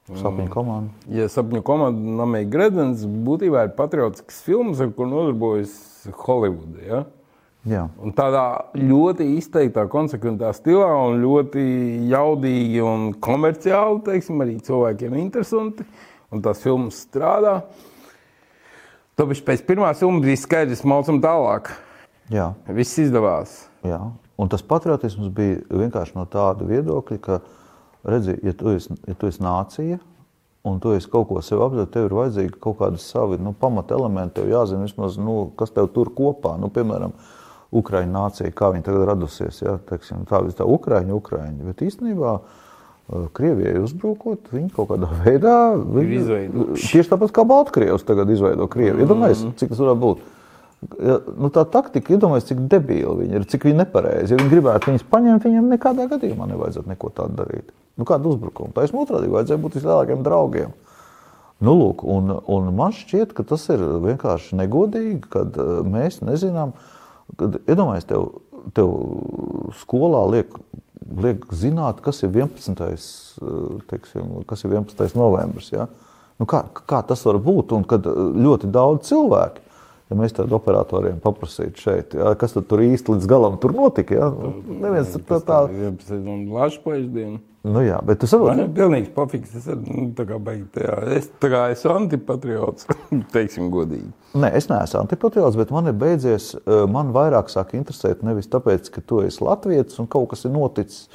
Sapņu komanda. ja sapņu komanda Namēja Gredens, būtībā ir patriotisks filmas, ar ko nodarbojas Holivuda. Ja? Jā. Un tādā ļoti izteiktā, konsekventā stilā, un ļoti jaudīgi un komerciāli, teiksim, arī cilvēkiem interesanti. Un tās filmas strādā. Tāpēc pēc pirmās filmas bija skaidrs, ka mācām tālāk. Jā. Viss izdevās. Jā. Un tas patriotisms bija vienkārši no tāda viedokļa, ka, redzi, ja tu esi, ja tu esi nācija un tu esi kaut ko sev apzināts, tev ir vajadzīgi kaut kādi savi nu, pamata elementi. Tev jāzina, vismaz, nu, kas tev tur kopā. Nu, piemēram, Ukraiņu nācija, kā viņa tagad radusies. Ja, teiksim, tā ir tā Ukraiņa, Ukraiņa. Bet īstenībā uh, Krievijai uzbrukot, viņi kaut kādā veidā viņi, tieši tāpat kā Baltkrievs tagad izveido Krieviju. Iedomājieties, cik tas varētu būt. Nu, tā taktika, iedomājieties, cik debīla viņi ir, cik viņi nepareizi. Ja viņi gribētu viņus paņemt, viņiem nekādā gadījumā nevajadzētu neko tādu darīt. Nu, kādu uzbrukumu? Taisnība otrādi vajadzēja būt vislielākajiem draugiem. Nu, lūk, un, un man šķiet, ka tas ir vienkārši negodīgi, kad eh, mēs nezinām, kad iedomājieties, tev, tev skolā liek, liek zināt, kas ir 11. eh, Teiksim, kas ir 11. novembris. Ja? Nu, kā, kā tas var būt? Un kad eh, ļoti daudz cilvēku, ja mēs tādiem operatoriem paprasītu šeit, ja, kas tad tur īsti līdz galam tur notika, ja? neviens tā, tā, tā. Lašpaiņas diena. Nu, jā, bet tu Man saproti, ir pilnīgs pofiks. Es, nu, tā kā baigi tajā. es, tā kā esmu antipatriots, (laughs) teiksim godīgi. Nē, es neesmu antipatriots, bet man ir beidzies. eh, Man vairāk sāk interesēt nevis tāpēc, ka tu esi latviečs un kaut kas ir noticis,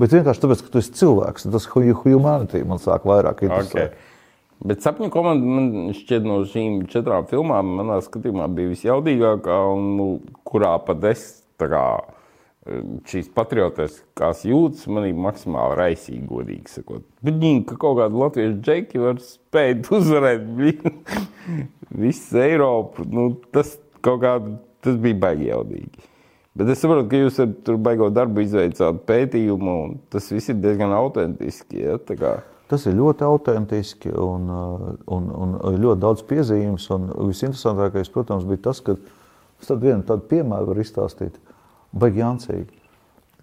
bet vienkārši tāpēc, ka tu esi cilvēks. Tas hu- humanity man sāk vairāk interesēt. Okay. Bet sapņu komanda man šķiet no šīm četrām filmām, manā skatījumā, bija visjaudīgākā, un nu, kurā pat es kā šīs patriotiskās jūtas manī maksimāli raisīgi, godīgi sakot. Viņi, ka kaut kāda latviešu džeki var spēt (laughs) uzvarēt visu Eiropu, nu, tas kaut kā, tas bija baigi jaudīgi. Bet es saprotu, ka jūs tur baigot darbu izveicāt pētījumu, un tas viss ir diezgan autentiski, ja. Tas ir ļoti autentiski un, un, un ļoti daudz piezīmes. Visinteresantākais, protams, bija tas, ka es tādu vienu tādu piemēru varu izstāstīt baigi jāncīgi.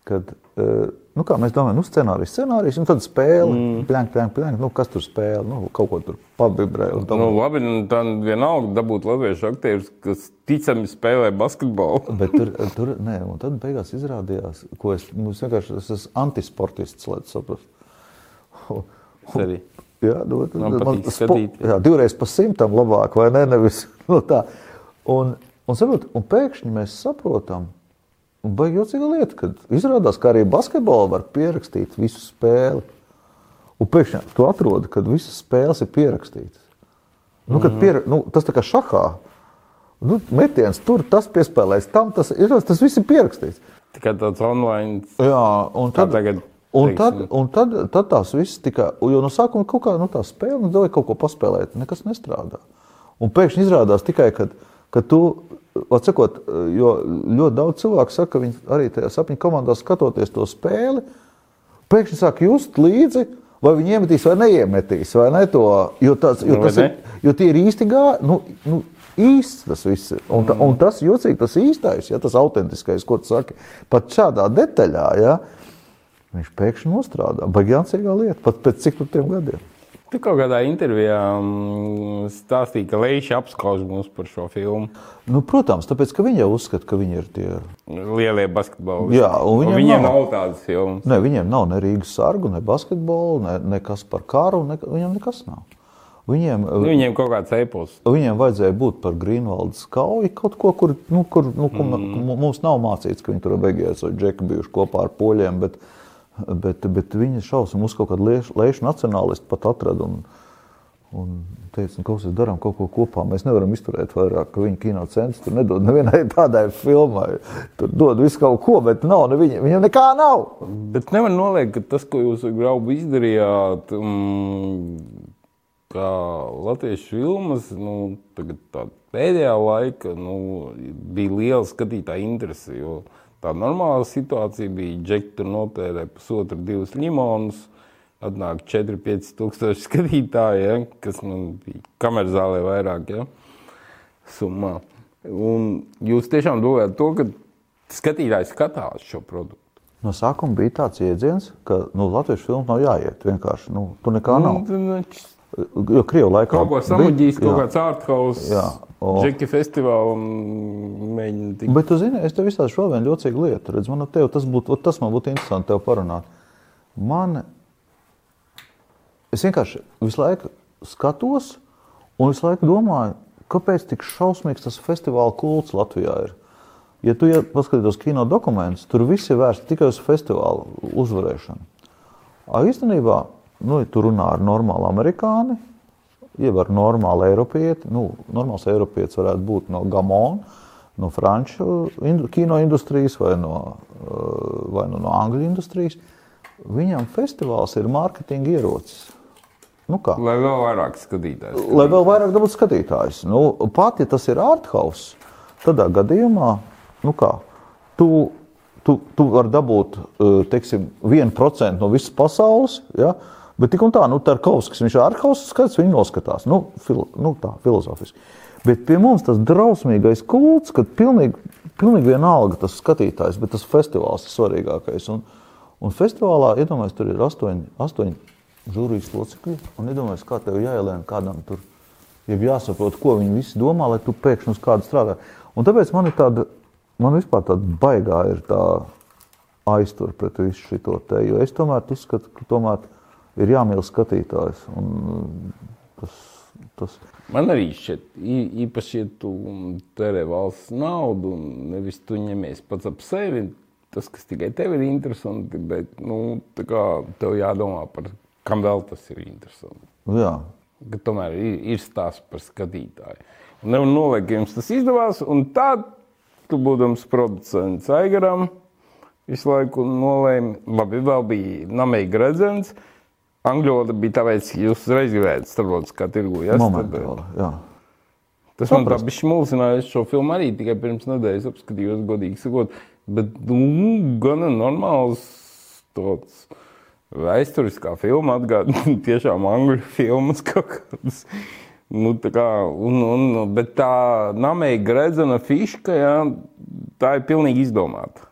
Kad, eh, nu, kā mēs domājam, nu, scenārijs, scenārijs, un tad spēle, mm. plēnk, plēnk, plēnk, nu, kas tur spēle, nu, kaut ko tur pabibrē. Nu, labi, nu, tā vienalga dabūt latviešu aktierus, kas ticami spēlē basketbolu. (laughs) Bet tur, tur, nē, un tad beigās izrādījās, ko es, mums vienkārši, es esmu antisportists, lai saprastu. Arī. Jā, nu, Man patīk skatīt. Jā, divreiz pa simtam labāk, vai ne, nevis, (laughs) nu, tā. Un, un, saprot, un pēkšņi mēs saprotam, Un baigi jocīga lieta, kad izrādās, ka arī basketbolu var pierakstīt visu spēli. Un pēkšņi tu atrodi, ka visas spēles ir pierakstītas. Nu, mm -hmm. pier, nu, tas tā kā šahā. Nu, metiens tur, tas piespēlēs tam, tas, ir, tas viss ir pierakstīts. Tikai tāds online. Jā, un tad, tagad, un tad, un tad, tad tās visas tika, jo no sākuma kaut kā, nu, tā spēle, nu, dabūja kaut ko paspēlēt, nekas nestrādā. Un pēkšņi izrādās tikai, kad, kad tu Atsakot, jo ļoti daudz cilvēku saka, ka viņi arī tajā sapņu komandā skatoties to spēli, pēkšņi sāk just līdzi, vai viņi iemetīs vai neiemetīs. Vai ne to, jo, tas, jo, tas ir, jo tie ir īsti gāji. Nu, nu, īsts tas viss ir. Un, ta, un tas jocīgi, tas īstais, ja, tas autentiskais, ko tu saki, pat šādā detaļā, ja, viņš pēkšņi nostrādā. Baigācīgā lieta, pat pēc cik tiem gadiem. Tu kaut kādā intervijā mm, stāstīji, ka Leiša apskauž mūs par šo filmu. Nu, protams, tāpēc, ka viņi jau uzskata, ka viņi ir tie lielie basketbolisti. Jā, un viņiem, un viņiem nav, nav tādas filmas. Ne, viņiem nav ne Rīgas sargu, ne basketbolu, ne, nekas par karu, ne, viņiem nekas nav. Viņiem, nu, viņiem kaut kāds epos. Viņiem vajadzēja būt par Grīnvaldes kauju, kaut ko, kur, nu, kur nu, mm. mums nav mācīts, ka viņi tur beigās ar Džeku bijuši kopā ar poļiem. Bet, uh, Bet, bet viņa šausmas mums kaut kāda liešu nacionālisti pat atrada. Un, un teica, ka mēs darām kaut ko kopā. Mēs nevaram izturēt vairāk, ka viņa kino centrs tur nedod nevienai (laughs) tādai filmai. Tur dod visu kaut ko, bet nav, ne viņa, viņam nekā nav. Bet nevar noliekt, ka tas, ko jūs ar Graubu izdarījāt, um, kā latviešu filmas, nu, pēdējā laika nu, bija liela skatītāja interese. Jo, Tā normāla situācija bija, ka Džeki tur notērē pusotru, divus limonus. Atnāk 4-5 tūkstoši skatītāji, ja, kas man bija kamerā zālē vairāk. Ja, summā. Un jūs tiešām domājat to, ka skatītājs skatās šo produktu. No sākuma bija tāds jēdziens, ka nu, latviešu filmu nav jāiet. Vienkārši nu, tur nekā nav. Nu, Jo Krievijā laikā kaut ko samuģīs, kaut kāds ārkaus, džeki festivāls mēģina tikt. Bet, tu zini, es tev izstāstīšu vēl vienu ļocīgu lietu. Redz, man, tev, tas, būt, tas man būtu interesanti tev parunāt. Man, es vienkārši visu laiku skatos un visu laiku domāju, kāpēc tik šausmīgs tas festivāla kults Latvijā ir. Ja tu ja paskatītos kino dokumentus, tur viss ir vērsts tikai uz festivālu uzvarēšanu. A, īstenībā Nu, ja tu runā ar normālu amerikāni, jeb ar normālu eiropieti, nu, normāls eiropietis varētu būt no Gamona, no franču kino industrijas vai no, eh, vai no, no angļu industrijas. Viņam festivāls ir mārketinga ierocis. Nu kā? Lai vēl vairāk skatītājs. Lai vēl vairāk dabūtu skatītājs. Nu, pat ja tas ir arthouse, tādā gadījumā, nu kā, tu, tu, tu vari dabūt, eh, teiksim, 1% no visas pasaules, ja, uh, Bet tik un tā, nu, Tarkovskis, viņš ir arhausas skats, viņi noskatās, nu, filo, nu tā, filozofiski. Bet pie mums tas drausmīgais kults, kad pilnīgi, pilnīgi vienalga tas skatītājs, bet tas festivāls ir svarīgākais. Un, un festivālā, iedomājieties, tur ir astoņi, astoņi žūrijas locekļi, un iedomājieties, kā tev jāielēna kādam tur, ja jāsaprot, ko viņi visi domā, lai tu pēkšņi uz kādu strādā. Un tāpēc man ir tāda, man vispār tāda baigā ir tā aiztur pret visu šito te, jo es tomēr uzskatu, ka tomēr ir jāmīl skatītājs. Tas, tas... Man arī šķiet, īpaši, ja tu tērē valsts naudu un nevis tu ņemies pats ap sevi, tas, kas tikai tev ir interesanti, bet nu, tev jādomā par kam vēl tas ir interesanti. Jā. Ka tomēr ir, ir stāsts par skatītāju. Nevar noliekt, ka jums tas izdevās, un tad, tu būdams producents Aigaram, visu laiku nolēma, labi, vēl bija namēji gredzens. Angļu valoda bija tāpēc, ka jūs uzreiz gribējāt starptautiskā tirgu. Ja? Momentāli, jā. Tas man tā bija mulsināja. Es šo filmu arī tikai pirms nedēļas apskatījos, godīgi sakot. Bet, nu, gana normāls tāds vēsturiskā filma atgādina (laughs) tiešām angļu filmas kaut kādas. Nu, tā kā, un, un, bet tā namēja gredzena fiška, jā, tā ir pilnīgi izdomāta.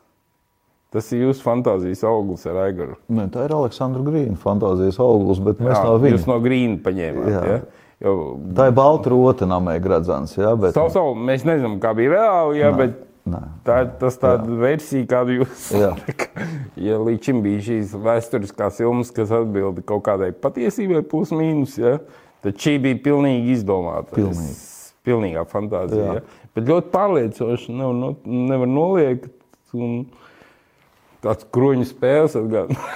Tas ir jūsu fantāzijas auglis ar Aigaru. Nē, tā ir Aleksandra Grīna fantāzijas auglis, bet mēs Jā, no viņa. jūs no Grīna paņēmāt. Jā. Ja? Jo, Tā ir balta rota namē gradzens, jā, bet... savu, savu, mēs nezinām, kā bija reāli, ja, bet nē, tā ir tas tāda versija, kādu jūs. Jā. (laughs) ja līdz šim bija šīs vēsturiskās filmas, kas atbilda kaut kādai patiesībai, plus mīnus, ja, tad šī bija pilnīgi izdomāta. Pilnīgi. Es- Pilnīgā fantāzija. Jā. Ja. Bet ļoti pārliecinoši nevar, nevar noliekt. Un tāds kroņu spēles atgādina.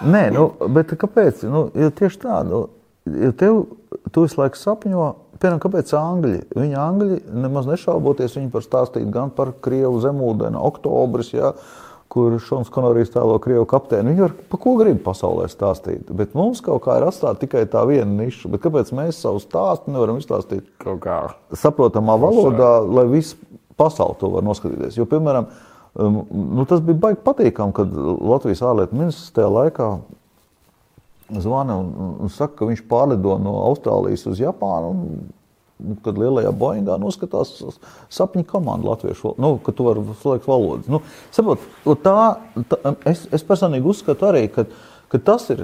Nē, nu, bet kāpēc? Nu, jo tieši tā, nu, jo tev, tu visu laiku sapņo, piemēram, kāpēc angļi? Viņi angļi, nemaz nešauboties, viņi par stāstīt gan par Krievu zemūdeni, oktobris, jā, kur Šons Konorijs tēlo Krievu kapteini. Viņi var pa ko grib pasaulē stāstīt, bet mums kaut kā ir atstāta tikai tā viena niša. Bet kāpēc mēs savu stāstu nevaram izstāstīt Kaut kā. saprotamā valodā, lai viss pasauli to var noskatīties. Jo, piemēram, nu, tas bija baigi patīkami, kad Latvijas ārlietu ministrs tajā laikā zvana un, un- saka, ka viņš pārlido no Austrālijas uz Japānu. Un, nu, Kad lielajā Boeingā noskatās sapņu komandu latviešu valodā, nu, ka tu vari slēgt valodas. Nu, saprot, un tā, tā, es, es personīgi uzskatu arī, ka, ka tas, ir,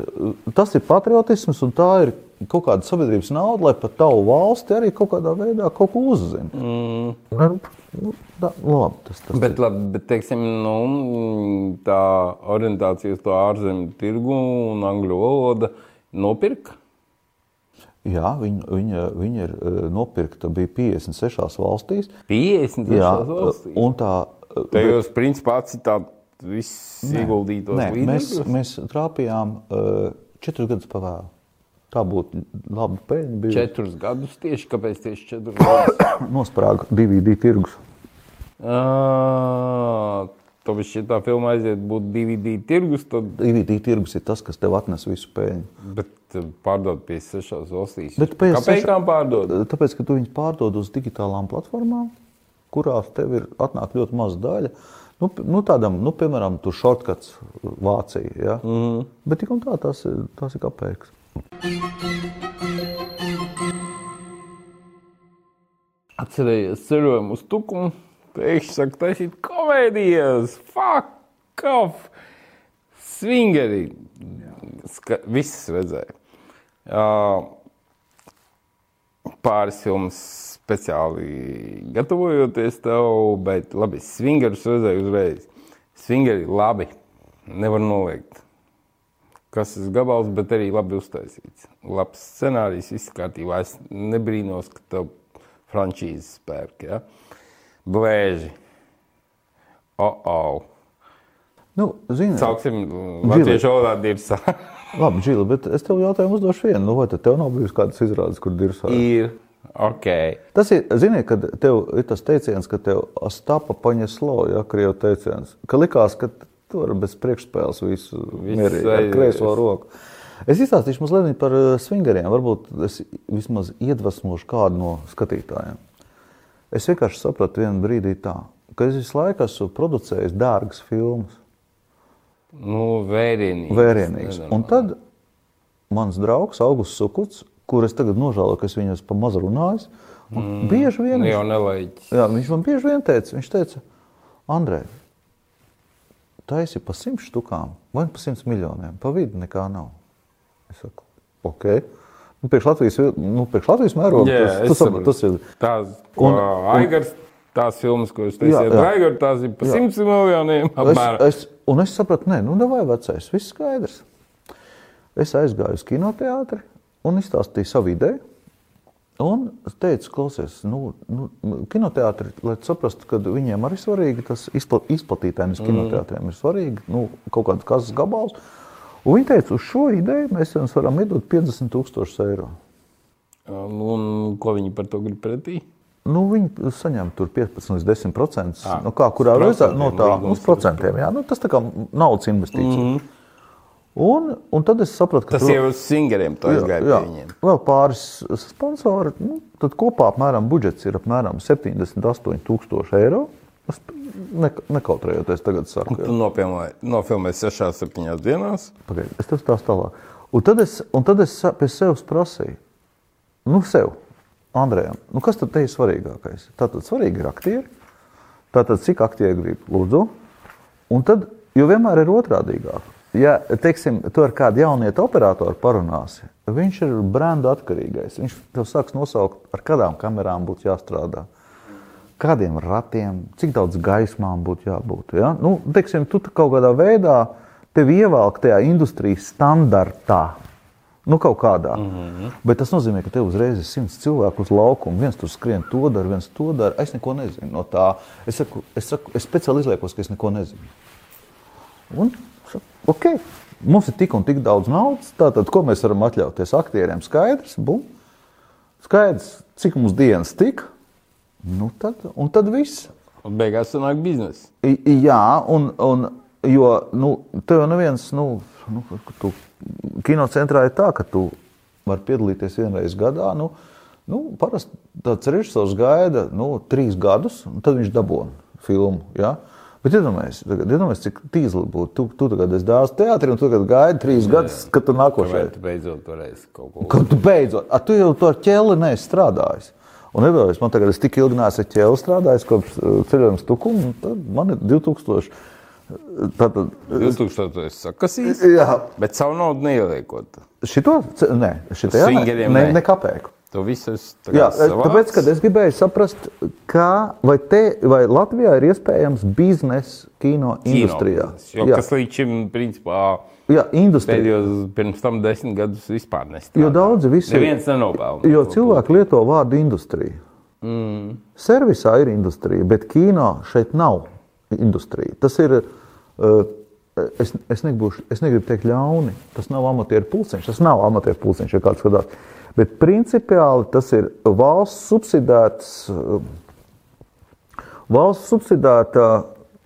tas ir patriotisms un tā ir kaut kāda sabiedrības nauda, lai par tavu valsti arī kaut kādā veidā kaut ko uzzina. Mm. Nu, tā, labi, tas, tas Bet, labi, bet teiksim, nu, tā orientācija uz to ārzemju tirgu un angļu valoda nopirka. Jā, viņa, viņa, viņa ir eh, nopirkta bija 56 valstīs. 50 Jā, valstīs. un tā. Tajos principā citāt viss ieguldītos Nē, mēs, līdzekļus. mēs trāpījām uh, četrus gadus pavēlu. Tā būtu laba peļņa. Bija Četrus gadus tieši, kāpēc tieši četrus gadus? (coughs) nosprāga DVD tirgus. Ā, Tāpēc, ja tā filma aiziet būt DVD tirgus, tad DVD tirgus ir tas, kas tev atnes visu peļņu. bet, eh, pārdod 56 valstīs. Bet pēc Kāpēc seša- pārdod? Tāpēc, ka tu viņus pārdod uz digitālām platformām, kurās tev ir atnāk ļoti maza daļa. Nu, nu, tādam, nu, piemēram, tur šortkats Vācija. Ja? Mm. -hmm. Bet tik un tā, tas tas ir kapeiks. Atcerējies ceļojumu uz tukumu, pēkšņi saka, taisīt komēdijas, fuck off, swingeri. Ska, viss redzēja. Uh, pāris filmas speciāli gatavojoties tev, bet labi, swingerus redzēju uzreiz. Swingeri labi, nevar noliegt. Kas tas gabals, bet arī labi uztaisīts. Labs scenārijs, viss kārtībā. Es nebrīnos, ka tev frančīzes pērk. Ja? Blēži. Oh, oh. Nu, zini, Sauksim, latviešu valodā dirsā. (laughs) labi, Džila, bet es tev jautājumu uzdošu vienu. Nu, vai tad tev nav bijusi kādas izrādes, kur dirsā? Ir ok. Tas ir, zini, kad tev ir tas teiciens, ka tev astapa paņeslo, ja krievu teiciens, ka likās, ka tu vari bez priekšspēles visu mierīgi ar kreiso roku. Es izstāstīšu mazliet par eh, swingeriem. Varbūt es vismaz iedvesmošu kādu no skatītājiem. Es vienkārši sapratu vienā brīdī tā, ka es visu laiku esmu producējis dārgas filmas. Nu, vērienīgs. Vērienīgs. Un tad mans draugs Augusts Sukuts, kur es tagad nožēloju, ka es viņu esmu pa maz runājis, mm. bieži vien Nu, viņš-. Jā, viņš man bieži vien teica, viņš teica, Andrej, taisi pa simt štukām vai pa simt miljoniem, pa vidu nekā nav. Es saku, ok. Nu, priekš Latvijas, nu, priekš Latvijas mēroga Jā, tas, es tas, tas ir. Tās, ko Un- Aigars, tās filmas, ko jūs teicāt, jā. Aigars, tās ir pa. 100 miljoniem Es, apmēram. es, un es sapratu, nē, nu, vai vecais, viss skaidrs. Es aizgāju uz kinoteātri un izstāstīju savu ideju. Un es teicu, klausies, nu, nu, kinoteātri, lai tu saprastu, ka viņiem arī svarīgi tas izpla, izplatītājs kinoteātriem ir svarīgi, nu, kaut kāds kazas gabals. Un viņi teica, uz šo ideju mēs jums varam iedot 50 tūkstošus eiro. Un, un ko viņi par to grib pretī? Nu, viņi saņem tur 15 līdz 10 procentus. Nu, kā kurā reizē? No tā, uz procentiem. Jā, nu, tas tā kā naudas investīcija. Mm -hmm. Un, un tad es sapratu, ka Tas jau uz singeriem to pie viņiem. vēl pāris sponsori. Nu, tad kopā apmēram budžets ir apmēram 78,000 eiro. Es ne, nekautrējoties tagad saku. Nofilmēji, nofilmēji 6, 7 dienās. Pagaid, es tev stāstu tālāk. Un tad es, un tad es pie sevis prasīju, nu, sev, Andrejam, nu, kas tad te ir svarīgākais? Tātad svarīgi ir aktieri. Tātad, cik aktieri grib, lūdzu. Un tad, jo vienmēr ir otrādīgāk. Ja, teiksim, tu ar kādu jaunieti operatoru parunāsi, viņš ir brenda atkarīgais. Viņš tev sāks nosaukt, ar kādām kamerām būtu jāstrādā. Kādiem ratiem, cik daudz gaismām būtu jābūt. Ja? Nu, teiksim, tu kaut kādā veidā tevi ievelk tajā industrijas standartā. Nu, kaut kādā. Mm -hmm. Bet tas nozīmē, ka tev uzreiz ir simts cilvēku uz laukuma. Viens tur skrien to dara, viens to dara. Es neko nezinu no tā. Es, saku, es, saku, es speciāli izliekos, ka es neko nezinu. Un, ok, mums ir tik un tik daudz naudas. Tātad, ko mēs varam atļauties aktieriem? Skaidrs, bum. Skaidrs, cik mums dienas tik. Nu, tad, un tad viss. Un beigās sanāk biznesa. I- Jā, un, un jo nu, tev jau neviens, nu, nu, ka tu kinocentrā ir tā, ka tu vari piedalīties vienreiz gadā. Nu, nu, parasti tāds režisors gaida nu, trīs gadus, un tad viņš dabūna filmu. Ja? Bet iedomājieties, tagad, iedomājieties, cik tīzli būtu. Tu, tu tagad esi dāvāts teātrī, un tu tagad gaidi trīs gadus, kad tu nākošais. tu beidzot varēsi kaut ko Kad tu beidzot, a, tu jau to ar ķēli neesi strādājis. Un nedomājies, man tagad es tik ilgi neesmu ar ķēli strādājis, kopš uh, ceļojuma stukuma, un tad man ir 2000. Tātad, 2000. sakas īsti, jā, bet savu naudu neieliekot. šito, nē, šitajā, ne, nē. ne kapēku. Tu visus Jā, tāpēc, kad es gribēju saprast, kā, vai, te, vai Latvijā ir iespējams biznesa kino, industrijā. Jo, kas līdz šim, principā, jā industrijā. pēdējos pirms tam desmit gadus vispār nestrādā. Jo daudzi visi- Neviens nenopelna. Jo cilvēki lieto vārdu industrija. Mm. Servisā ir industrija, bet kino šeit nav industrija. Tas ir. Uh, es, es, nebūšu, es negribu teikt ļauni. Tas nav amatieru pulciņš. Tas nav amatieru pulciņš, ja kāds skatās. Bet principiāli tas ir valsts subsidēts. uh, Valsts subsidēta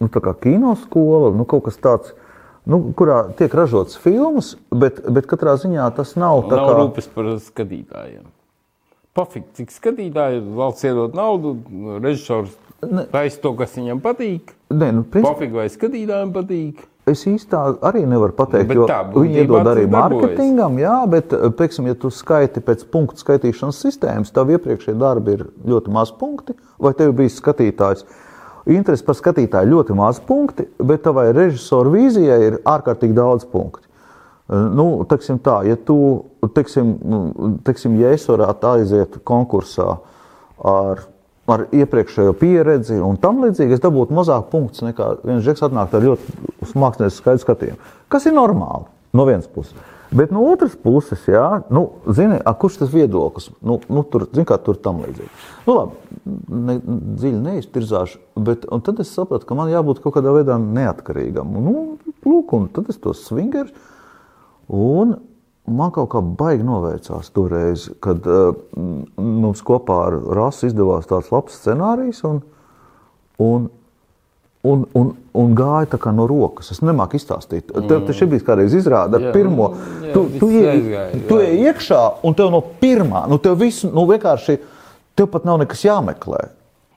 nu, kinoskola, nu, kaut kas tāds, nu, kurā tiek ražotas filmas, bet, bet katrā ziņā tas nav tā Nav kā. rūpes par skatītājiem. Pofīgi, cik skatītāji valsts iedod naudu, režisors taisa to, kas viņam patīk. Nē, nu, principā, Pofīgi, vai skatītājiem patīk. Es īstenībā arī nevaru pateikt, jo tā viņi iedod arī mārketingam, jā, bet, teiksim, ja tu skaiti pēc punktu skaitīšanas sistēmas, tav iepriekšējie darbi ir ļoti maz punkti, vai tev bija skatītājs. Interesi par skatītāju ļoti maz punkti, bet tavai režisora vīzijai ir ārkārtīgi daudz punktu. Nu, teiksim tā, ja tu, teiksim, nu, teiksim, ja es varētu aiziet konkursā ar, ar iepriekšējo pieredzi un tam līdzīgi, es dabūtu mazāk punktus nekā viens žeks atnākt ar ļoti mākslinieku skaidru skatījumu. Kas ir normāli no vienas puses. Bet no otras puses, jā, nu, zini, a, kurš tas viedoklis? Nu, nu, tur, zini, kā tur tam līdzīgi. Nu, labi, ne, dziļi neiztirzāšu, bet tad es sapratu, ka man jābūt kaut kādā veidā neatkarīgam. Nu, lūk, un tad es to swingeru. Un man kaut kā baigi novērcās toreiz, kad uh, mums kopā ar Rasu izdevās tāds labs scenārijs. Un, un, Un, un, un gāja tā kā no rokas. Es nemāku izstāstīt. Tev tas bija kādreiz izrāda ar Jā, pirmo. jā, tu, tu, ej iekšā, un tev no pirmā, nu tev viss, nu vienkārši, tev pat nav nekas jāmeklē.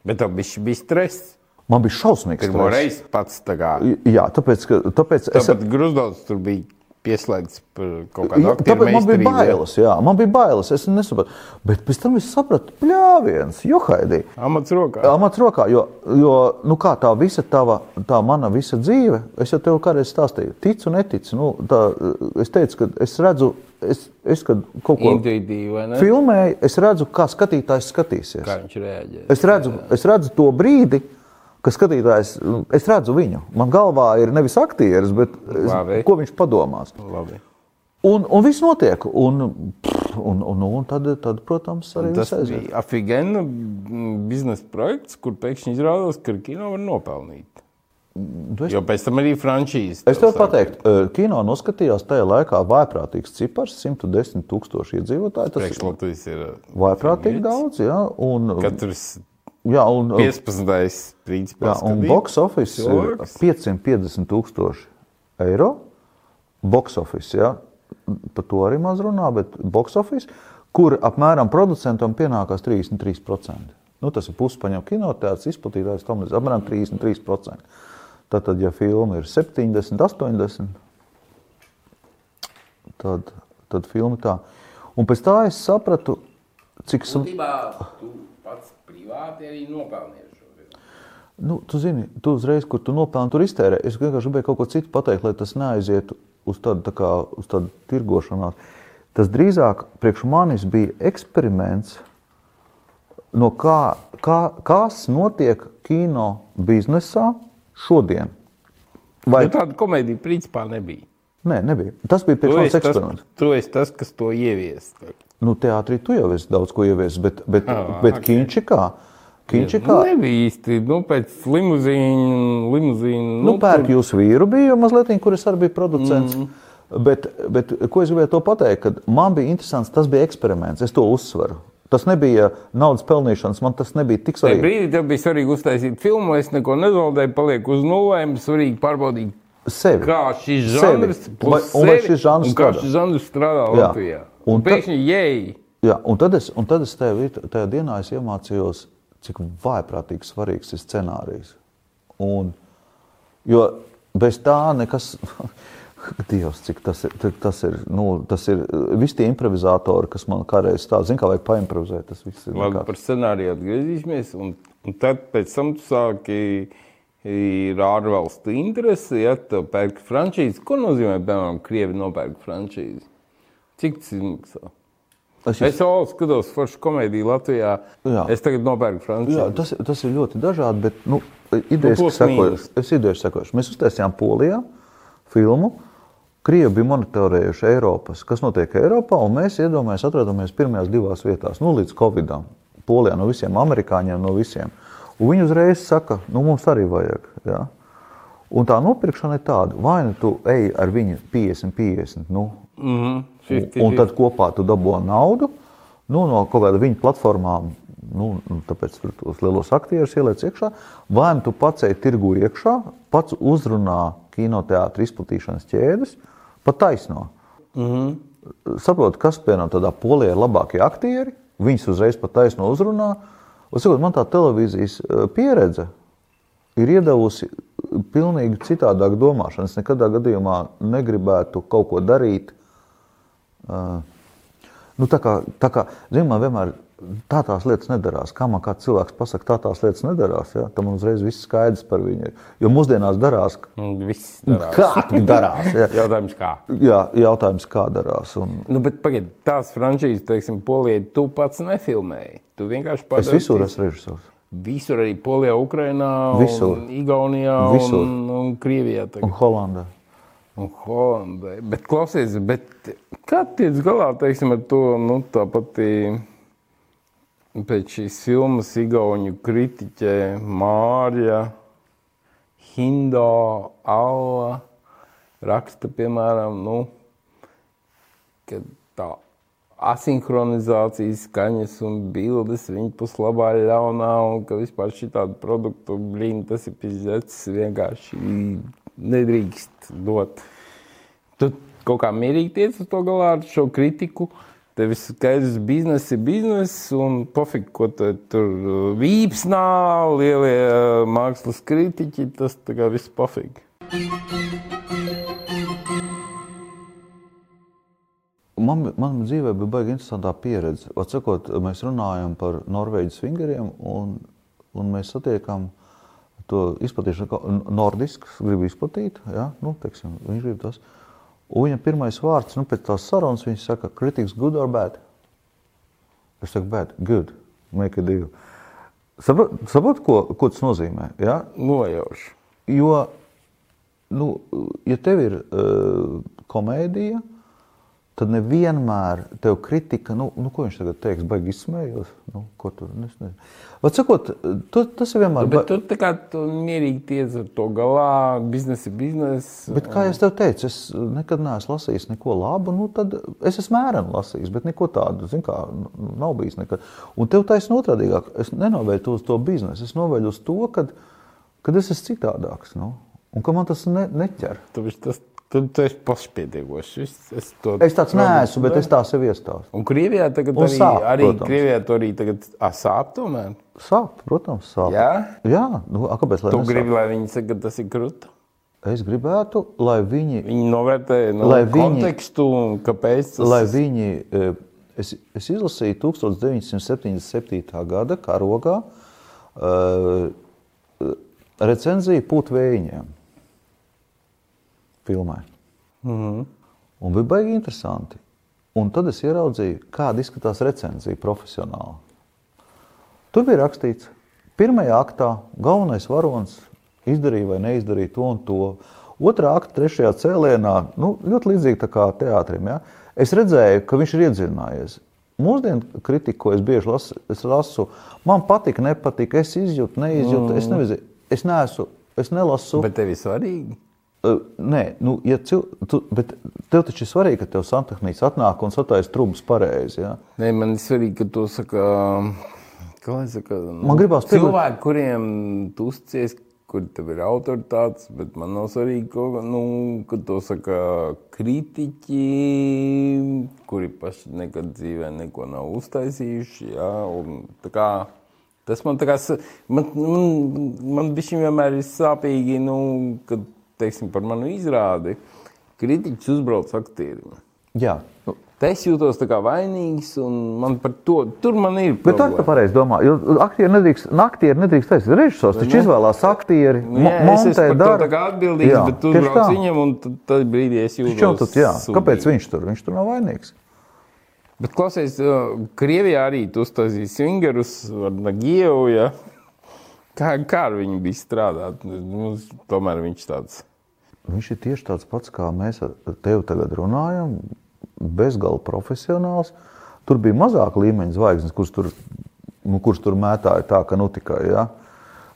Bet tev bija, stress. Man bija šausmīgs. Pirmo stress. reizi pats tā kā. Jā, tāpēc, ka, tāpēc es, Tāpat Grusdovs tur bija pieslēgts par kaut kādu Jā, aktieru Tāpēc man bija jā. bailes, jā, man bija bailes. Es nesapratu. Bet pēc tam es sapratu, pļāviens, johaidī. Amats rokā. Amats rokā, jo, jo nu kā tā visa tava, tā mana visa dzīve, es jau tev kādreiz stāstīju, ticu, neticu. Nu, tā, es teicu, ka es redzu, es, es kad kaut ko Intuitīvi, vai ne? filmēju, es redzu, kā skatītājs skatīsies. Kā viņš reaģē. Es redzu, es redzu to brīdi, kad skatītājs, es redzu viņu. Man galvā ir nevis aktieris, bet es, ko viņš padomās. Labi. Un, un viss notiek. Un, un, un, un tad, tad, protams, arī Tas bija afigēna biznesa projekts, kur pēkšņi izrādās, ka kino var nopelnīt. Tu esi- Jo pēc tam arī frančīzes. Es tev pateiktu, eh, kino noskatījās tajā laikā vaiprātīgs cipars, 110 tūkstoši iedzīvotāji. Tas ir Priekšlatvijas ir vaiprātīgi vietas. daudz, jā. Un, Katrs Jā, un, 15. principā. jā, un box office ir cilvēks. 550 tūkstoši eiro. Box office, jā, par to arī maz runā, bet box office, kur apmēram producentam pienākās 33%. Nu, tas ir puspaņem kinotēts, izplatītājs, tam līdz apmēram 33%. Tātad, ja filma ir 70, 80, tad, tad filma tā. Un pēc tā es sapratu, cik. Būtībā tu privāti arī filmu. Nu, tu zini, tu uzreiz, kur tu nopelni, tur iztērē. Es vienkārši gribēju kaut ko citu pateikt, lai tas neaizietu uz tādu, tā kā, uz tādu tirgošanās. Tas drīzāk priekš manis bija eksperiments, no kā, kā, kas notiek kino biznesā šodien. Vai Nu, tāda komēdija principā nebija. Nē, nebija. Tas bija priekš manis esi, tas, eksperiments. tu esi tas, kas to ievies. Nu, teātrī tu jau esi daudz ko ieviesis, bet, bet, Ah, bet ok. Kinčikā, Kinčikā Nu, nebija īsti. Nu, pēc limuzīna, limuzīna. Nu, pērk jūsu vīru bija mazliet, kurš arī bija producents. Mm. Bet, bet ko es gribēju to pateikt, kad man bija interesants, tas bija eksperiments. Es to uzsveru. Tas nebija naudas pelnīšanas, man tas nebija tik Tajā svarīgi. brīdī tev bija svarīgi uztaisīt filmu, es neko nezaudēju, palieku uz nulēm, svarīgi pārbaudīt, Sevi. kā šis Sevi. žanrs, Vai- plus un vai sevi, šis žanrs strādā? šis žanrs strādā Jā. Latvijā. Un Un pēkšņi, jēj, Jā, un tad es, un tad es tajā, viet- tajā dienā es iemācījos, cik vājprātīgi svarīgs ir scenārijs. Un, jo bez tā nekas. (laughs) Dievs, cik tas ir. cik Tas ir, nu, tas ir visi tie improvizatori, kas man kādreiz stāsta, zina, kā vajag paimprovizēt. Tas viss ir labi par scenāriju atgriezīsimies, un, un tad pēc tam tu sāki ir ārvalstu interesi, ja tev pērk frančīzi. Ko nozīmē, piemēram, Krievi nopērk frančīzi? Cik tas izmaksā? Es Es jau skatos foršu komēdiju Latvijā. Jā. Es tagad nopērku frančīzi. tas, tas ir ļoti dažādi, bet nu, idejas Nu, sekojušas. Es idejas sekojuši. Mēs uztaisījām Polijā filmu. Krievi bija monitorējuši Eiropas, kas notiek Eiropā, un mēs iedomājamies, atrodamies pirmajās divās vietās, nu, līdz Covidam. Polijā no visiem amerikāņiem, no visiem. Un viņi uzreiz saka, nu, mums arī vajag. Ja? Un tā nopirkšana ir tāda, vai nu tu ej ar viņu 50, 50, nu, Mm -hmm. Un tad kopā tu dabūji naudu nu, no kaut kāda viņa platformām. Nu, nu, tāpēc tur tos lielos aktierus ieliec iekšā. Vai nu tu pats ej tirgu iekšā, pats uzrunā kinoteātris izplatīšanas ķēdes, pa taisno. Mm -hmm. Saprotu, kas piemēram tādā polijā ir labākie aktieri. Viņus uzreiz pa taisno uzrunā. Un, sakot, man tā televīzijas eh, pieredze ir iedavusi pilnīgi citādāku domāšanu. Es nekādā gadījumā negribētu kaut ko darīt. Nu, tā kā, tā kā zin, man vienmēr tā tās lietas nedarās. Kā man kāds cilvēks pasakā, tā tās lietas nedarās, ja? tad man uzreiz viss skaidrs par viņu. Jo mūsdienās darās, Viss darās. kā darās. Ja? (laughs) Jautājums kā? Jā, jautājums, kā darās. Un Nu, bet pagaidi, tās frančīzes, teiksim, Polijā, tu pats nefilmēji. Tu vienkārši es padari visur esmu režisors. Visur arī Polijā, Ukrainā, Visur. un Igaunijā Visur. un, un Krievijā. Un Tagad. Holandē. Un Holandē. Bet klausies, bet kā tiec galā, teiksim, ar to, nu, tā pati pēc šīs filmas Igauņu kritiķe Mārja Hinda Alla raksta, piemēram, nu, ka tā asinhronizācija, skaņas un bildes viņa puslabā ļaunā, un ka vispār šī tādu produktu, blīn, tas ir pizdzēts, vienkārši nedrīkst dot. Tu kaut kā mierīgi tiec uz to galā ar šo kritiku. Tev viss skaidrs, biznesa ir biznesa, un pofīgi, ko tu tur uh, vīpsnā, lielie uh, mākslas kritiķi, tas tā kā viss pofīgi. Man, man dzīvē bija baigi interesantā pieredze. Atsakot, mēs runājam par Norvēģijas fingeriem, un, un mēs satiekam to izplatīšanu, nordisks grib izplatīt. Ja? Nu, teiksim, viņš grib tas. Un viņa pirmais vārds, nu, pēc tās sarunas, viņš saka, critics good or bad? Es saku, bad, good, make a deal. Saprot, saprot ko, ko tas nozīmē? Ja? Nojauši. Jo, nu, ja tev ir uh, komēdija, tad nevienmēr tev kritika, nu, nu ko viņš tagad teiks, baigi izsmējos. Nu, ko tur, nu, es nezinu. Vat sakot, tu, tas ir vienmēr. Bet tur tā kā tu mierīgi tiec ar to galā, biznesa ir biznesa. Bet, kā jau tev teicu, es nekad neesmu lasījis neko labu. Nu, tad es esmu mēreni lasījis, bet neko tādu, zin kā, nu, nav bijis nekad. Un tev taisn otrādīgāk, es nenovēju to uz to biznesu, es novēju uz to, kad, kad es esmu citādāks. Nu, un ka man tas ne, neķer. Tāpēc tas Tad tu esi pašpietiekošs. Es, es, to, Es tāds neesmu, bet es tā sev iestāstu. Un Krievijā tagad Un arī, sāp, arī protams. Krievijā tu arī tagad a, sāp tomēr. Sāp, protams, sāp. Jā? Jā, nu, a, kāpēc? lai Tu nesāp? gribi, lai viņi saka, ka tas ir krūti. Es gribētu, lai viņi, Viņi novērtē no Lai viņi- kontekstu, un kāpēc tas lai viņi e, es, es izlasīju 1977. gada karogā uh, recenziju putvējiem filmai. Mm -hmm. Un bija baigi interesanti. Un tad es ieraudzīju, kāda izskatās recenzija profesionāli. Tur bija rakstīts, pirmajā aktā galvenais varonis izdarīja vai neizdarīja to un to. Otrā akta, trešajā cēlienā, nu, ļoti līdzīgi tā kā teātrim. Ja? Es redzēju, ka viņš ir iedzinājies. Mūsdienu kritiku, ko es bieži lasu, es lasu, man patīk, nepatīk, es izjūtu, neizjūtu. Mm. Es, nevizu, es neesmu, es nelasu. Bet tev ir svarīgi. Uh, Nē, nu, ja cil, tu, bet tev taču ir svarīgi, ka tev santehniks atnāk un sataisa trubus pareizi. Ja? Nē, man ir svarīgi, ka to saka. Kā lai saka, nu, Man gribās piebilst- cilvēki, kuriem tu uzticies, kur tev ir autoritātes, bet man nav svarīgi, ko, nu, ka to saka kritiķi, kuri paši nekad dzīvē neko nav uztaisījuši. Ja, un, tā kā, tas man tā kā, man, man, man bišķiņ vienmēr ir sāpīgi, nu, kad, teiksim, par manu izrādi, kritiķis uzbrauc aktieriem. Jā, nu, Te Es jūtos kā vainīgs, un man par to tur man ir. Bet tā ir problēma. pareizi domā. Jo aktieri nedrīkst, nu, aktieri nedrīkst taisīt. Režisors taču izvēlās aktieri, Nu, jā, mo- es esmu par to atbildīgs, Jā, bet tu brauc viņam, un tad, tad brīdī es jūtos. Jau tad, jā. sūdīgi. Kāpēc viņš tur? Viņš tur nav vainīgs. Bet, klausies, uh, Krievijā arī tu uztaisīji swingerus ar Nagievu, ja? Kā, kā ar viņu bija strādāt? Nu, tomēr viņš tāds. Viņš ir tieši tāds pats, kā mēs ar tevi tagad runājam, bezgalīgi profesionāls. Tur bija mazāk līmeņa zvaigznes, kurš tur, nu, kurš tur mētāja tā, ka nu tikai. Ja?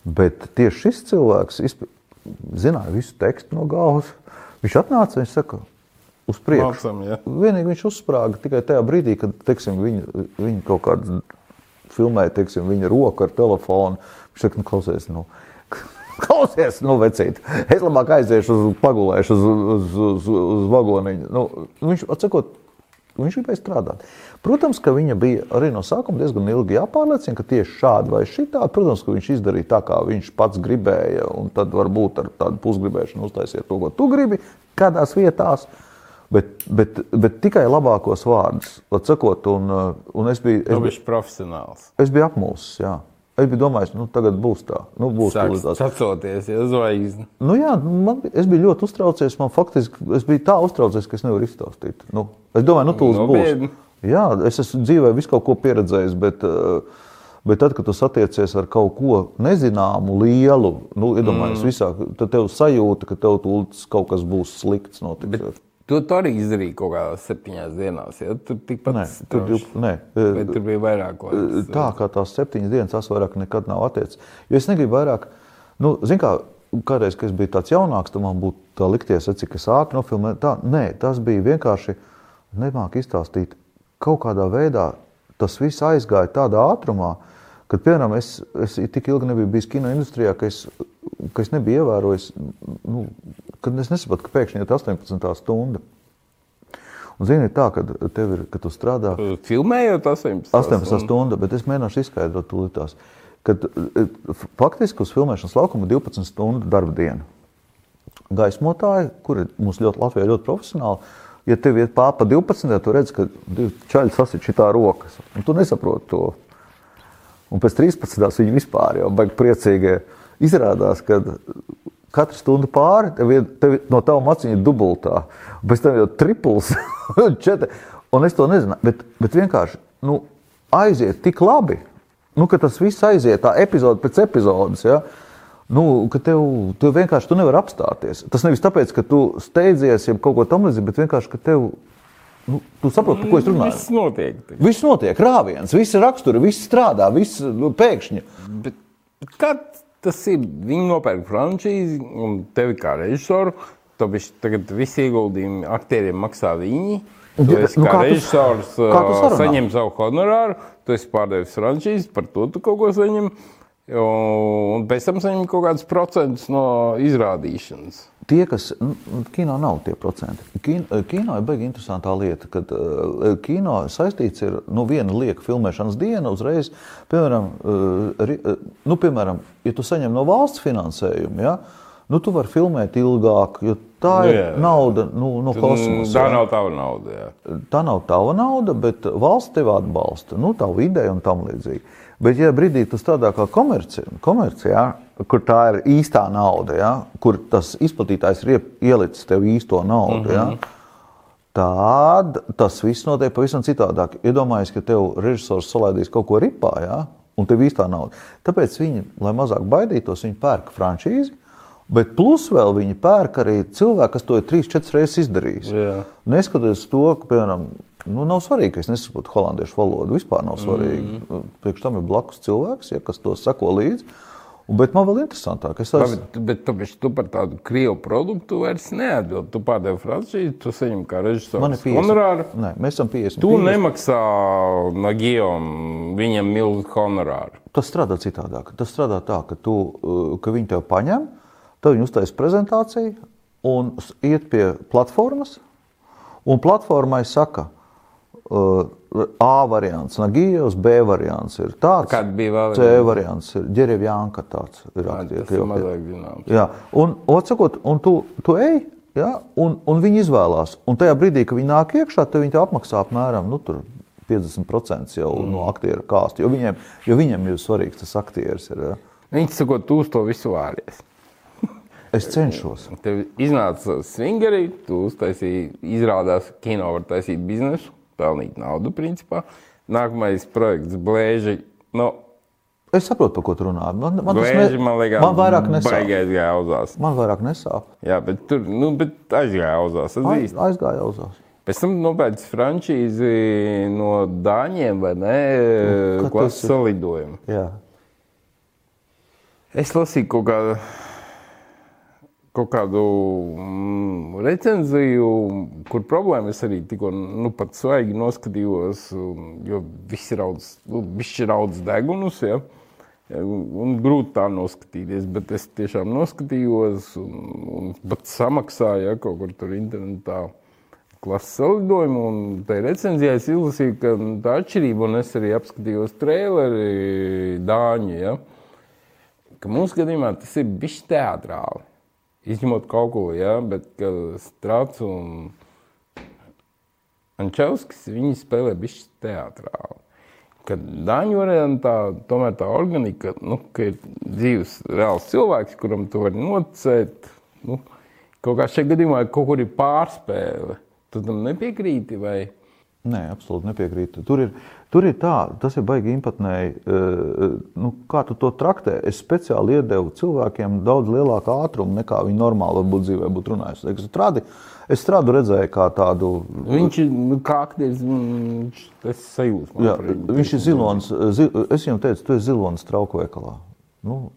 Bet tieši šis cilvēks izp... zināja visu tekstu no galvas. Viņš atnāca un saka, uz priekšu. Mācam, ja? Vienīgi viņš uzsprāga tikai tajā brīdī, kad teiksim, viņa, viņa kaut kādā filmēja teiksim, viņa roku ar telefonu. Viņš saka, nu, klausies, nu, (laughs) klausies, nu, vecīt, es labāk aiziešu uz pagulēšu uz, uz, uz, uz vagoniņu. Nu, viņš, atsakot, viņš gribēja strādāt. Protams, ka viņa bija arī no sākuma diezgan ilgi jāpārliecina, ka tieši šādi vai šitā. Protams, ka viņš izdarīja tā, kā viņš pats gribēja, un tad varbūt ar tādu pusgribēšanu uztaisiet to, ko tu gribi, kādās vietās. Bet, bet, bet tikai labākos vārdus. Atsakot, un, un es biju, es, biju, biji profesionāls. es biju apmulsis. Jā. Es biju domājis, nu, tagad būs tā. Nu, būs Sāks tās. sacoties, ja zvaigzni. Nu, jā, man, bija- es biju ļoti uztraucies. Man faktiski es biju tā uztraucies, ka es nevaru izstāstīt. Nu, es domāju, nu, tūlīt Nopietni? būs. Jā, es esmu dzīvē visu kaut ko pieredzējis, bet, eh, bet tad, kad tu satiecies ar kaut ko nezināmu, lielu, nu, iedomājies, mm. visā, tad tev sajūta, ka tev tūlīt kaut kas būs slikts. Notiks. Tu to arī izdarīji kaut kādās septiņās dienās. Ja? Tur tikpat Nē, tur, strauji. div- nē, Vai tur bija vairāk lietas? Tā kā tās septiņas dienas, tas vairāk nekad nav attiecis. Jo es negribu vairāk, nu, zin kā, kādreiz, kad es biju tāds jaunāks, tad man būtu tā likties, cik es ātri nofilmēju. Tā, nē, tas bija vienkārši, nemāk izstāstīt, kaut kādā veidā tas viss aizgāja tādā ātrumā, kad, piemēram, es, es tik ilgi nebiju bijis kino industrijā, ka es, ka es nebiju ievērojis, nu, kad es nesapratu, ka pēkšņi ir 18 stunda. Un, zini, tā, kad tev ir, kad tu strādā, Filmējot 18. 18 stundas, bet es mēģināšu izskaidrot tūlītās. Kad e, faktiski uz filmēšanas laukuma ir 12 stundu darba diena. Gaismotāji, kuri mums ļoti Latvijā ļoti profesionāli, ja tev ir pārpa 12, tad tu redz, ka divi čaļi sasit šitā rokas. Un tu nesaproti to. Un pēc 13. viņi vispār jau baigi priecīgie izrādās, ka katra stunda pāri tev ir, tev ir no tava maciņa dubultā. Un pēc tam jau tripls. (laughs) četri. un es to nezinu. Bet, bet vienkārši nu, aiziet tik labi, nu, ka tas viss aiziet tā epizode pēc epizodes. Ja? Nu, ka tev, tev vienkārši tu nevari apstāties. Tas nevis tāpēc, ka tu steidzies, ja kaut ko tamlīdzīgu, bet vienkārši, ka tev Nu, tu saproti, ko es runāju? Viss notiek. Viss notiek, rāviens, viss ir raksturi, viss strādā, viss nu, pēkšņi. Bet, bet kā tas ir? Viņi nopērk frančīzi un tevi kā režisoru. Tāpēc tagad visi ieguldījumi aktieriem maksā viņi. Tu Ja, esi nu kā, kā tu- režisors, kā tu ā, sarunā? saņem savu honorāru, tu esi pārdevis frančīzi, par to tu kaut ko saņem. Un pēc tam saņem kaut kādus procentus no izrādīšanas. Tie, kas nu, kino nav tie procenti. Kino, kino ir baigi interesantā lieta, kad uh, kino saistīts ir nu, viena lieka filmēšanas diena uzreiz. Piemēram, uh, uh, nu, piemēram, ja tu saņem no valsts finansējumu, ja, nu, tu vari filmēt ilgāk, jo tā ir Jā. nauda nu, no kosmosa. Tā ja. nav tava nauda. Jā. tā nav tava nauda, bet valsts tevi atbalsta. Nu, tā ideja un tam līdzīgi. Bet, ja brīdī tu strādā kā komerci- komercijā, kur tā ir īstā nauda, ja, kur tas izplatītājs ir ie- ielicis tev īsto naudu, ja, tad tas viss notiek pavisam citādāk. Iedomājieties, ka tev režisors salaidīs kaut ko ripā, ja, un tev īstā nauda. Tāpēc viņi, lai mazāk baidītos, viņi pērk franšīzi. Bet plus vēl viņi pērk arī cilvēku, kas to ir trīs, četras reizes izdarījis. Jā. Neskatoties to, ka, piemēram, nu, nav svarīgi, ka es nesaprotu holandiešu valodu. Vispār nav svarīgi. Mm. Priekš tam ir blakus cilvēks, ja, kas to sako līdzi. Bet man vēl interesantāk, es esmu. Bet, bet tāpēc tu par tādu krievu produktu vairs neatbild. Tu pārdevi frančīzi, tu saņem kā režisors ir 50. honorāru. Nē, mēs esam 50. Tu 50. nemaksā Nagijam viņam milzu honorāru. Tas strādā citādāk. Tas strādā tā, ka, tu, uh, ka viņi tev paņem, tad viņi uztaisa prezentāciju un iet pie platformas. Un platformai saka, A variants, Nagijos, B variants ir tāds. Kāda bija vēl C variants ir Ģerevjānka tāds. Ir Tas aktieri, ir mazāk zināms. Jā, un, otsakot, un tu, tu ej, ja, un, un viņi izvēlās. Un tajā brīdī, kad viņi nāk iekšā, tad viņi tev apmaksā apmēram nu, tur 50% jau mm. no aktieru kāsta. Jo viņiem, jo viņiem ir svarīgs tas aktieris. Ir, ja. Viņi saka, tu uz to visu vāries. (laughs) Es cenšos. Tev iznāca swingeri, tu uztaisīji, izrādās, kino var taisīt biznesu, pelnīt naudu, principā. Nākamais projekts Blēži. Nu, Es saprotu, par ko tu runā. Man, man, tas Blēži, man liekas, man vairāk nesāp. Man vairāk nesāp. Jā, bet tur, nu, bet aizgāja auzās. Aiz, aizgāja uzās. Pēc tam nopērts frančīzi no Dāņiem vai ne? Nu, Klases salidojumu. Jā. Es lasīju kaut kādu, kaut kādu mm, recenziju, kur problēma es arī tikko nu, pat svaigi noskatījos, jo visi raudz, nu, bišķi raudz degunus, ja? Un, grūti tā noskatīties, bet es tiešām noskatījos un, un pat samaksāju ja, kaut kur tur internetā klases salidojumu. Un tajā recenzijā es izlasīju, ka tā atšķirība, un es arī apskatījos traileri Dāņu. Ja? ka mūsu gadījumā tas ir bijis teātrāli. Izņemot kaut ko, ja, bet Strāts un Ančevskis viņi spēlē bijis teātrāli. Kad Dāņu variantā tomēr tā organika, nu, ka ir dzīves reāls cilvēks, kuram tu vari noticēt, nu, kaut kā šajā gadījumā kaut kur ir pārspēle. Tu tam nepiekrīti vai? Nē, absolūti nepiekrītu. Tur ir, tur ir tā, tas ir baigi impatnēji. eh, Nu, kā tu to traktē? Es speciāli iedevu cilvēkiem daudz lielāku ātrumu, nekā viņi normāli varbūt dzīvē būtu runājuši. Es strādu, es strādu redzēju kā tādu. Viņš ir nu, kā aktieris, viņš tas sajūta. Viņš ir zilonis. zi- Es viņam teicu, tu esi zilonis traukveikalā. Nu, es-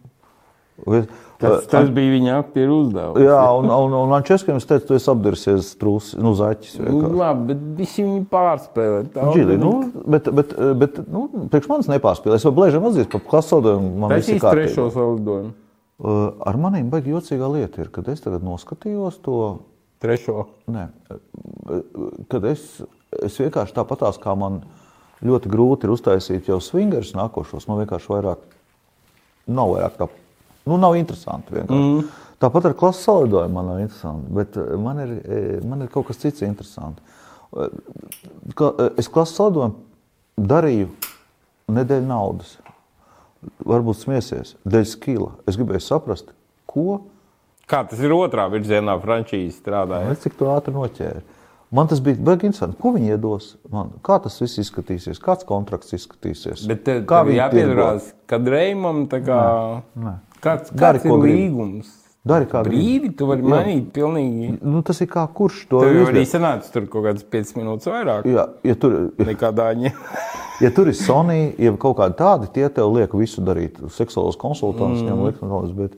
Tas, tas bija viņa aktieru uzdevums. Jā, un, un, un Ančeskim es teicu, tu esi apdirsies trūs, nu, zaķis. Nu, labi, bet visi viņi pārspēlē. Džili, nu, bet, bet, bet nu, priekš manis nepārspīlē. Es vēl blēžam atzīst par klasodojumu. Man Tas viss ir kārtībā. trešo salidojumu. Uh, Ar maniem baigi jocīgā lieta ir, kad es tagad noskatījos to, Trešo. ne, kad es, es vienkārši tāpatās, kā man ļoti grūti ir uztaisīt jau swingers nākošos, man vienkārši vairāk nav vairāk tā, nu nav interesanti vienkārši. Mm. Tāpat ar klases salidojumu man nav interesanti, bet eh, man ir, eh, man ir kaut kas cits interesanti. Eh, Es klases salidojumu darīju nedēļu naudas. Varbūt smiesies, dēļ skila. Es gribēju saprast, ko Kā tas ir otrā virzienā, frančīze strādāja? Es cik to ātri noķēru. Man tas bija baigi interesanti. Ko viņi iedos? Man, kā tas viss izskatīsies? Kāds kontrakts izskatīsies? Bet te, kā viņi jāpiedalās, kad Reimam tā kā. Nē. Kāds, kāds ir līgums? Dari kā. Brīvi tu vari Jā. mainīt pilnīgi. Nu, tas ir kā kurš to Tev jau arī sanāca tur kaut kādas 5 minūtes vairāk Jā, ja tur, nekā dāņi. (laughs) ja tur ir Sony, ja kaut kādi tādi, tie tev liek visu darīt. Seksuālos konsultants, mm. ņem liktenis, bet,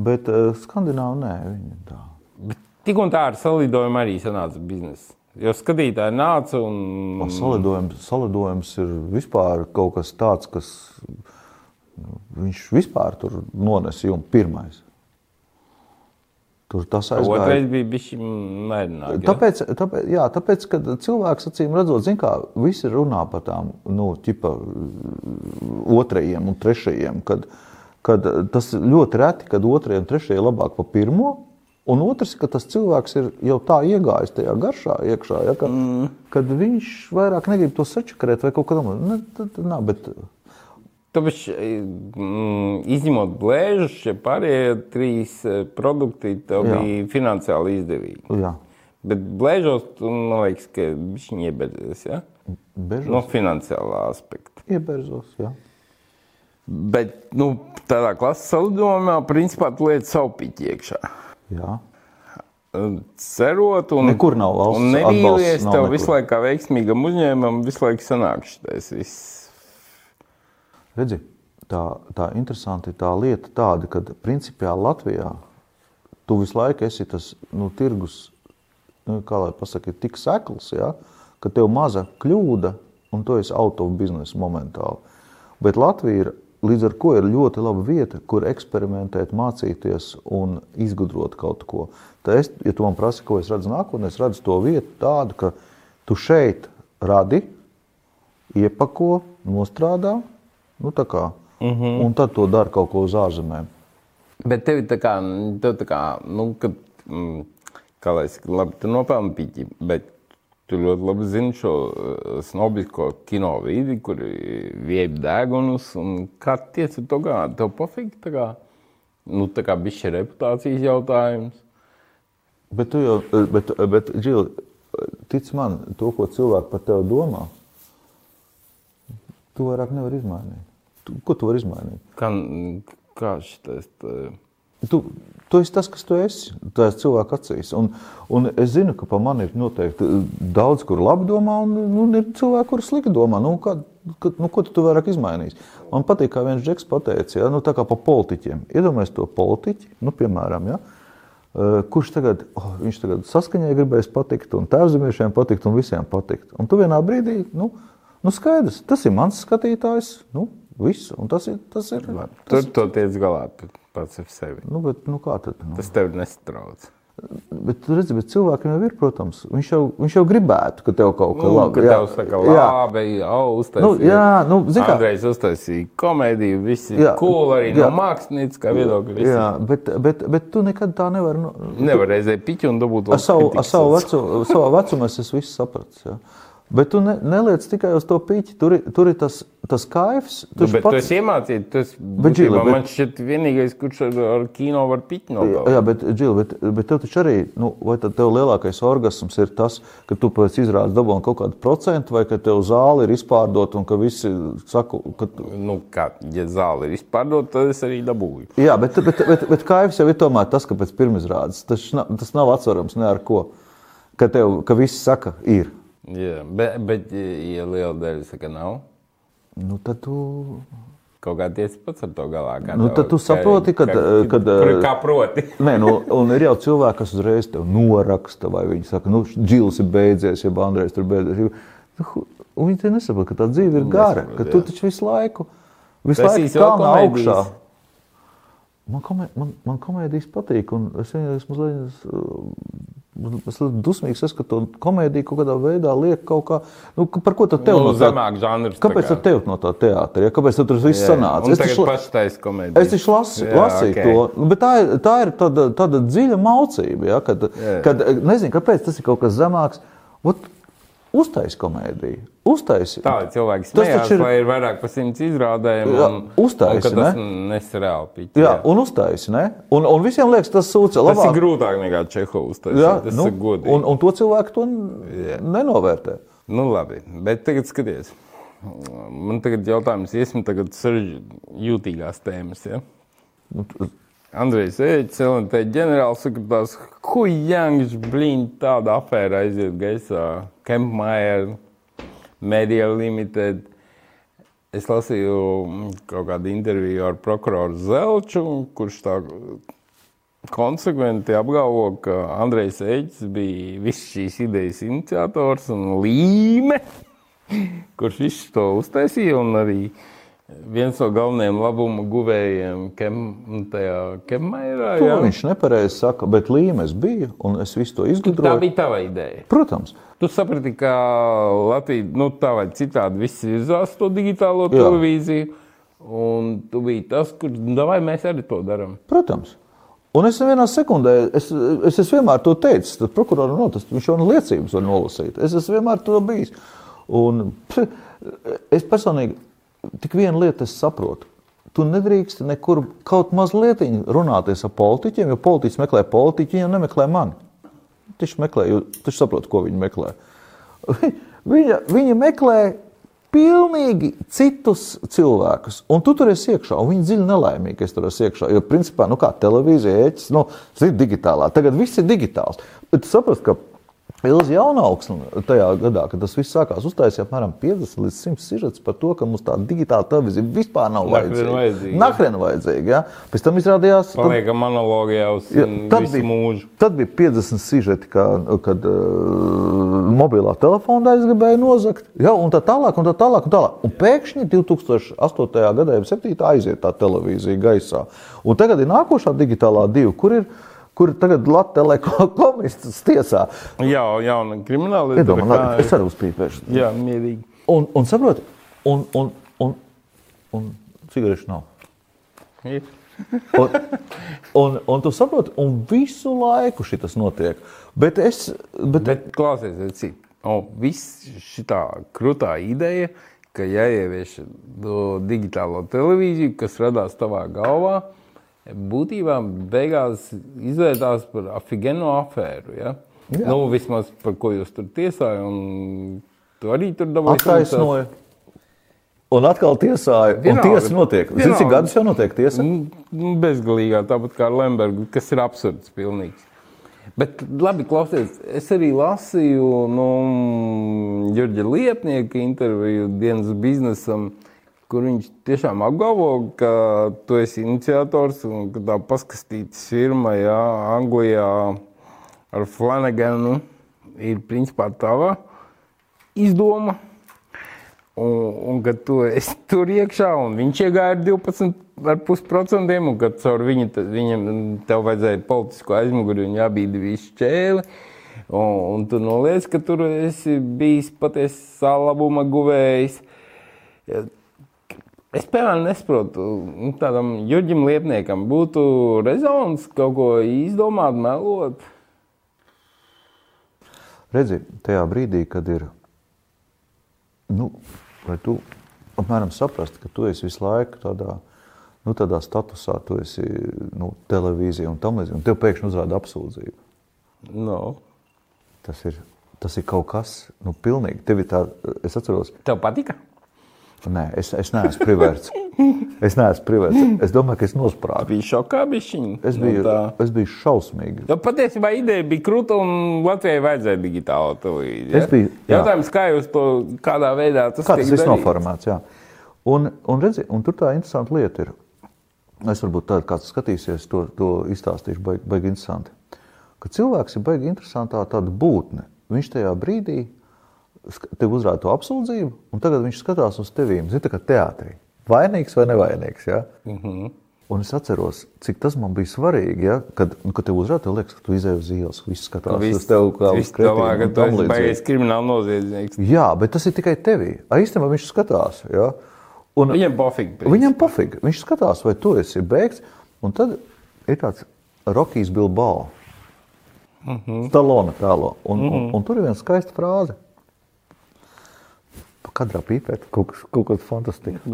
bet uh, Skandināvi nē, viņi tā. Bet tik un tā ar salidojumu arī sanāca biznesa. Jo skatītāji nāca un. Salidojums, salidojums ir vispār kaut kas tāds, kas viņš vispār tur nonesa jums pirmais. Tur tas aizgāja. Otrais bija bijis mērķis. Tāpēc, tāpēc, jā, tāpēc, kad cilvēks acīm redzot, zin kā, visi runā par tām, nu, ķipa, otrajiem un trešajiem, kad, kad tas ļoti reti, kad otrajiem un trešajiem labāk pa pirmo, un otrs, ka tas cilvēks ir jau tā iegājis tajā garšā iekšā, ja, ka, mm. kad viņš vairāk negrib to sačakarēt vai kaut kā tam, ne, tad, nav, bet Tāpēc, mm, izņemot blēžus, šie pārējie trīs eh, produkti bija finansiāli izdevīgi. jā, Bet blēžos, man liekas, ka viņi ieberzies, ja? bežos, No finansiālā aspekta. ieberzos, jā. Bet, nu, tādā klases salidojumā, principā, tu liec savu piķi iekšā. jā. Cerot, un, Nekur nav valsts un nevīlies, tev nekur. visu laiku kā veiksmīgam uzņēmumam, visu laiku sanāk šitais viss. Redzi, tā, tā interesanti tā lieta tāda, ka principā Latvijā tu visu laiku esi tas nu, tirgus, nu, kā lai pasakā, tik sekls, ja, ka tev maza kļūda un tu esi auto biznesa momentāli. Bet Latvija ir līdz ar to ļoti laba vieta, kur eksperimentēt, mācīties un izgudrot kaut ko. Tā es, ja tu man prasi, ko es redzu nākotnē, es redzu to vietu tādu, ka tu šeit radi, iepako, nostrādā, nu tā kā, uh -huh. un tad to dara kaut ko uz ārzemēm. Bet tev ir tā kā, tev tā kā nu, kad, mm, kā lai es labi, tu nopelni piķi, bet tu ļoti labi zini šo uh, snobisko kino vidi, kur viepi degunus, un kā tiec ar to kā, tev pofīgi tā kā, nu tā kā bišķi reputācijas jautājums. Bet, tu jau, bet, bet Džil, tic man, to, ko cilvēki par tevi domā, tu vairāk nevar izmainīt. Ko tu vari izmainīt? Kā, kā šitais, tā, Tu, tu esi tas, kas tu esi. Tas ir cilvēks acīs. Un, un es zinu, ka par mani ir noteikti daudz, kur labi domā, un, un ir cilvēki, kuriem slikti domā. Nu, kā, ka, nu, ko tu, tu vairāk izmainīsi? Man patīk, kā viens džeks pateica, ja, nu, tā kā par politiķiem. Iedomājieties to politiķi, nu, piemēram, ja, eh, kurš tagad, oh, viņš tagad saskaņai gribēs patikt, un tēvzemiešiem patikt, un visiem patikt. Un tu vienā brīdī, nu, nu skaidrs, tas ir mans skatītājs, nu, viss, un tas ir, tas ir, tur to tiec galā pats ar sevi. nu, bet, nu, kā tad? Nu? Tas tev nesatrauc. Bet, tu redzi, bet cilvēkam jau ir, protams, viņš jau, viņš jau gribētu, ka tev kaut kas Nu, labi kad tev saka, labi, jau uztaisīja. Nu, jā, nu, zini kā- Andrejs uztaisīja komēdiju, visi Jā, cool arī jā. no mākslinieckā viedokļa. visi. Jā, bet, bet, bet tu nekad tā nevari. Nu, Nevar reizē piķi un dabūt ar savu, ar savu, vecu, savā vecumā es visu sapratis. Ja. Bet tu ne, neliec tikai uz to pīķi. Tur, ir- tur ir tas, tas kaifs. Nu, Tu bet tu esi iemācīts, tu esi Bet, Džili, bet- man šķiet vienīgais, kurš ar, ar kino var piķi Jā, nogalināt. jā, bet, Džil, bet, bet tev taču arī, nu, vai tad tev lielākais orgasms ir tas, ka tu pēc izrādes dabūji kaut kādu procentu, vai ka tev zāle ir izpārdota un ka visi saka, ka Nu, kā, ja zāle ir izpārdota, tad es arī dabūju. Jā, bet, bet, bet, bet kaivs jau ir tomēr tas, ka pēc pirmizrādes tas tas nav atsverams ne ar ko. Ka, tev, ka viss saka, ir. Jā, bet, bet ja liela daļa saka, nav. Nu, tad tu, Kaut kā tiec pats ar to galā. Kā Nu, tev- tad tu saproti, eh, kad, Kā, kā proti. (laughs) nē, nu, un ir jau cilvēki, kas uzreiz tev noraksta, vai viņi saka, nu, džils ir beidzies, ja Andrejs tur beidzies. Nu, viņi te nesaprot, ka tā dzīve ir gara, Nesaprot, ka tu jā. taču visu laiku, visu Taisīs laiku komēdijas. augšā. Man, komē, man, man komēdijas patīk, un es esmu mazliet, uh, mazliet dusmīgs, es, ka to komēdiju kaut kādā veidā liek kaut kā, nu, par ko tad tev Nu, no tā, zemāk žanrs. kāpēc tad tev no tā teātra, ja? kāpēc tad tur viss sanāca? Un Es taču, taisa komēdiju. es taču lasi, Jā, lasīju ok. to, nu, bet tā ir, tā ir tāda, tāda dziļa maucība, ja? kad, Jā. kad, nezinu, kāpēc tas ir kaut kas zemāks, Ot, uztais komēdiju, uztaisi. Tā cilvēki Tas smējās, ir- lai ir vairāk par simts izrādējumu. Jā, un- uztaisi, un Tas nesreāli piķi. Jā, un uztaisi, ne? Un, un visiem liekas, tas Tas labāk. ir grūtāk nekā Čehovs. Tas, Jā, tas nu, ir godīgi. un, un to cilvēku to nenovērtē. Nu, labi, bet tagad skaties. Man tagad jautājums, iesim tagad sarežģītākās tēmas. Ja? Nu, Andrejs Eģis, LNT ģenerālsekretārs, Huijāns, blīn, tāda afēra aiziet gaisā, Kempmajer, Media Limited. Es lasīju kaut kādu interviju ar prokuroru Zelču, kurš tā konsekventi apgalvo, ka Andrejs Eģis bija visas šīs idejas iniciators un līme, (laughs) kurš visu to uztaisīja un arī uh, viens no galvenajiem labuma guvējiem kem, tajā Kemmairā. To viņš nepareizi saka, bet līmenis bija, un es visu to izgudroju. Tā bija tava ideja. Protams. Tu saprati, ka Latvija, nu tā vai citādi, viss virzās to digitālo Jā. televīziju, un tu biji tas, kurš, nu vai mēs arī to darām. Protams. Un es vienā sekundē, es, es, es vienmēr to teicu, tad prokuroram no tas, viņš jau no liecības var nolasīt. Es esmu vienmēr to bijis. Un, es personīgi tik vienu lietu es saprotu. Tu nedrīkst nekur kaut mazliet runāties ar politiķiem, jo politiķis meklē politiķu, viņa nemeklē mani. Viņš meklē, jo viņš saprot, ko viņi meklē. (laughs) Viņa, viņa meklē pilnīgi citus cilvēkus, un tu tur esi iekšā, un viņi dziļi nelaimīgi, ka es tur esmu iekšā. Jo, principā, nu kā televīzija, ēķis, nu, ir digitālā. Tagad viss ir digitāls. Bet tu saproti, ka Ilzi Jaunaugs tajā gadā, kad tas viss sākās, uztaisīja apmēram 50 līdz 100 sižets par to, ka mums tāda digitāla televīzija vispār nav vajadzīga. Nahrien vajadzīga, ja? Pēc tam izrādījās... Paliekam monologijā uz ja, bija, mūžu. Tad bija 50 sižeti, kā, kad uh, mobilā telefona daļas gribēja nozakt, ja? un tā tālāk, un tā tālāk, un tālāk. Un pēkšņi 2008. gadā, jau 7. aiziet tā televīzija gaisā. Un tagad ir nākošā digitālā diva, kur ir kur tagad Latvijas (laughs) komunistus tiesā. Jā, jauna krimināla lieta. Iedomā, kā... Es arī uzpīpēšu. Jā, mierīgi. Un, un saproti, un, un, un, un cigarešu nav. Ir. un, un, un tu saproti, un visu laiku šis notiek. Bet es. Bet... Bet, klausies, cik. O, viss šī krūtā ideja, ka jāievieš digitālo televīziju, kas radās tavā galvā, būtībā beigās izvērtās par afigēnu afēru. Ja? Jā. Nu, vismaz par ko jūs tur tiesājāt, un tu arī tur dabūji. Attaisnoja. Un atkal tiesāja. Vienalga, un tiesa notiek. Zini, cik gadus jau notiek tiesa? Bezgalīgā, tāpat kā Lemberga, kas ir absurds pilnīgs. Bet, labi, klausies, es arī lasīju no nu, Jurģa Lietnieka interviju dienas biznesam. Uh, kur viņš tiešām apgalvo, ka tu esi iniciators un ka tā paskastītas firma, jā, Anglijā ar Flanaganu ir principā tava izdoma. Un, un ka tu esi tur iekšā, un viņš iegāja ar 12,5%, un ka caur viņu, viņam tev vajadzēja politisko aizmuguri un jābīda visu čēli. Un, un tu noliec, ka tur esi bijis patiesi labuma guvējs. Es piemēram nesaprotu, nu, tādam Jurģim Liepniekam būtu rezons kaut ko izdomāt, melot. Redzi, tajā brīdī, kad ir, nu, lai tu apmēram saprast, ka tu esi visu laiku tādā, nu, tādā statusā, tu esi, nu, televīzija un tam līdzīgi, un tev pēkšņi uzrāda apsūdzību. No. Tas ir, tas ir kaut kas, nu, pilnīgi, tev ir tā, es atceros. Tev patika? Nē, es, es neesmu privērts. Es neesmu privērts. Es domāju, ka es nosprādu. Bija šokā bišķiņa. Es biju, no es biju šausmīgi. Nu, patiesībā ideja bija krūta un Latvijai vajadzēja digitālo televīziju. Ja? Biju. Jā. Jautājums, kā jūs to, kādā veidā tas kā tas viss noformēts, jā. Un, un, redzi, un tur tā interesanta lieta ir. Es varbūt tādu, kāds skatīsies, to, to izstāstīšu baigi, baigi interesanti. Ka cilvēks ir baigi interesantā tāda būtne. Viņš tajā brīdī tev uzrāda to apsūdzību, un tagad viņš skatās uz tevi, zina, kā teātrī. Vainīgs vai nevainīgs? Ja? Mm -hmm. Un es atceros, cik tas man bija svarīgi, ja? kad, nu, kad tev uzrādīja, tev liekas, ka tu izēji uz ielas, viss skatās viss, uz tevi kā uz kretinu. Ka tu esi baigais krimināla noziedznieks. Jā, bet tas ir tikai tevī. Īstenībā viņš skatās. Ja? Un, viņam pofīgi. Viņam pofīgi. Viņš skatās, vai tu esi beigts. Un tad ir tāds Rokijs Bilbao. Mm -hmm. Stalona tēlo. Un, mm -hmm. un, un tur ir viena skaista frāze kadrā pīpēt, kaut, kaut kas fantastisks. (laughs)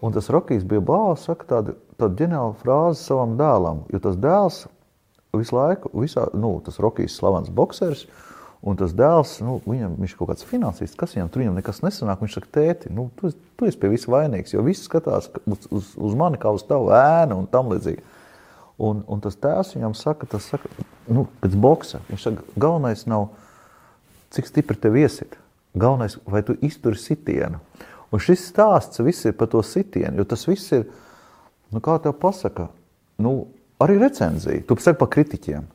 Un tas Rokijs bija balss, saka tādu, tādu ģeniālu frāzi savam dēlam, jo tas dēls visu laiku, visā, nu, tas Rokijs slavens boksers, un tas dēls, nu, viņam, viņš kaut kāds finansists, kas viņam tur viņam nekas nesanāk, viņš saka, tēti, nu, tu, tu esi pie visa vainīgs, jo visi skatās uz, uz, uz mani kā uz tavu ēnu un tam līdzīgi. Un, un tas tēvs viņam saka, tas saka, nu, pēc boksa. Viņš saka, galvenais nav, cik stipri tev iesit. Galvenais, vai tu izturi sitienu. Un šis stāsts viss ir par to sitienu, jo tas viss ir, nu, kā tev pasaka, nu, arī recenzija. Tu saki par kritiķiem.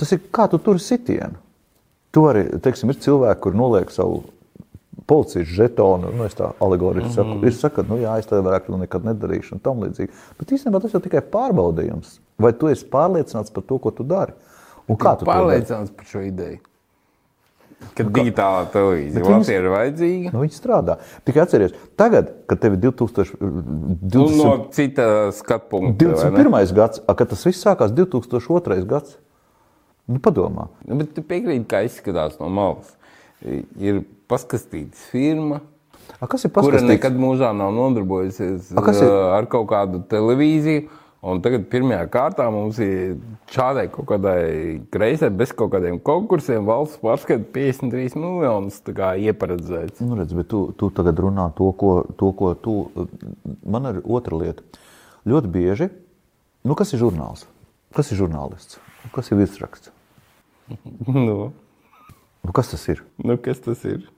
Tas ir kā tu turi sitienu. Tu arī, teiksim, ir cilvēki, kur noliek savu policijas žetonu, nu, es tā alegoriski saku, mm -hmm. ir saka, nu, jā, es tā varētu nekad nedarīšu un tam līdzīgi. Bet īstenībā tas jau tikai pārbaudījums. Vai tu esi pārliecināts par to, ko tu dari? Un kā tu pārliecināts par šo ideju? Kad nu, digitālā televīzija viņas, ir vajadzīga. Nu, viņi strādā. Tikai atcerieties, tagad, kad tev ir 2000, 2000, nu, no cita skatu punkta. 21. gads, kad tas viss sākās 2002. gads. Nu, padomā. Nu, bet tu piekrīti, kā izskatās no malas. Ir paskastītas firma. A, kas ir paskastīts? Kura nekad mūžā nav nodarbojusies A, ar kaut kādu televīziju. Un tagad pirmajā kārtā mums ir šādai kaut kādai kreisai, bez kaut kādiem konkursiem, valsts pārskata 53 miljonus ieparedzēts. Nu, redz, bet tu, tu tagad runā to ko, to, ko tu. Man ir otra lieta. Ļoti bieži, nu, kas ir žurnāls? Kas ir žurnālists? Kas ir virsraksts? (laughs) nu. Nu, kas tas ir? Nu, kas tas ir?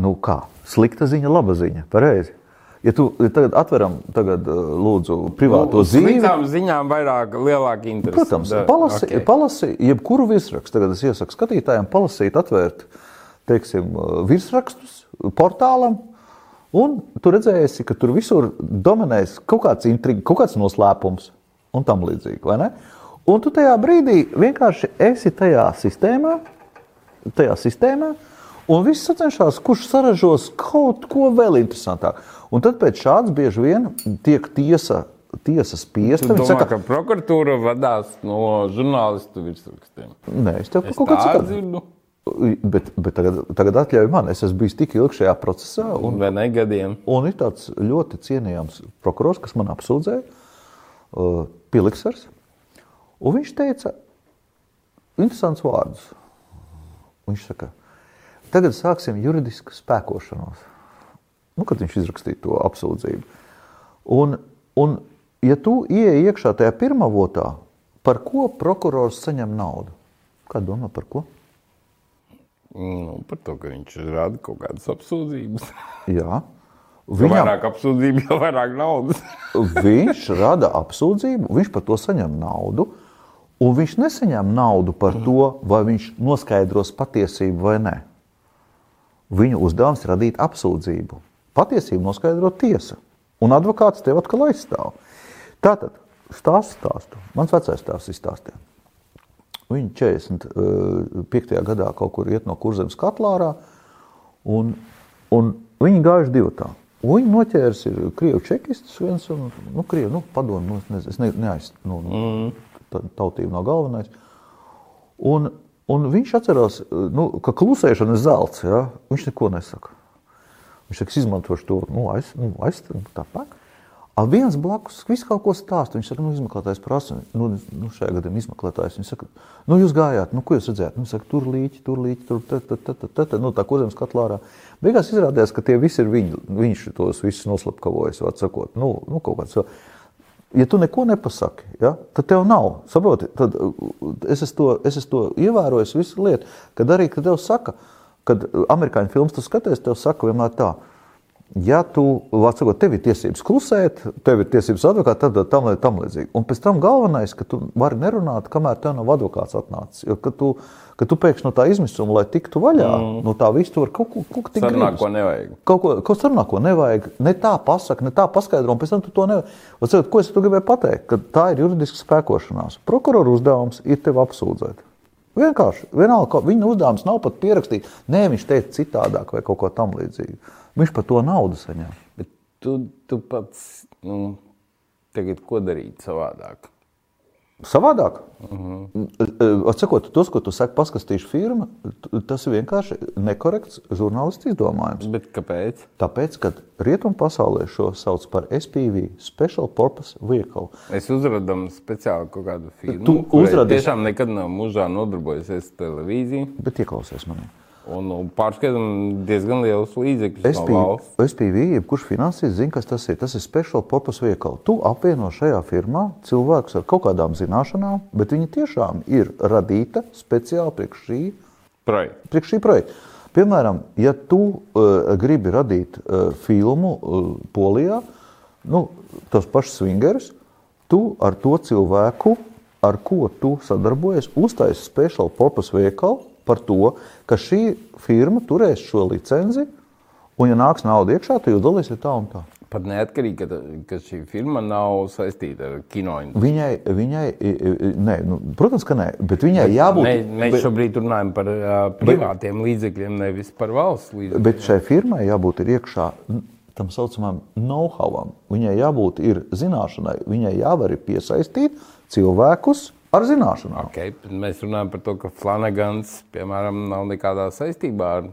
Nu, kā? Slikta ziņa, laba ziņa. Pareizi. Ja tu tagad atveram, tagad, uh, lūdzu, privāto nu, zīmi. Sliktām ziņām vairāk, lielāka interese. Protams, da, palasi, okay. palasi jebkuru virsrakstu. Tagad es iesaku skatītājiem palasīt, atvērt, teiksim, uh, virsrakstus portālam, un tu redzēsi, ka tur visur dominēs kaut kāds intriga, kaut kāds noslēpums un tam līdzīgi, vai ne? Un tu tajā brīdī vienkārši esi tajā sistēmā, tajā sistēmā, un viss sacenšas, kurš saražos kaut ko vēl interesantāku. Un tad pēc šādas bieži vien tiek tiesa. Tiesa spiesta. Viņa saka, ka prokuratūra vadās no žurnālistu virsrakstiem. Nē, es tev kaut ko tādu Bet, bet tagad, tagad atļauj man, es esmu bijis tik ilgi šajā procesā. Un? Un ir tāds ļoti cienījams prokurors, kas man apsūdzēja, uh, Piliksers. Un viņš teica interesants vārdus. Viņš saka, tagad sāksim juridisku spēkošanos. Nu, kad viņš izrakstīja to apsūdzību. Un, un ja tu ieej iekšā tajā pirmā votā, par ko prokurors saņem naudu? Kā domā par ko? Nu, par to, ka viņš rada kaut kādas apsūdzības. (laughs) Jā. Viņam, jo vairāk apsūdzību, jo vairāk naudas. (laughs) viņš rada apsūdzību, viņš par to saņem naudu. Un viņš nesaņem naudu par to, vai viņš noskaidros patiesību vai nē. Viņa uzdevums ir radīt apsūdzību. Patiesību noskaidro tiesa, un advokāts tev atkal aizstāv. Tātad, stāstu stāstu. Mans vecais tēvs izstāstīja. Viņa 45. gadā kaut kur iet no kurzemes katlārā, un, un viņi gājuši divatā. Viņi noķērs ir krievu čekistus, viens un, nu, krievu, nu, padomu, nu, es, ne, es ne, neaiz, nu, mm tautība nav galvenais. Un, un viņš atcerās, nu, ka klusēšana ir zelts. Ja? Viņš neko nesaka. Viņš saka, izmantošu to nu, aiz, nu, aiz, tāpēc. A viens blakus visu kaut ko stāsta. Viņš saka, nu, izmeklētājs prasa, nu, nu šajā gadījumā izmeklētājs. Viņš saka, nu, jūs gājāt, nu, ko jūs redzējāt? Nu, saka, tur līķi, tur līķi, tur tā, tā, tā, tā, tā, tā, nu, tā kurzemes katlārā. Beigās izrādījās, ka tie visi ir viņi, viņš tos visus noslapkavojas, var sakot, nu, nu kaut kāds ja tu neko nepasaki, ja, tad tev nav. Saproti, tad uh, es esmu to, es esmu to ievērojis visu lietu, kad arī, kad tev saka, kad amerikāņu filmas tu skaties, tev saka vienmēr tā, ja tu, sakot, tev ir tiesības klusēt, tev ir tiesības advokāt, tad tam, tam līdzīgi. Un pēc tam galvenais, ka tu vari nerunāt, kamēr tev nav advokāts atnācis. Jo, kad tu, ka tu pēkšņi no tā izmisuma, lai tiktu vaļā, mm. no tā visu var kaut ko, kaut ko tādu sarunāt, ko nevajag. Kaut ko, kaut sarunāt, ko nevajag. Ne tā pasaka, ne tā paskaidro, un pēc tam tu to nevajag. Atcerat, ko es tu gribēju pateikt? Ka tā ir juridiska spēkošanās. Prokuroru uzdevums ir tevi apsūdzēt. Vienkārši, vienalga, viņa uzdevums nav pat pierakstīt. Nē, viņš teica citādāk vai kaut ko tam līdzīgu. Viņš par to naudu saņem. Bet tu, tu pats, nu, tagad ko darīt savādāk? Savādāk. Uh -huh. Atsakot, tos, ko tu saki, paskastīšu firma, tas ir vienkārši nekorekts žurnālists izdomājums. Bet kāpēc? Tāpēc, ka rietumu pasaulē šo sauc par SPV, Special Purpose Vehicle. Es uzrādīju speciāli kaut kādu firmu. Tu uzrādīji. Tiešām nekad nav mūžā nodarbojusies ar televīziju. Bet ieklausies manī. Un, un pārskatām diezgan liels līdzekļus no SPV, jebkurš finansīs, zina, kas tas ir. Tas ir special purpose veikals. Tu apvieno šajā firmā cilvēkus ar kaut kādām zināšanām, bet viņi tiešām ir radīta speciāli priekš šī, Projekts. priekš šī projekta. Piemēram, ja tu uh, gribi radīt uh, filmu uh, Polijā, nu, tos pašus swingerus, tu ar to cilvēku, ar ko tu sadarbojies, uztaisi special purpose veikalu par to, ka šī firma turēs šo licenci, un, ja nāks nauda iekšā, tu jau dalīsi tā un tā. Pat neatkarīgi, ka, ka šī firma nav saistīta ar kino industriju. Viņai, viņai nē, nu, protams, ka nē, bet viņai jābūt. Mē, mēs bet- šobrīd runājam par uh, privātiem līdzekļiem, nevis par valsts līdzekļiem. Bet šai firmai jābūt iekšā tam saucamam know-howam. Viņai jābūt ir zināšanai, viņai jāvar piesaistīt cilvēkus ar zināšanām. Okay, mēs runājam par to, ka Flanagans, piemēram, nav nekādā saistībā ar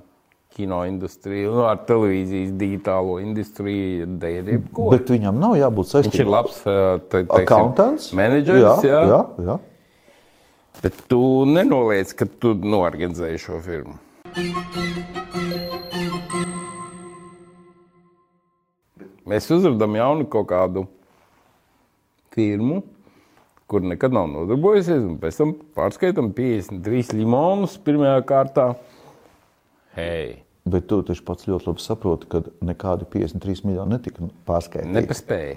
kino industriju, nu, ar televīzijas digitālo industriju, dēļ jebko. Bet viņam nav jābūt Viņš ir labs uh, te, teiksim, Accountants? menedžeris, jā, jā, jā, jā. Bet tu nenoliedz, ka tu norganizēji šo firmu. Mēs uzrādām jaunu kaut kādu firmu, kur nekad nav nodarbojusies, un pēc tam pārskaitām 53 limonus pirmajā kārtā. Hei, Bet tu taču pats ļoti labi saproti, ka nekādi 53 miljoni netika pārskaitīti. nepaspēja.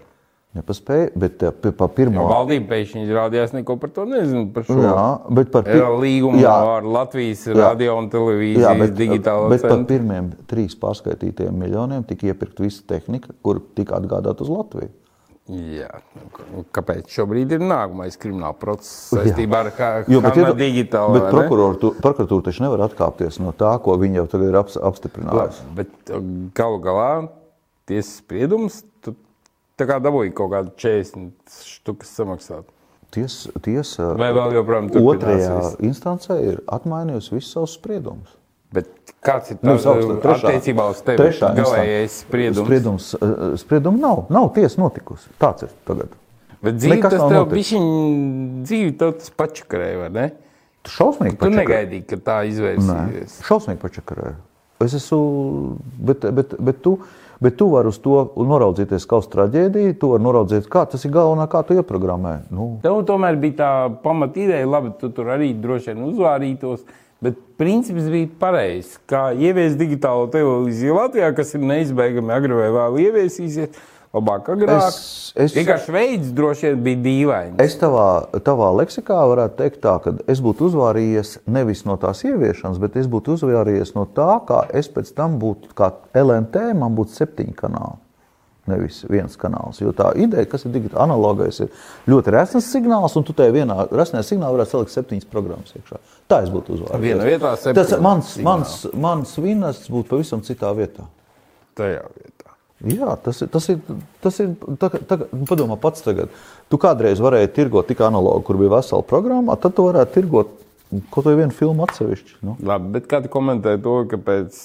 Nepaspēja, bet eh, pa- pa pirmo. Jo valdība pēkšņi izrādījās neko par to nezinu. Par šo Jā, bet par pi- Eh, līgumu Jā. ar Latvijas radio un televīzijas Jā, bet, digitālo bet par centru. pirmiem trīs pārskaitītajiem miljoniem tika iepirkta visa tehnika, kur tika atgādāta uz Latviju. Jā, nu, kāpēc šobrīd ir nākamais krimināla process saistībā ar ir, digitālo? bet prokuratūra taču nevar atkāpties no tā, ko viņi jau tagad ir aps, apstiprinājusi. Bet uh, galu galā tiesas spriedums, tu tā kā dabūji kaut kādu 40 štukas samaksāt. Ties, tiesa Vai vēl joprojām otrajā instancē ir atmainījusi visus savus spriedumus. Bet kāds ir Nu, augstā- trešā- attiecībā uz tevi? trešā Galējais spriedums. Spriedums, eh, spriedums nav. Nav tiesa notikusi. Tāds ir tagad. Bet dzīve Nekas tas tev bišķiņ, dzīve tev tas pačakarēja, vai ne? Šausmīgi Tu pačakarē. negaidīji, ka tā izvērsīsies. Šausmīgi pačakarē. Es esmu, bet, bet, bet tu, bet tu vari uz to noraudzīties kā uz traģēdiju, tu vari noraudzīt, kā tas ir galvenā, kā tu ieprogrammē. Nu, Tev tomēr bija tā pamata ideja, labi, tu tur arī droši vien uzvārītos. Bet princips bija pareizs. Kā ieviest digitālo televīziju Latvijā, kas ir neizbēgami agri vai vēl ieviesīsies, labāk agrāk. Es- es- Vienkārši veids droši vien bija dīvains. Es tavā, tavā leksikā varētu teikt, tā, ka es būtu uzvārījies nevis no tās ieviešanas, bet es būtu uzvārījies no tā, kā es pēc tam būtu, kā LNT, man būtu septiņi kanāli. Nevis viens kanāls. Jo tā ideja, kas ir digitāla analogais, ir ļoti resns signāls, un tu tajā vienā resnē signālā varētu salikt septiņas programmas iekšā. Tā es būtu uzvārījis. Vienā vietā Tas septiņi mans, mans, mans vinas būtu pavisam citā vietā. Tajā vietā. Jā, tas ir. Tas ir, tas ir tā, tā, padomā pats tagad. Tu kādreiz varēji tirgot tik analogu, kur bija vesela programma, tad tu varētu tirgot kaut vai vienu filmu atsevišķi. Nu. Labi, bet kā tu komentē to, ka pēc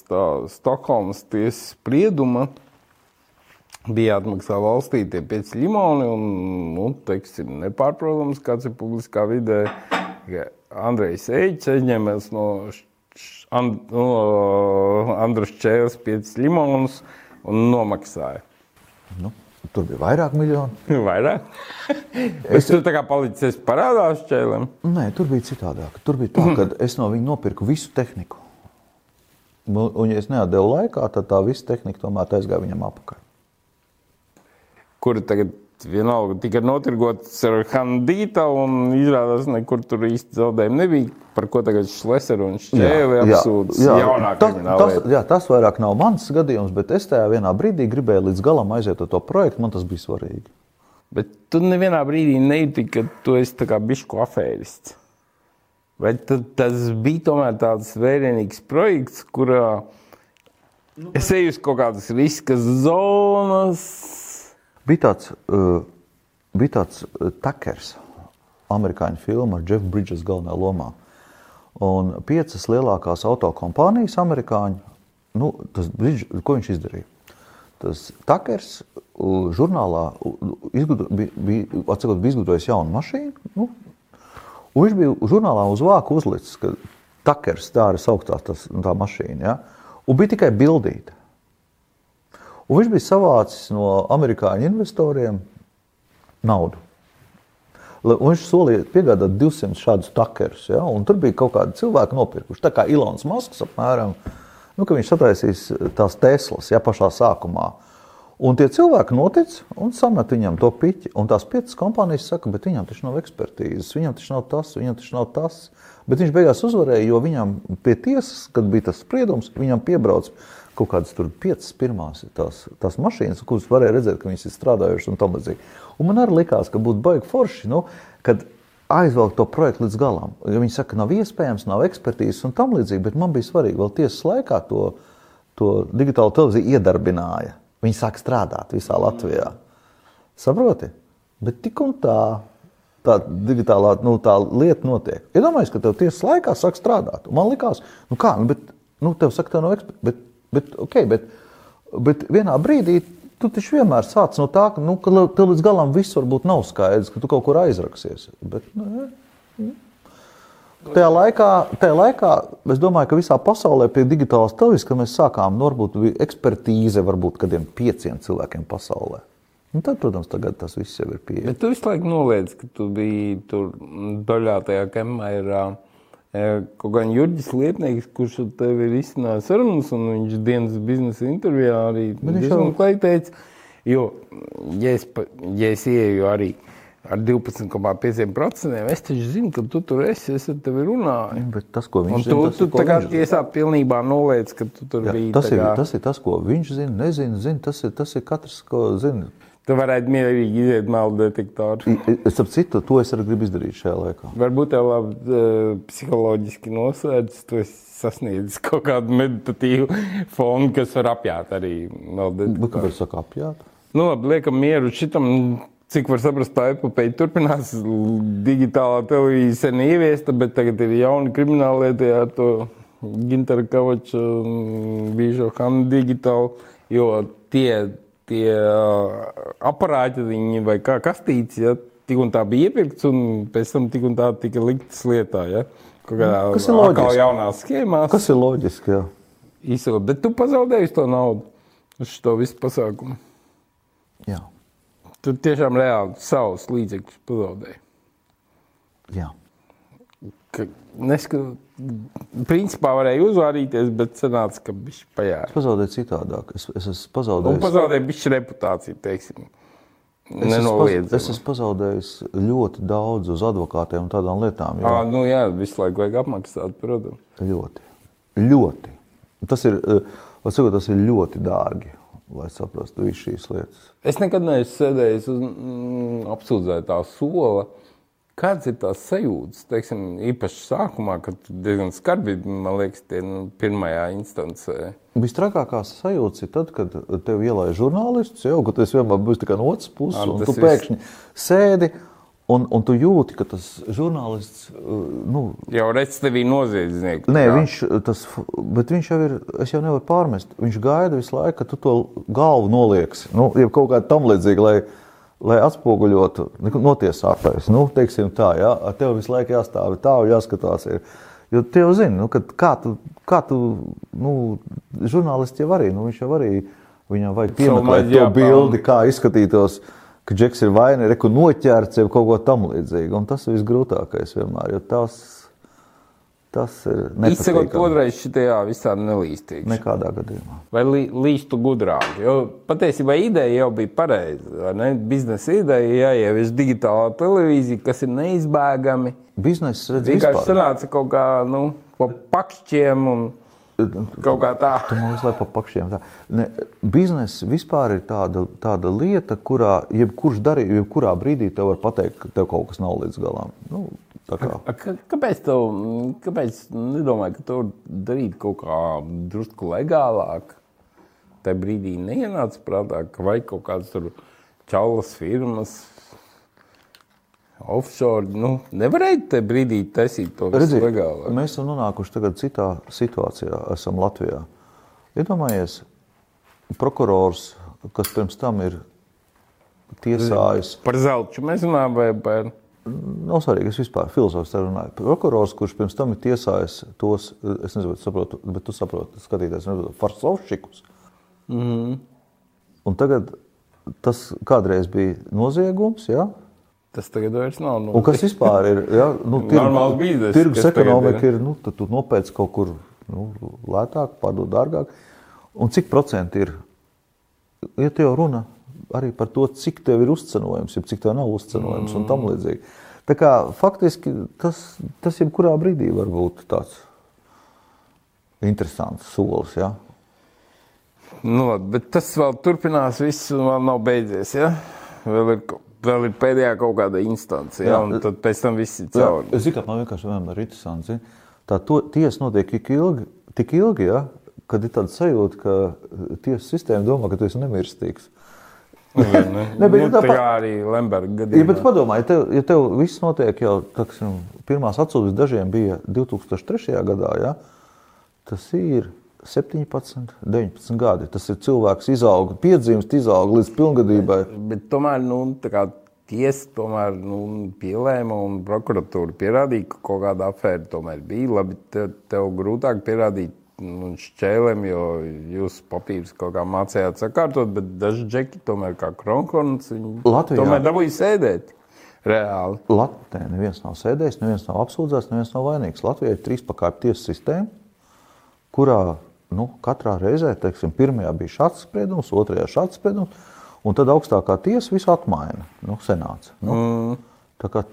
Stokholmas tiesas sprieduma bija jāatmaksā valstī tie pieci limoni, un, nu, teiksim, nepārprotams, kāds ir publiskā vidē, Andrejs Eģis aizņēmās no, And, no Andrus Čēles piecus limonus un nomaksāja. Nu, tur bija vairāk miljonu. Vairāk? (laughs) Es tur tā kā palicis parādā šķēlēm. Nē, tur bija citādāk. Tur bija tā, ka (laughs) es no viņa nopirku visu tehniku. Un, un ja es neatdevu laikā, tad tā visa tehnika tomēr aizgāja viņam apakaļ. Kuri tagad vienalga tika notirgotas ar Handīta, un izrādās, nekur tur īsti zaudējumi nebija. Par ko tagad Šlesers un Šķēle apsūdz jaunā tas, krimināla tas, jā, tas vairāk nav mans gadījums, bet es tajā vienā brīdī gribēju līdz galam aiziet ar to projektu. Man tas bija svarīgi. Bet tu nevienā brīdī nejūti, ka tu esi tā kā bišku afērists. Vai tad tas bija tomēr tāds vērienīgs projekts, kurā es eju uz kaut kādas riska zonas? Bija tāds, uh, bija tāds uh, takers, amerikāņu filma ar Jeff Bridges galvenā lomā. Un piecas lielākās autokompānijas, amerikāņu, nu, tas, Bridge, ko viņš izdarīja? Tas takers žurnālā uh, izgudro, bija, bija, atsakot, bija izgudrojis jaunu mašīnu. Nu, un viņš bija žurnālā uz vāku uzlicis, ka takers, tā arī sauktā tas, tā mašīna. Ja? Un bija tikai bildīta. Un viņš bija savācis no amerikāņu investoriem naudu. Un viņš solīja piegādāt 200 šādus takerus. Ja? Un tur bija kaut kādi cilvēki nopirkuši. Tā kā Ilons Masks apmēram, nu, ka viņš sataisīs tās Teslas ja, pašā sākumā. Un tie cilvēki notic un samet viņam to piķi. Un tās piecas kompānijas saka, bet viņam taču nav ekspertīzes, viņam taču nav tas, viņam taču nav tas. Bet viņš beigās uzvarēja, jo viņam pie tiesas, kad bija tas spriedums, viņam piebrauc kaut kādas tur piecas pirmās tās, tās mašīnas, kuras varēja redzēt, ka viņas ir strādājušas un tam līdzīgi. Un man arī likās, ka būtu baigi forši, nu, kad aizvelk to projektu līdz galam. Ja viņi saka, nav iespējams, nav ekspertīzes un tam līdzīgi, bet man bija svarīgi, vēl tiesas laikā to, to digitālo televīziju iedarbināja. Viņi sāk strādāt visā Latvijā. Saproti? Bet tik un tā, tā digitālā nu, tā lieta notiek. Iedomājieties, ja ka tev tiesas laikā sāk strādāt. Un man likās, nu kā, nu, bet, nu, tev saka, tev nav eksperti, bet, okay, bet, bet vienā brīdī tu taču vienmēr sāc no tā, ka, nu, ka tev līdz galam viss varbūt nav skaidrs, ka tu kaut kur aizraksies. Bet, nu, Tajā laikā, tajā laikā es domāju, ka visā pasaulē pie digitālās televīzijas, kad mēs sākām, nu, varbūt bija ekspertīze varbūt kādiem pieciem cilvēkiem pasaulē. Un tad, protams, tagad tas viss jau ir pieejams. Bet tu visu laiku noliedz, ka tu biji tur daļā tajā kamā ir kaut gan Jurģis Lietnieks, kurš tev ir izcinājis sarunas, un viņš dienas biznesa intervijā arī diezgan teica, jo, ja es, ja es ieju arī ar 12,5%. Es taču zinu, ka tu tur esi, es ar tevi runāju. Bet tas, ko viņš Un zina, tu, tu tā kā tiesā pilnībā noliec, ka tu tur Jā, biji. tas, ir, kā- tas ir tas, ko viņš zina, nezina. zina tas, ir, tas ir katrs, ko zina. Tu varētu mierīgi iziet melu detektoru. Es ap citu, to es arī gribu izdarīt šajā laikā. Varbūt tev labi uh, psiholoģiski nosēdz, tu esi sasniedzis (laughs) kaut kādu meditatīvu fonu, kas var apjāt arī Bet detektoru. kāpēc saka apjāt? Nu, labi, liekam mieru šitam, cik var saprast, tā epopeja turpinās. Digitālā televīzija sen ieviesta, bet tagad ir jauni krimināllietē ar to Gintara Kavača mm, bijušo Hanu digitālu, jo tie, tie aparāti viņi vai kā kastītes, ja, tik un tā bija iepirkts un pēc tam tik un tā tika liktas lietā, ja. Kādā Kas ir loģiski. jaunās schēmās. Kas ir loģiski? Jā. Īsot, bet tu pazaudēji to naudu uz šo visu pasākumu. Jā. Tu tiešām reāli savus līdzekļus pazaudēji. Jā. Ka Neskat, principā varēja uzvārīties, bet sanāca, ka viņš pajāra. Es pazaudēju citādāk. Es, es esmu Un pazaudējis. pazaudēja bišķi reputāciju, teiksim. Es esmu, paz, es esmu pazaudējis ļoti daudz uz advokātiem un tādām lietām. Jo, Ā, nu jā, visu laiku vajag apmaksāt, protams. ļoti, ļoti. Tas ir, eh, sakot, tas ir ļoti dārgi, lai saprastu visas šīs lietas. Es nekad neesmu sēdējis uz mm, apsūdzētā sola. Kāds ir tās sajūtas? Teiksim, īpaši sākumā, kad diezgan skarbi, man liekas, tie nu, pirmajā instancē. Visstrakākās sajūtas ir tad, kad tev ielaiž žurnālists, jau ka tas vienmēr būs tikai no otras puses, Jā, un tas tu ir- pēkšņi sēdi. Un, un tu jūti, ka tas žurnālists, uh, nu, Jau redz tevi noziedznieku. Nē, kā- viņš, tas, bet viņš jau ir. Es jau nevaru pārmest. Viņš gaida visu laiku, ka tu to galvu nolieks. Nu, jau kaut kā tam līdzīga, lai, atspoguļotu notiesātais. Nu, teiksim tā, ja? Ar tevi visu laiku jāstāv tā un jāskatās. Ir. Jo tu jau zini, nu, kā tu, kā tu nu, žurnālisti jau arī, nu, viņš jau arī, viņam vajag piemeklēt to bildi, kā izskatītos, ka Džeks ir vainīgs, reku noķerts vai kaut ko tam līdzīgu. Un tas ir visgrūtākais vienmēr, jo tas, tas ir Izsakot, nepatīkami. otrreiz šitajā visā nelīstīgi. Nekādā gadījumā. Vai lī, līstu gudrāk? Jo patiesībā ideja jau bija pareiza. Biznesa ideja jāievieš digitālā televīzija, kas ir neizbēgami. Biznesa redz Vienkārši sanāca kaut kā nu, pa pakšķiem un kaut kā tā. Tu man laiku pa pakšiem. tā. Ne, biznesa vispār ir tāda, tāda lieta, kurā jebkurš darījums, jebkurā brīdī tev var pateikt, ka tev kaut kas nav līdz galam. Nu, kā. A, ka- Kāpēc tev kāpēc nedomāji, ka to darīt kaut kā drusku legālāk? Tajā brīdī neienāca prātā, ka vajag kaut kādas čaulas firmas, offshore. Nu, nevarēja tajā brīdī taisīt to visu Redzi, legālāk. mēs esam nonākuši tagad citā situācijā, esam Latvijā. Iedomājies, prokurors, kas pirms tam ir tiesājis. Par zeltu mēs runājam, vai par nav svarīgi, es vispār filozofiski runāju. Prokurors, kurš pirms tam ir tiesājis tos, es nezinu, tu saprotu, bet tu saproti, skatīties, farsovšikus. Mm -hmm. Un tagad tas kādreiz bija noziegums, jā? Ja? Tas tagad vairs nav. Nu, un kas vispār ir? Ja, nu, (laughs) tirgu, bizness, tirgus ekonomika ir, nu, tad tu nopēc kaut kur nu, lētāk, pārdod dārgāk. Un cik procenti ir? Ja te jau runa arī par to, cik tev ir uzcenojums, ja cik tev nav uzcenojums mm. un tam līdzīgi. Tā kā faktiski tas, tas jebkurā brīdī var būt tāds interesants solis. Ja? Nu, bet tas vēl turpinās, viss vēl nav beidzies. Ja? Vēl ir, vēl ir pēdējā kaut kāda instance, ja? un tad pēc tam viss ir cauri. Es zinu, ka man vienkārši vienmēr ir interesanti. Tā to, tiesa notiek tik ilgi, tik ilgi ja? kad ir tāds sajūta, ka tiesu sistēma domā, ka tu esi nemirstīgs. Nu, ne, ne, bet, nu, tā pa... arī Lemberga gadījumā. Ja, bet padomā, ja tev, ja tev viss notiek jau, taksim, pirmās atsūdzes dažiem bija 2003. gadā, ja, tas ir 17, 19 gadi. Tas ir cilvēks, izauga, piedzimst, izauga līdz pilngadībai. Bet, bet tomēr, nu, tā kā tiesa tomēr nu, pielēma un prokuratūra pierādīja, ka kaut kāda afēra tomēr bija. Labi, tev, tev grūtāk pierādīt un šķēlēm, jo jūs papīrus kaut kā mācījāt sakārtot, bet daži džeki tomēr kā Kronkorns, viņi Latvijā. tomēr dabūja sēdēt. Reāli. Latvijā neviens nav sēdējis, neviens nav apsūdzēts, neviens nav vainīgs. Latvijā ir trīs pakāpju tiesu sistēma, kurā nu, katrā reizē, teiksim, pirmajā bija šāds spriedums, otrajā šāds spriedums, un tad augstākā tiesa visu atmaina, nu, senāts. Nu. Mm. Tā kā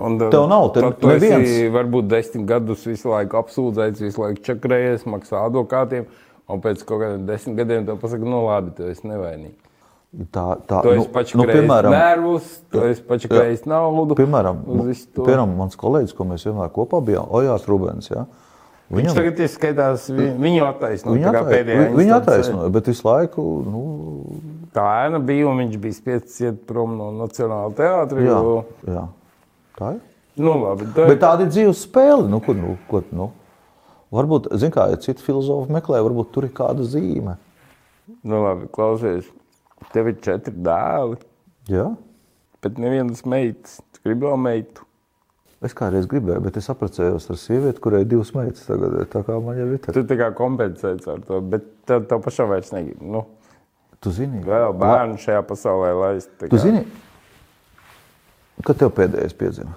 un, tev nav neviens. Tu varbūt desmit gadus visu laiku apsūdzēts, visu laiku čakrējies, maksā advokātiem, un pēc kaut kādiem desmit gadiem tev pasaka, no nu, labi, tu esi nevainīgs. Tā, tā, nu, nu, piemēram, nervus, krējis naudu. Piemēram, piemēram, mans kolēģis, ko mēs vienmēr kopā bijām, Ojās Rubens, ja? Viņam, Viņš tagad ir skaitās, viņu attaisnoja. Viņu attaisnoja, viņu attaisnoja, bet visu laiku, nu, tā ēna bija, un viņš bija spiests iet prom no Nacionāla teātra. Jā, jo... jā. tā ir. Nu, labi, tā Bet tāda ir dzīves spēle. Nu, kur, nu, kur, nu. Varbūt, zin kā, ja citi filozofi meklē, varbūt tur ir kāda zīme. Nu, labi, klausies. Tev ir četri dēli. Jā. Bet nevienas meitas. Tu gribi vēl meitu. Es kādreiz gribēju, bet es apprecējos ar sievieti, kurai ir divas meitas. Tagad, tā kā man jau ir. Tu tā kā kompensēts ar to, bet tev, tev pašam vairs negribu. Nu. Tu zini, vēl bērnu la... šajā pasaulē laist. Tu zini, kad tev pēdējais piedzima?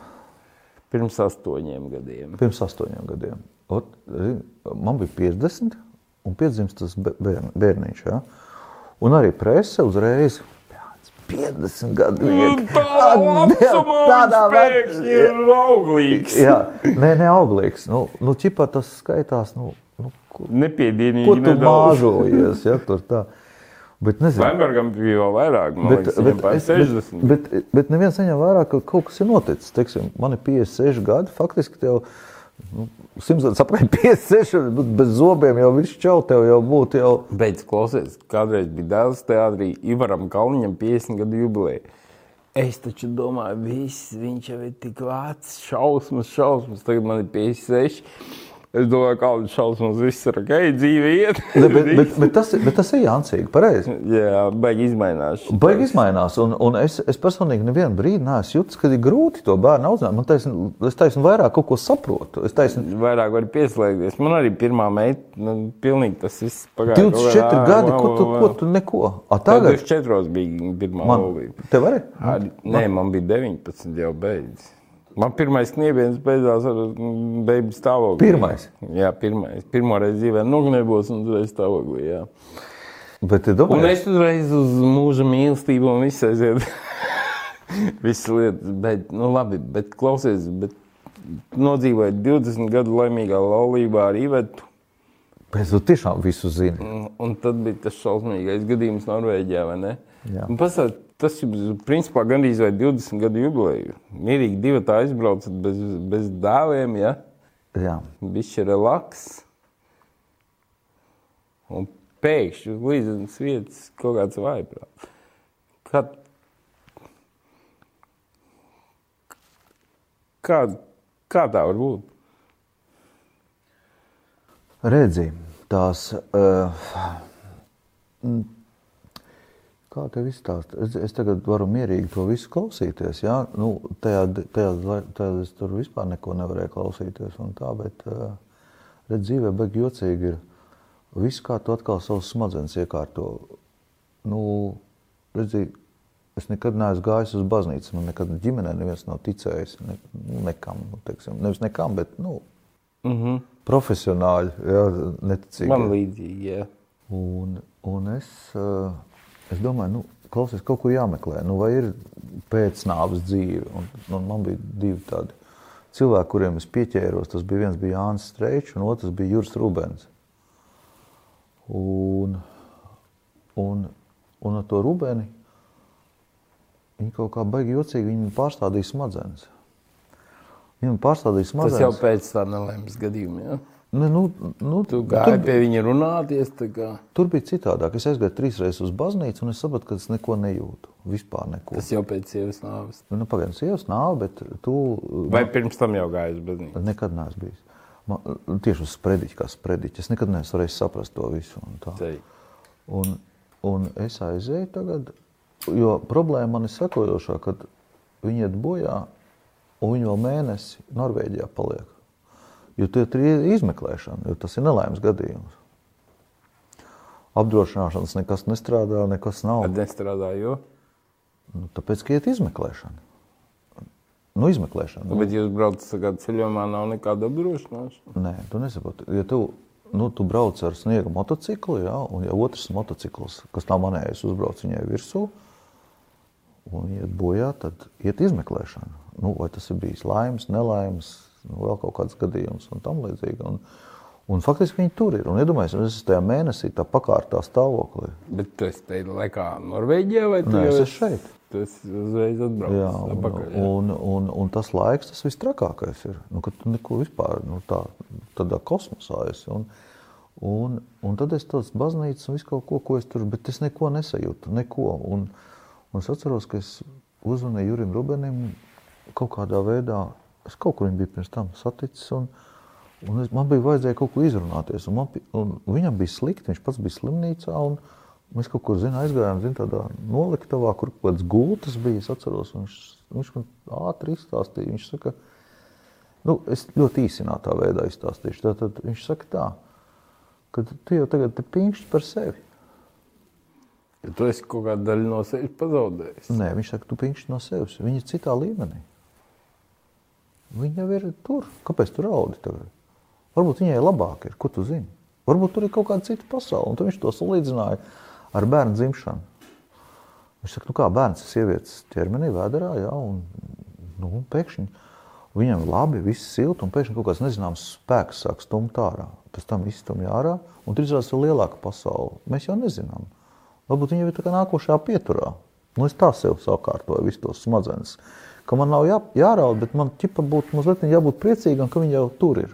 Pirms astoņiem gadiem. Pirms astoņiem gadiem. Ot, zini, man bija 50, un piedzimst tas bērn, bērniņš. Ja? Un arī prese uzreiz 50 gadu vecums. Tādā vecumā ir auglīgs. Jā, nē, ne auglīgs. Nu, nu ķipā tas skaitās, nu, nu nepiedienīgi. Ko tu māžojies, ja tur tā. Bet, nezinu, Lembergam bija vēl vairāk, man bet, liekas, bet, es, 60. Bet, bet, bet neviens neņem vērā, ka kaut kas ir noticis. Teiksim, man ir 56 gadi, faktiski tev nu, simts gadus apmēram 56, bet bez zobiem jau viss čau, tev jau būtu jau. Beidz klausies, kādreiz bija dēls teātrī Ivaram Kalniņam 50 gadu jubileja. Es taču domāju, viss, viņš jau ir tik vecs, šausmas, šausmas, tagad man ir 56. Es domāju, kāda šausmas viss ir ok, dzīve iet. ne, bet, (laughs) bet, bet, tas, bet tas ir jāncīgi, pareizi. Jā, baigi izmainās. Baigi izmainās, un, un es, es personīgi nevienu brīdi neesmu jutis, ka ir grūti to bērnu audzināt. Man taisn, es taisnu vairāk kaut ko saprotu. Es taisnu... Vairāk var pieslēgties. Man arī pirmā meita, nu, pilnīgi tas viss pagāja. 24 gadi, ko tu, ko tu neko? A, tagad? 24 bija pirmā man, laulība. Tev arī? Ar, nē, man bija 19 jau beidzis. Man pirmais kniebiens beidzās ar mm, beigu stāvokli. Pirmais? Jā, pirmais. Pirmā reize dzīvē nogniebos un uzreiz stāvoklī. Jā. Bet tu domā? Un es uzreiz uz mūža mīlestību un visu aiziet. (laughs) Visas lietas, bet, nu labi, bet klausies, bet nodzīvoju 20 gadu laimīgā laulībā ar Ivetu. Bet tu tiešām visu zini. Un, un tad bija tas šausmīgais gadījums Norvēģijā, vai ne? Jā. Un pasāt, tas ir principā gandrīz vai 20 gadu jubileja. Mierīgi divi tā aizbraucat bez, bez dēliem, ja? Jā. Bišķi relaks. Un pēkšņi uz līdzenas vietas kaut kāds vaiprāt. Kā, kā, kā tā var būt? Redzi, tās uh, Kā tev izstāst? Es, es tagad varu mierīgi to visu klausīties. Jā? Nu, tajā, tajā, tajā es tur vispār neko nevarēju klausīties. Tā, bet, redz, dzīvē beigas jocīgi ir. Viss kā tu atkal savus smadzenes iekārto. Nu, redzi, es nekad neesmu gājis uz baznīcu. Man nekad ģimenē neviens nav ticējis ne, nekam. Nu, teiksim, nevis nekam, bet nu, mm -hmm. profesionāļi, jā, neticīgi. Man līdzīgi, jā. Un, un es... Uh, Es domāju, nu, klausies, kaut kur jāmeklē. Nu, vai ir pēcnāves dzīve? Un, un man bija divi tādi cilvēki, kuriem es pieķēros. Tas bija viens bija Jānis Streičs, un otrs bija Juris Rubens. Un, un, un ar to Rubeni viņi kaut kā baigi jocīgi, viņi pārstādīja smadzenes. Viņam pārstādīja smadzenes. Tas jau pēc tā nelēmas gadījuma, jā? Ja? Ne, nu, nu, tu gāji tur, pie viņa runāties. Tur bija citādāk. Es aizgāju trīs reizes uz baznīcu, un es sapratu, ka es neko nejūtu. Vispār neko. Tas jau pēc sievas nāves. Nu, Pagaidām, sievas nāve, bet tu. Vai man, pirms tam jau gāji uz baznīcu? Nekad neesmu bijis. Man, tieši uz sprediķa, kā sprediķa. Es nekad neesmu varējis saprast to visu. Un, un, un es aizēju tagad, jo problēma man ir sekojošā, kad viņi iet bojā, un viņi vēl mēnesi Norvēģijā paliek. Jo tur ir izmeklēšana, jo tas ir nelaimes gadījums. Apdrošināšanas nekas nestrādā, nekas nav. Kad nestrādā, jo? Nu, tāpēc, ka iet izmeklēšana. Nu, izmeklēšana. Nu. Bet jūs braucat ceļojumā, nav nekāda apdrošināšana? Nē, tu nesaproti. Ja tu, nu, tu brauc ar sniega motociklu, jā, un ja otrs motocikls, kas nav manējis, uzbrauc viņai virsū, un iet bojā, tad iet izmeklēšana. Nu, vai tas ir bijis laimes, nelaimes, nu, vēl kaut kāds gadījums un tam līdzīgi. Un, un faktiski viņi tur ir. Iedomājieties, es tajā mēnesī tā pakārtā stāvoklī. Bet tu esi tajā laikā Norvēģijā vai Nē, es esmu šeit? Tu esi uzreiz atbraucis. Jā, un, apakaļ, jā. Un, un, un tas laiks, tas viss trakākais ir. Nu, kad tu neko vispār nu, tā, tādā kosmosā esi. Un, un, un tad es tāds baznīcas un visu kaut ko, ko es tur, bet es neko nesajūtu, neko. Un, un es atceros, ka es uzvanīju Jurim Rubenim kaut kādā veidā Es kaut kur biju pirms tam saticis, un, un es, man bija vajadzēja kaut ko izrunāties. Un man, un viņam bija slikti, viņš pats bija slimnīcā. Un, Mēs kaut kur zin, aizgājām, zin, tādā noliktavā, kur kaut kāds gultas bija. Es atceros, viņš, viņš man ātri izstāstīja. Viņš saka, nu, es ļoti īsinātā veidā izstāstīšu. Tad, tad viņš saka tā, ka tu jau tagad pinkšķi par sevi. Ja tu esi kaut kādu daļu no sevis pazaudējis. Nē, viņš saka, tu pinkšķi no sevis. Viņi ir citā līmenī. Viņa jau ir tur. Kāpēc tu raudi tagad? Varbūt viņai labāk ir, ko tu zini. Varbūt tur ir kaut kāda cita pasaule. Un viņš to salīdzināja ar bērnu dzimšanu. Viņš saka, nu kā bērns ir sievietes ķermenī, vēderā, jā, un nu, pēkšņi viņam ir labi, viss silti, un pēkšņi kaut kāds nezināms spēks sāk stumt ārā. Pēc tam izstumj ārā, un tur izrādās vēl lielāka pasaule. Mēs jau nezinām. Varbūt viņa ir tā kā nākošajā pieturā. Nu, es tā sev sakārtoju, visus tos smadzenes ka man nav jā, jāraud, bet man ķipa būtu mazliet jābūt priecīgam, ka viņi jau tur ir.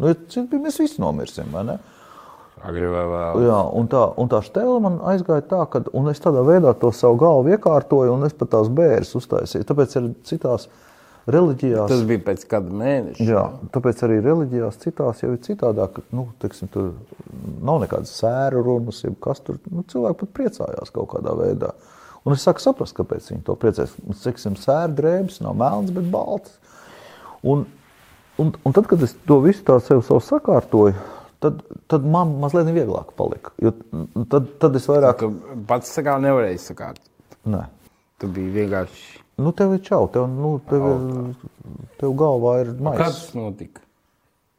Nu, mēs visi nomirsim, vai ne? Agri vai vēl. Jā, un tā, un tā stēle man aizgāja tā, ka es tādā veidā to savu galvu iekārtoju, un es pat tās bērres uztaisīju. Tāpēc arī citās reliģijās. Tas bija pēc kāda mēneša. Jā, tāpēc arī reliģijās citās jau ir citādāk. Nu, teiksim, tur nav nekādas sēru runas, kas tur. Nu, cilvēki pat priecājās kaut kādā veidā. Uh, Un es sāku saprast, kāpēc viņi to priecājas. Ciksim, sēra drēbes, nav melns, bet balts. Un, un, un tad, kad es to visu tā sev sakārtoju, tad, tad man mazliet vieglāk palika. Jo tad, tad es vairāk. Tu pats sakā nevarēji sakārtot. Nē. Tu biji vienkārši. Nu, tev ir čau, tev, nu, tev, ir, tev galvā ir maisa. Kāds notika?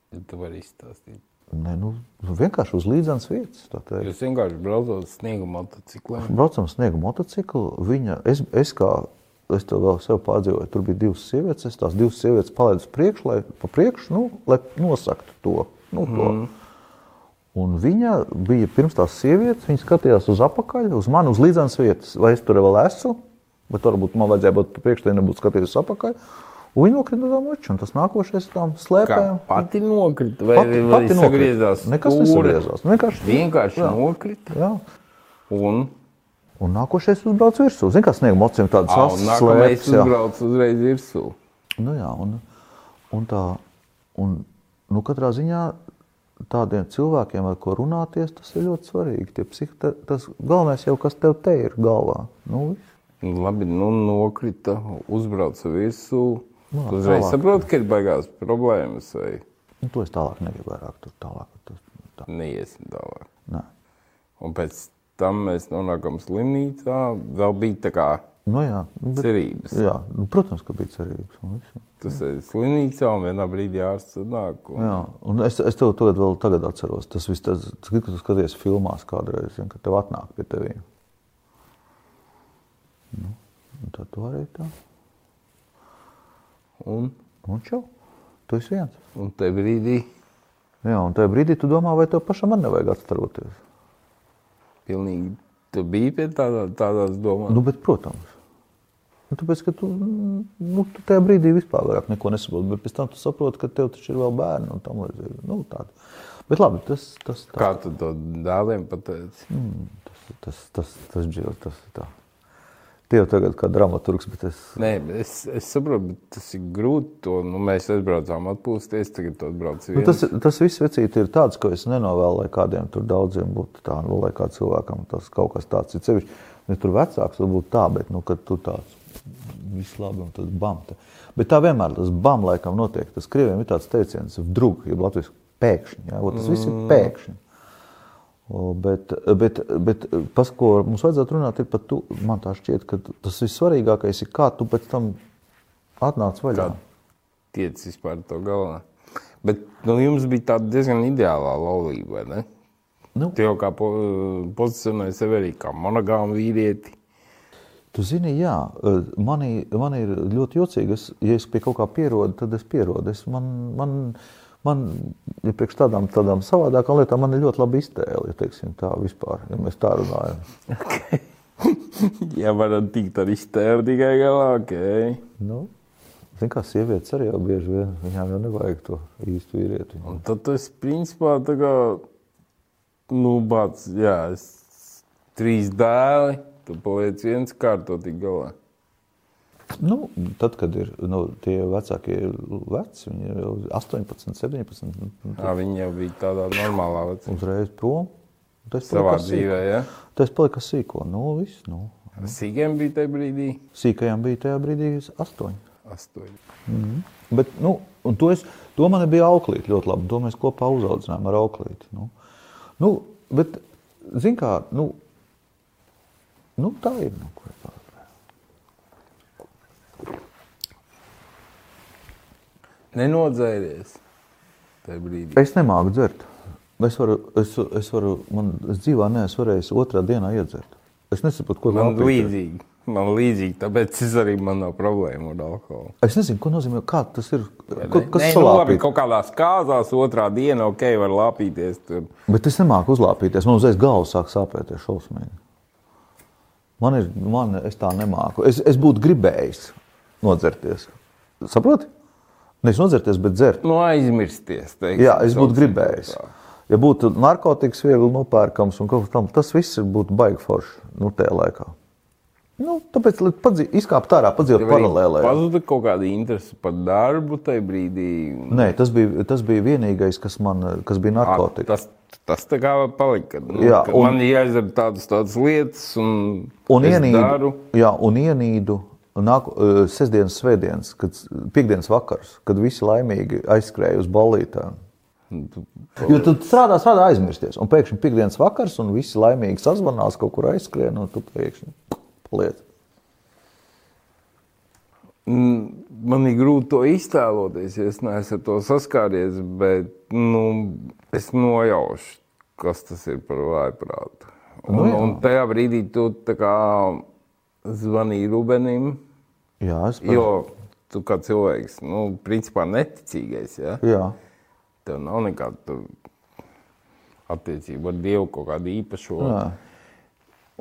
Tu vari izstāstīt. Ne, nu, nu, vienkārši uz līdzenas vietas. Jūs vienkārši braucat uz sniega motociklu. Braucam uz sniega motociklu. Viņa, es, es kā es to vēl sev pārdzīvoju, tur bija divas sievietes. Es tās divas sievietes palaidu uz priekšu, lai, pa priekšu, nu, lai nosaktu to. Nu, to. Mm. Un viņa bija pirms tās sievietes, viņa skatījās uz apakaļ, uz mani, uz līdzenas vietas. Vai es tur vēl esmu, bet varbūt man vajadzēja būt priekšā, nebūtu skatījies uz apakaļ. Un viņi nokrita no tā moča, un tas nākošais tam slēpējām. Pati nokrita, vai, pati, vai pati sagriezās? Nekas nesagriezās. Vienkārši, vienkārši jā. nokrita. Jā. Un? Un nākošais uzbrauc virsū. Zini, kā sniega mociem tādas asas slēpes. Nākamais uzbrauc uzreiz virsū. Nu jā, un, un tā, un, nu katrā ziņā tādiem cilvēkiem, ar ko runāties, tas ir ļoti svarīgi. Tie psihi, ta- tas galvenais jau, kas tev te ir galvā. Nu, viss. Labi, nu nokrita, uzbrauca virsū. Nu, Tu uzreiz saproti, ka ir baigās problēmas vai nu, to es tālāk negribu vairāk tur tālāk. Tas, tā. neiesim tālāk. Nē. Un pēc tam mēs nonākam slimnīcā. Vēl bija tā kā Nu, jā, bet, cerības. jā, nu, protams, ka bija cerības. Tas ir slimnīcā un vienā brīdī ārsts nāk. Un... Jā, un es, es tev tagad, vēl tagad atceros, tas viss, tas, tas, kad tu skaties filmās kādreiz, zin, kad tev atnāk pie tevī. Nu, un tad tu arī tā. Un, Un čau, tu esi viens. un te brīdī Jā, un tajā brīdī tu domā, vai tev pašam nevajag atstaroties. pilnīgi tu biji pie tādā, tādās domās. Nu, bet, protams. Nu, tāpēc, ka tu, nu, tu tajā brīdī vispār vairāk neko nesaproti, bet pēc tam tu saproti, ka tev taču ir vēl bērni un tam līdzīgi. Nu, tāda. Bet labi, tas, tas, tā, Kā tu to dēliem pateici? mm, tas, tas, tas, tas, tas, tas ir tā. Tie jau tagad kā dramaturgs, bet es, Nē, es, es saprotu, bet tas ir grūti. To, nu, mēs aizbraucām atpūsties, tagad tu atbrauc nu, tas, tas viss vecīt ir tāds, ko es nenovēlu, lai kādiem tur daudziem būtu tā, nu, lai kā cilvēkam tas kaut kas tāds ir sevišķi. Ne tur vecāks varbūt tā, bet, nu, kad tu tāds viss labi un tad bam. Tā. Bet tā vienmēr tas bam laikam notiek. Tas krieviem ir tāds teiciens, drug, ja latviešu pēkšņi. Ja? Tas viss ir pēkšņi. Bet, bet, bet tas, ko mums vajadzētu runāt, ir par to, man tā šķiet, ka tas vissvarīgākais ir, kā tu pēc tam atnāc vaļā. Kā tiec vispār to galā. Bet nu, jums bija tāda diezgan ideālā laulība, vai ne? Nu, Tu jau kā po, pozicionēji sevi arī kā monogāmu vīrieti. Tu zini, jā, manī, man ir ļoti jocīgi. Es, ja es pie kaut kā pierodu, tad es pierodu. Es, man, man, man ja priekš tādām, tādām savādākām lietām man ir ļoti laba iztēle, ja teiksim tā vispār, ja mēs tā runājam. (laughs) ja varam tikt ar iztēli tikai galā, ok. Nu, Zini, kā sievietes arī jau bieži vien, viņām jau nevajag to īstu vīrieti. Un tad tas principā tā kā, nu, bāc, jā, es, trīs dēli, tu paliec viens kārtotīgi galā. Nu, tad, kad ir nu, tie vecākie veci, viņi ir jau 18, 17, nu, Jā, viņi jau bija tādā normālā vecumā. uzreiz prom. Tas Savā dzīvē, ja? Tas palika sīko. Nu, viss, nu. Sīkiem bija tajā brīdī Sīkajām bija tajā brīdī astoņi. astoņi. Bet, nu, un to, es, to man bija auklīte ļoti labi. To mēs kopā uzaudzinājām ar auklīti. Nu, nu, bet, zin kā, nu, nu tā ir. Nu, Nenodzēries tajā brīdī. es nemāku dzert. Es varu, es, es varu, man es dzīvā neesmu varējis otrā dienā iedzert. Es nesaprotu, ko Man līdzīgi. Man līdzīgi, tāpēc es arī man nav problēma ar alkoholu. Es nezinu, ko nozīmē, kā tas ir. Ko, kas ir nu, labi, kaut kādās kāzās otrā diena, ok, var lāpīties. Tur. Bet es nemāku uzlāpīties. Man uzreiz galva sāk sāpēties šausmīgi. Man ir, man, es tā nemāku. Es, es būtu gribējis nodzerties. Saproti? Nevis nodzerties, bet dzert. Nu, aizmirsties. Teiksim, Jā, es būtu gribējis. tā. Ja būtu narkotikas viegli nopērkams un kaut kas tam, tas viss būtu baigi forši nu, tajā laikā. Nu, tāpēc, izkāpt ārā, padzīvot paralēlē. Pazuda kaut kāda interese par darbu tajā brīdī. Nē, tas bija, tas bija vienīgais, kas man kas bija Ā, narkotika. Tas, tas tā kā palika. Nu, Jā, un- man jāizdara tādas, tādas lietas, un, Un ienīdu, daru. jā, un ienīdu nāk, uh, sestdienas, svētdienas, kad piekdienas vakars, kad visi laimīgi aizskrēja uz ballītēm. Jo tu strādā, strādā aizmirsties, un pēkšņi piekdienas vakars, un visi laimīgi sazvanās, kaut kur aizskrien, un tu pēkšņi paliec. Mm, Man ir grūti to iztēloties, ja es neesmu ar to saskāries, bet nu, es nojaušu, kas tas ir par vājprātu. Un, Nu jā. un tajā brīdī tu tā kā zvanīji Rubenim, Jā, es par... jo tu kā cilvēks, nu, principā neticīgais, ja? Jā. Tev nav nekāda attiecība ar Dievu kaut kādu īpašu. Jā.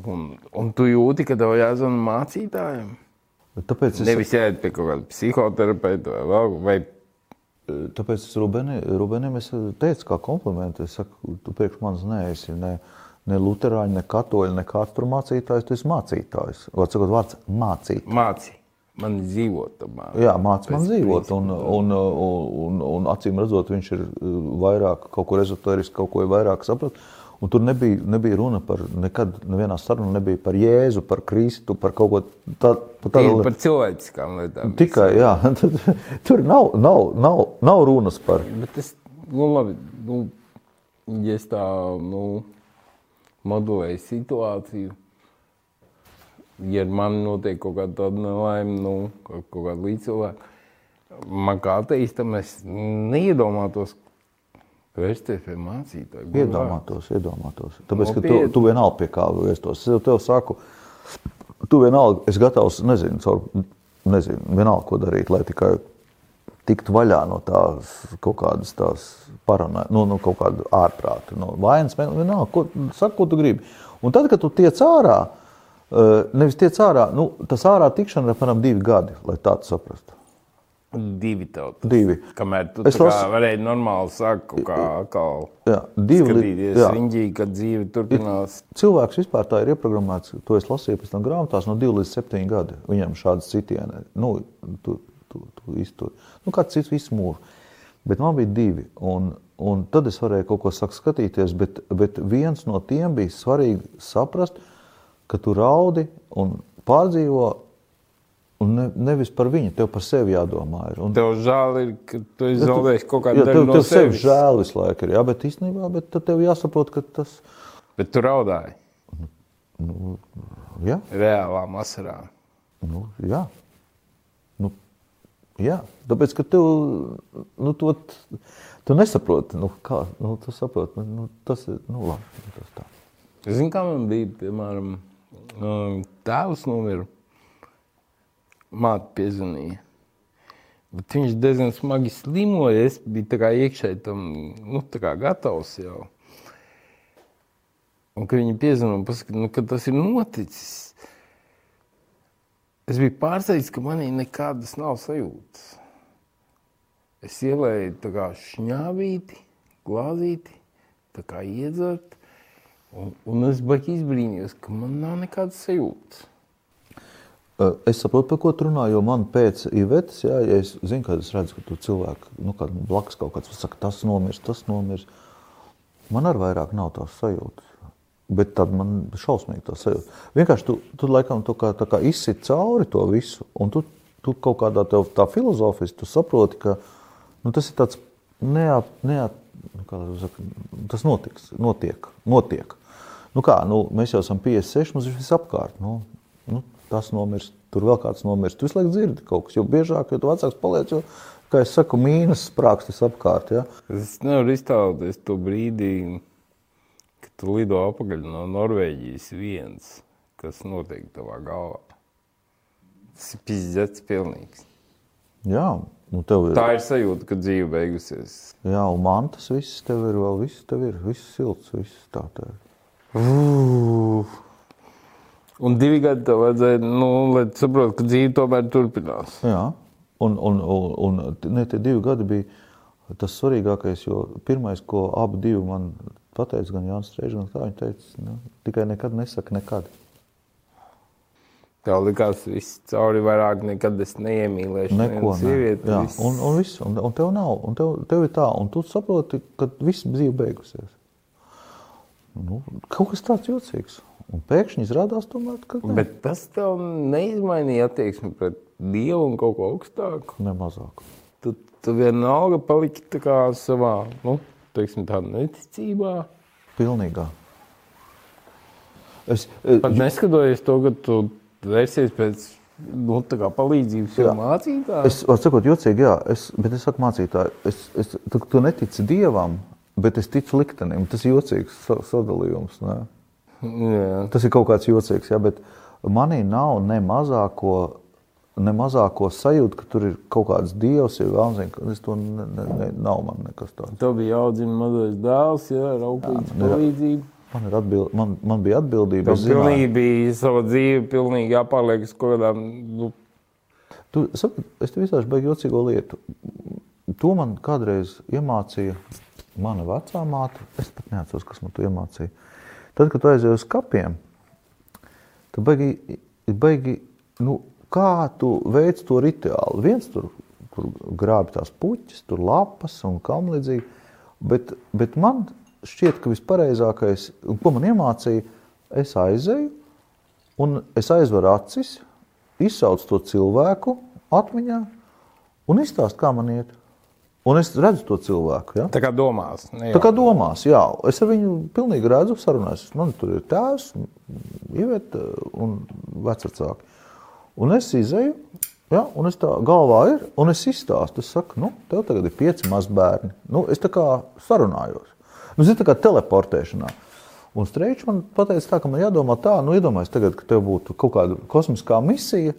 Un, un tu jūti, ka tev jāzvan mācītājiem. Bet Tāpēc es, Nevis jāiet pie kaut kāda psihoterapeita vai vēl, vai tāpēc es Rubeni, Rubenim es teicu, kā komplimentu. Es saku, tu priekš manis neesi ne, ne luterāņi, ne katoļi, ne kāds tur mācītājs, tu esi mācītājs. Vārds sakot, vārds mācīt. māci. man dzīvot. Tomēr. Jā, mācīt man dzīvot, un, un, un, un, un acīm redzot, viņš ir uh, vairāk kaut ko ezoterisku, kaut ko vairāk saprast. Un tur nebija, nebija runa par nekad, nevienā sarunā nebija par Jēzu, par Kristu, par kaut ko tādu. Tā, Tie ir par cilvēciskām lietām. Tikai, jā, (laughs) tur nav, nav, nav, nav runas par. Bet es, nu, labi, nu, ja es tā, nu, modelēju situāciju, ja ar mani notiek kaut kāda tāda nelaime, nu, kaut kaut kāda līdzcilvēka, man kā ateistam es neiedomātos vērsties pie mācītāja. Iedomātos, iedomātos. Tāpēc, ka tu, tu vienalga pie kā vērstos. Es tev saku, tu vienalga, es gatavs, nezinu, caur, nezinu, vienalga, ko darīt, lai tikai tiktu vaļā no tās kaut kādas tās paranojas, no, no kaut kāda ārprāta, no vainas, vienalga, ko, saka, ko tu gribi. Un tad, kad tu tiec ārā, eh, nevis tiec ārā, nu, tas ārā tikšana ir apmēram divi gadi, lai tā tu saprastu. Divi tautas. Divi. Kamēr tu Es kā lasu- varēji normāli sākt kaut kā atkal Jā, divi skatīties jā. riņģī, kad dzīve turpinās. Cilvēks vispār tā ir ieprogrammēts, to es lasīju pēc tam grāmatās, no 2 līdz 7 gadi. Viņam šādas citieni, nu, tu, tu, tu iztur. Nu, kāds cits visu mūžu. Bet man bija divi, un, un tad es varēju kaut ko sākt skatīties, bet, bet viens no tiem bija svarīgi saprast, ka tu raudi un pārdzīvo, un ne, nevis par viņu, tev par sevi jādomā. Ir. Un, Tev žēl ir, ka tu esi zaudējis kaut kādu daļu tev, no tev sevi sevis. žēl visu laiku, ir, jā, bet īstenībā bet tad tev jāsaprot, ka tas Bet tu raudāji jā, reālām asarām. Nu, jā. Nu, jā. Tāpēc, ka tev, nu, to, tu nesaproti, nu, kā, nu, tu saproti, nu, tas ir, nu, labi, nu, tas tā. Zini, kā man bija, piemēram, tēvs nomira, māte piezvanīja. Bet viņš diezgan smagi slimoja. Es biju tā kā iekšēji tam nu, kā gatavs jau. Un kad viņi piezvanīja nu, ka tas ir noticis, es biju pārsteigts, ka manī nekādas nav sajūtas. Es ielēju tā kā šņāvīti, glāzīti, tā kā iedzert. Un, un es baigi izbrīnījos, ka man nav nekādas sajūtas. Es saprotu, par ko tu runā, jo man pēc Ivetas, jā, ja es zinu, kad es redzu, ka tu cilvēku, nu, blakus kaut kāds saka, tas nomirs, tas nomirs, man ar vairāk nav tās sajūtas. Bet tad man šausmīgi tā sajūta. Vienkārši tu, tu laikam tu kā, kā izsit cauri to visu, un tu, tu kaut kādā tev tā filozofiski, tu saproti, ka nu, tas ir tāds neap, neap, nu, kā saka, tas notiks, notiek, notiek. Nu kā, nu, mēs jau esam 56, mums ir viss apkārt. Nu, nu, tas nomirs, tur vēl kāds nomirs. Tu visu laiku dzirdi kaut kas, jo biežāk, jo vecāks paliec, jo, kā es saku, mīnus sprākstis apkārt. Ja? Es nevaru iztēloties to brīdi, tu lido apakaļ no Norvēģijas viens, kas notiek tavā galvā. Tas ir pizdzēts pilnīgs. Jā, nu tev ir. Tā ir sajūta, ka dzīve beigusies. Jā, un man tas viss tev ir vēl, viss tev ir, viss silts, viss tā tā. ir. Un divi gadi tev vajadzēja, nu, lai tu saprotu, ka dzīve tomēr turpinās. Jā, un, un, un, un ne, tie divi gadi bija tas svarīgākais, jo pirmais, ko abi divi man pateica, gan Jānis Strēžs, gan kā viņi teica, nu, tikai nekad nesaka nekad. Tev likās, ka viss cauri vairāk nekad es neiemīlēšu. Neko nevienu ne. sievieti. Jā, viss- un, un, viss, un, un tev nav, un tev, tev ir tā, un tu saproti, ka viss dzīve beigusies. Nu, kaut kas tāds jocīgs. Un pēkšņi izrādās tomēr, ka ne, Bet tas tev neizmainīja attieksmi pret Dievu un kaut ko augstāku. ne mazāk. Tu, tu vienalga paliki tā kā savā, nu, teiksim, tādā neticībā. Pilnīgā. Es, eh, Pat neskatoties to, ka tu vērsies pēc nu, tā palīdzības jau Jā. mācītāja. Es varu sakot, jocīgi, jā, es, bet es saku mācītāji, es, es, tu, tu netici dievam, bet es ticu liktenim. Tas ir jocīgs sa- sadalījums. Ne? Jā. Tas ir kaut kāds jocīgs, jā, bet manī nav ne mazāko, ne mazāko sajūtu, ka tur ir kaut kāds dievs, ir vēlams. Es to ne, ne, ne, nav man nekas tāds. Tev bija jāaudzina mazais dēls, jā, ar auglīgas palīdzību. Man, ir atbild, man, man bija atbildība. Es pilnīgi bija sava dzīve, pilnīgi jāpārliek uz kaut kādām, nu, Tu, saprati, es tev izstāstīšu baigi jocīgo lietu. To man kādreiz iemācīja mana vecā māte. Es pat neatceros, kas man to iemācīja. Tad, kad tu aizjūji uz kapiem, tad baigi, baigi nu, kā tu veic to rituālu. Viens tur, tur grābi tās puķis, tur lapas un kam līdzīgi. Bet, bet man šķiet, ka vispareizākais, ko man iemācīja, es aizēju un es aizveru acis, izsaucu to cilvēku atmiņā un izstāstu, kā man iet. Un es redzu to cilvēku. Ja? Tā kā domās. Ne, Tā kā domās, jā. Es ar viņu pilnīgi redzu, sarunājos. Man tur ir tēvs, ievieta un vecāki. Un es izēju, ja, un es tā galvā ir, un es izstāstu. Es saku, nu, tev tagad ir pieci mazbērni. Nu, es tā kā sarunājos. Nu, zini, tā kā teleportēšanā. Un Streičs man teica, ka man jādomā tā, nu, iedomājieties, tagad, ka tev būtu kaut kāda kosmiskā misija,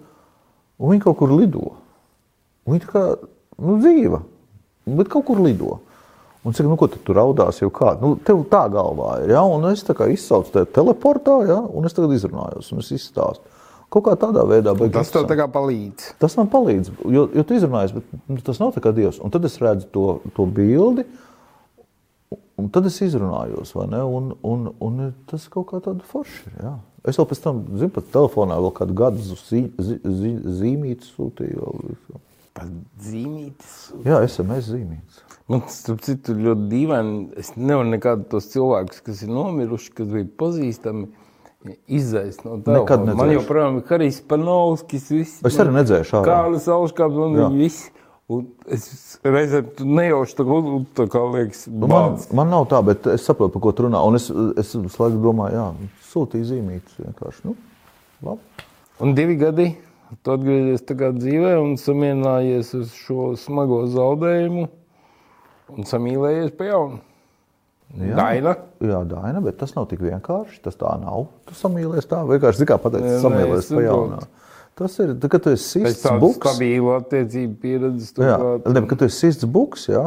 un viņi kaut kur lido. Un viņi tā kā nu, dzīva bet kaut kur lido. Un cik, nu, ko tu tur raudās, jau kā? Nu, tev tā galvā ir, ja? un es tā kā izsaucu te teleportā, ja? un es tagad izrunājos, un es izstāstu. Kaut kā tādā veidā. Tas tev tā kā palīdz. Tas man palīdz, jo, jo tu izrunājies, bet nu, tas nav tā kā Dievs. Un tad es redzu to, to bildi, un tad es izrunājos, vai ne? Un, un, un tas kaut kā tāda forša, jā. Es vēl pēc tam, zinu, pat telefonā vēl kādu gadu zi, zi, zi, zīmīti sūtīju. Pat zīmītes. Jā, SMS zīmītes. Man tas citu, ļoti dīvaini. Es nevaru nekādus tos cilvēkus, kas ir nomiruši, kas bija pazīstami, izdzēst no tā. Nekad nedzēšu. Man joprojām ir Harijs Panovskis. Viss, Es arī nedzēšu ārā. Kālis Auškāps un Jā. visi. Un es reizēm nejauši tā, tā kā liekas, Nu, Man, man nav tā, bet es saprotu, par ko tu runā. Un es, es laiku domāju, jā, sūtīju zīmītes vienkārši. Nu, labi. Un divi gadi tu atgriezies kā dzīvē un samierinājies ar šo smago zaudējumu un samīlējies pa jaunu. Jā. Daina. Jā, Daina, bet tas nav tik vienkārši. Tas tā nav. Tu samīlies tā, vienkārši zini, kā pateikt, Nē, nē, samīlies es pa jaunā. Tas ir, tad, kad tu esi Pēc sists tādas buks. stabilu attiecību pieredzes. tu Jā, kā- ne, kad tu esi sists buks, jā,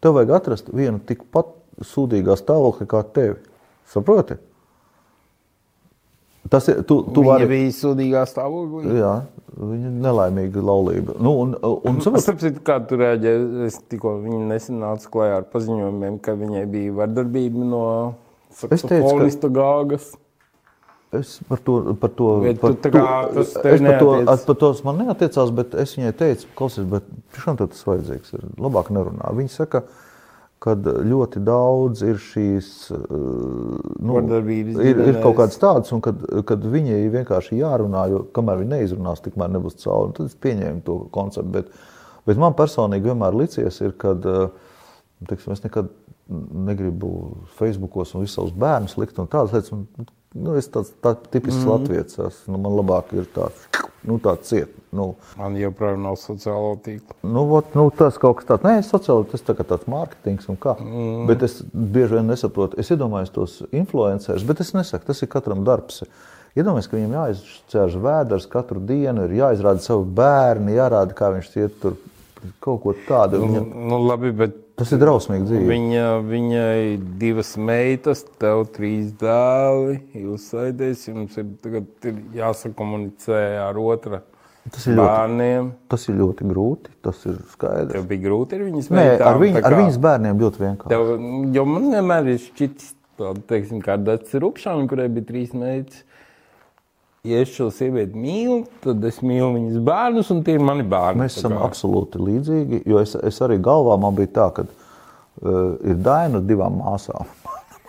tev vajag atrast vienu tikpat sūdīgā stāvoklī kā tevi. Saproti? Tas ir, tu, tu Viņa vari, bija sūdīgā stāvoklī. jā, viņa nelaimīga laulība. Nu, un, un, un, Es saprotu, kā tu reaģēji. Es tikko viņa nesen nāca klajā ar paziņojumiem, ka viņai bija vardarbība no Es teicu, ka- gāgas. Es par to, par to, par tu kā tas es par to, neatiec. par to man neatiecās, bet es viņai teicu, klausies, bet šam tas vajadzīgs ir. Labāk nerunā. Viņa saka, ka ļoti daudz ir šīs, uh, nu, Vardarbības ir, ir kaut kādas tādas, un kad, kad viņai vienkārši jārunā, jo kamēr viņa neizrunās, tikmēr nebūs cauri. Tad es pieņēmu to konceptu. Bet, bet man personīgi vienmēr licies, ir, kad uh, teiksim, es nekad negribu Facebookos un visus savus bērnus likt un tādas lietas. Un, Nu, es tāds tā, tipisks mm. latviečs esmu. Nu, man labāk ir tāds, nu, tāds ciet. Nu, Man joprojām nav sociālo tīklu. nu, ot, nu, tas kaut kas tāds, nē, sociāli tas tā tāds mārketings un kā. Mm. Bet es bieži vien nesaprotu, es iedomājos tos influencerus, bet es nesaku, tas ir katram darbs. Iedomājieties, ka viņam jāizķērš vēders katru dienu, ir jāizrāda savu bērnu, jārāda, kā viņš iet tur kaut ko tādu. Nu, Viņam, nu, labi, bet tas ir drausmīgi dzīve. viņa, viņai divas meitas, tev trīs dēli. Jūs sēdēsiet, jums ir, tagad ir jāsakomunicē ar otru Tas ir ļoti, bērniem. tas ir ļoti grūti, tas ir skaidrs. Tev bija grūti ar viņas meitām. ar, viņu, tā ar viņas bērniem ļoti vienkārši. Tev, jo man vienmēr ir šķitis, teiksim, kā Dārts Rupšāna, kurai bija trīs meitas. Ja es šo sievieti mīlu, tad es mīlu viņas bērnus, un tie ir mani bērni. Mēs esam absolūti līdzīgi, jo es, es arī galvā man bija tā, ka uh, ir daina divām māsām.